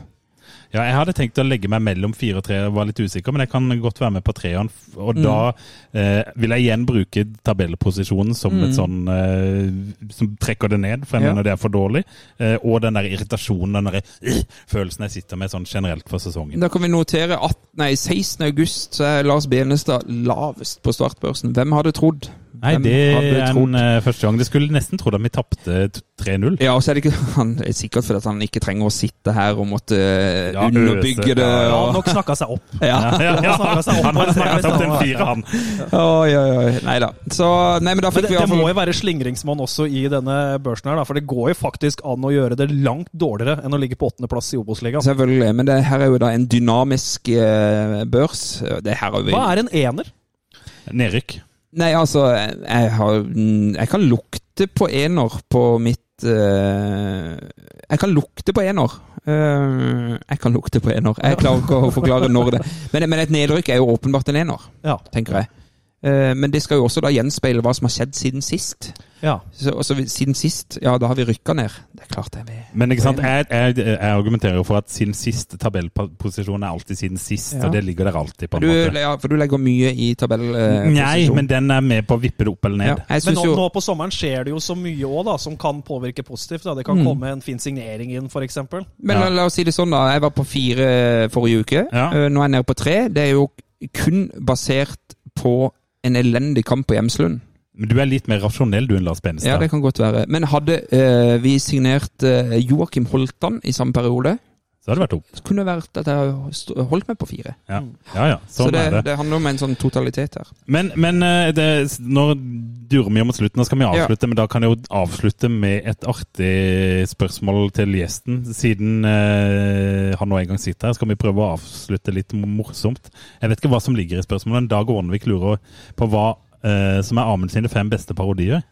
Ja, jeg hadde tenkt å legge meg mellom fire og tre, var litt usikker, men jeg kan godt være med på treeren. Og Mm. da eh, vil jeg igjen bruke tabellposisjonen som et sånn eh, Som trekker det ned, for jeg Mm. Ja. mener det er for dårlig. Eh, og den der irritasjonen, den der øh, følelsen jeg sitter med sånn generelt for sesongen. Da kan vi notere at nei, 16. august så er Lars Benestad lavest på startbørsen. Hvem hadde trodd? Nei, det er en uh, første gang. Det skulle nesten trodd at vi tapte 3-0. Ja, og så er det ikke han er sikkert fordi han ikke trenger å sitte her og måtte eh, Ja, underbygge øse, det. ja, han nok snakka seg opp. Ja. Ja, ja, ja. Han snakket seg opp Han på hadde det opp til en fire, han. Oi, oi, oi. Nei da. Så Nei, men da Men det, vi iallfall det må jo være slingringsmonn også i denne børsen her, da, for det går jo faktisk an å gjøre det langt dårligere enn å ligge på åttendeplass i Obos-ligaen. Selvfølgelig. Men det her er jo da en dynamisk eh, børs. Det her er vi Hva er en ener? Nedrykk. Nei, altså, jeg har Jeg kan lukte på ener på mitt uh, Jeg kan lukte på ener. Uh, jeg kan lukte på ener. Jeg klarer ikke å forklare når det Men, men et nedrykk er jo åpenbart en ener, Ja. tenker jeg. Uh, men det skal jo også da gjenspeile hva som har skjedd siden sist. Ja. Så, også siden sist, ja, da har vi rykka ned. Det er klart det. Vi, Men ikke sant, jeg, jeg, jeg argumenterer jo for at siden sist tabellposisjon er alltid siden sist, Ja. og det ligger der alltid, på en du, måte. ja, For du legger mye i tabellposisjon. Nei, men den er med på å vippe det opp eller ja, ned. jeg Men nå, jo nå på sommeren skjer det jo så mye òg som kan påvirke positivt. Da. Det kan Mm. komme en fin signering inn, f.eks. Men Ja. la, la oss si det sånn, da. Jeg var på fire forrige uke. Ja. Eh, Nå er jeg nede på tre. Det er jo kun basert på en elendig kamp på Hjemslund. Men du er litt mer rasjonell du enn Lars Ja, det kan godt være. Men hadde eh, vi signert eh, Joakim Holtan i samme periode, Så hadde det vært opp. så kunne det vært at jeg st- holdt meg på fire. Ja, ja. ja Så Sånn det, er det. det handler om en sånn totalitet her. Men, men eh, det, nå durer vi mot slutten, nå skal vi avslutte. Men da kan jeg jo avslutte med et artig spørsmål til gjesten. Siden eh, han nå en gang sitter her, skal vi prøve å avslutte litt morsomt. Jeg vet ikke hva som ligger i spørsmålet. Dag Ornevik lurer på hva eh, som er Amund sine fem beste parodier.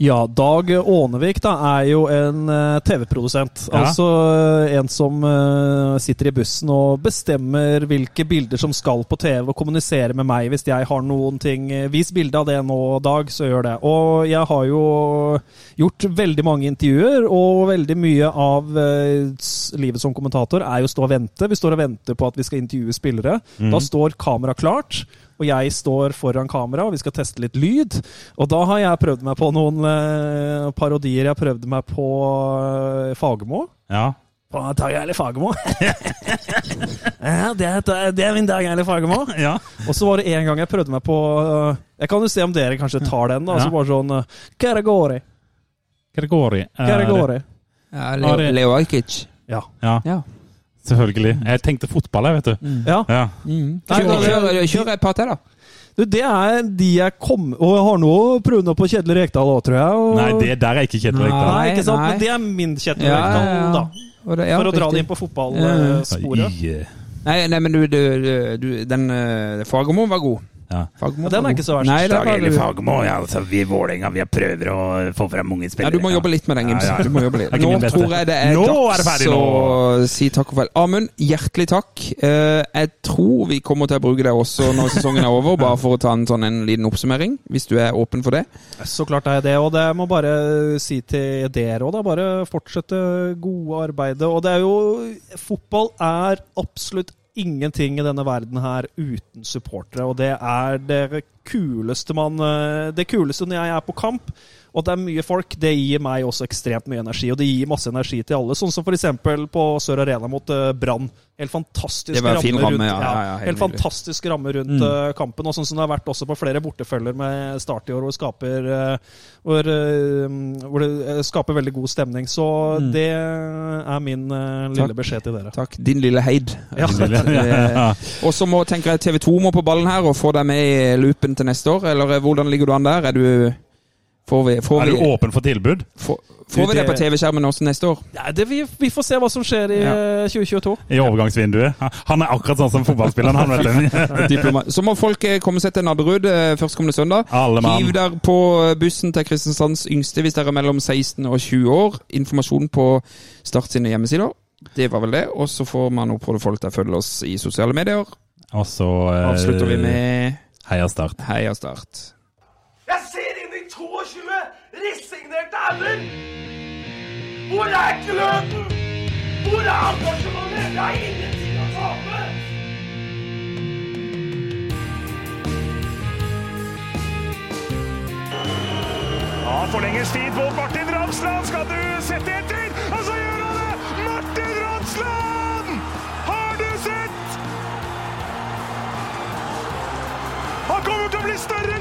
Ja, Dag Ånevik da, er jo en uh, TV-produsent. Ja. Altså uh, en som uh, sitter i bussen og bestemmer hvilke bilder som skal på TV, og kommuniserer med meg hvis jeg har noen ting. eh, Vis bilde av det nå, Dag, så gjør det. Og jeg har jo gjort veldig mange intervjuer, og veldig mye av eh, livet som kommentator, er jo å stå og vente. Vi står og venter på at vi skal intervjue spillere. Mm. Da står kamera klart, og jeg står foran kamera, og vi skal teste litt lyd. Og da har jeg prøvd meg på noen eh, parodier. Jeg prøvde meg på eh, Fagermo. Ja. På Dag Eile Fagermo. ja, det er, det er min Dag Eile Fagermo. ja. Og så var det en gang jeg prøvde meg på øh, Jeg kan jo se om dere kanskje tar den. da, Ja. Så bare sånn øh, Hva er det går i? Hva det går i? Hva er det går i? Ja, Leo, det- Leo Ajkic. Ja. Ja, Ja. Selvfølgelig. Jeg tenkte fotball, jeg, vet du. ja. Ja. Mm. Nei, Kjør, da- kjør, kjør et par til, da. Du, det er de jeg kom Og jeg har nå prøvd noe på Kjetil Rekdal òg, tror jeg. Og, Nei, det der er ikke Kjetil Rekdal. Nei, ikke sant? Nei. Men det er min Kjetil Ja, Rekdal, ja, ja. da. Det- ja, For å dra riktig. det inn på fotballsporet. Nei, nei, men du, du, du, du Den uh, Fagermo var god. Ja. Fagmo, Ja, den er ikke så verst. Nei, det er Eile ja, altså, vi i Vålerenga prøver å få frem unge Ja, spillere. du må jobbe litt med den, Gims. Ja, ja. Er Nå tror jeg det er Nå er dags det ferdig, å si takk og farvel. Amund, hjertelig takk. Eh, jeg tror vi kommer til å bruke deg også når sesongen er over, bare for å ta en sånn en liten oppsummering, hvis du er åpen for det. Så klart er jeg det, og det må bare si til dere òg, da. Bare fortsette gode arbeidet. Og det er jo Fotball er absolutt ingenting i denne verden her uten supportere, og det er det kuleste man eh, Det kuleste når jeg er på kamp, og det er mye folk, det gir meg også ekstremt mye energi. Og det gir masse energi til alle, sånn som f.eks. på Sør Arena mot eh, Brann. Helt fantastisk ramme rundt, ja, ja, ja, helt fantastisk ramme rundt Mm. eh, kampen, og sånn som det har vært også på flere bortefølger med Start i år, hvor, skaper, eh, hvor, hvor det skaper veldig god stemning. Så Mm. det er min lille Takk. beskjed til dere. Takk. Din lille heid. Og så må tenker jeg TV 2 må på ballen her og få deg med i loopen til neste år. Eller hvordan ligger du an der? Er du Får vi, får Er du vi, åpen for tilbud? får, får vi det på TV-skjermen også neste år? Ja, det, vi, vi får se hva som skjer i Ja. eh, 2022. I overgangsvinduet? Han er akkurat sånn som fotballspilleren, han, vet du. Så må folk eh, komme seg til Nadderud eh, førstkommende søndag. Alle mann. Hiv der på bussen til Kristiansands yngste hvis dere er mellom 16 og 20 år. Informasjon på Start sine hjemmesider. Det var vel det. Og så får man oppfordre folk til å følge oss i sosiale medier. Og så eh, Avslutter vi med Heia Start. Heia Start. Jeg ser inn i 22 resignerte hender! Hvor er gløden? Hvor er engasjementet? Det er ingenting å tape! Ja, forlenges tid på Martin Ramsland. Skal du sette etter? Og så gjør han det! Martin Ramsland! Har du sett? Han kommer til å bli større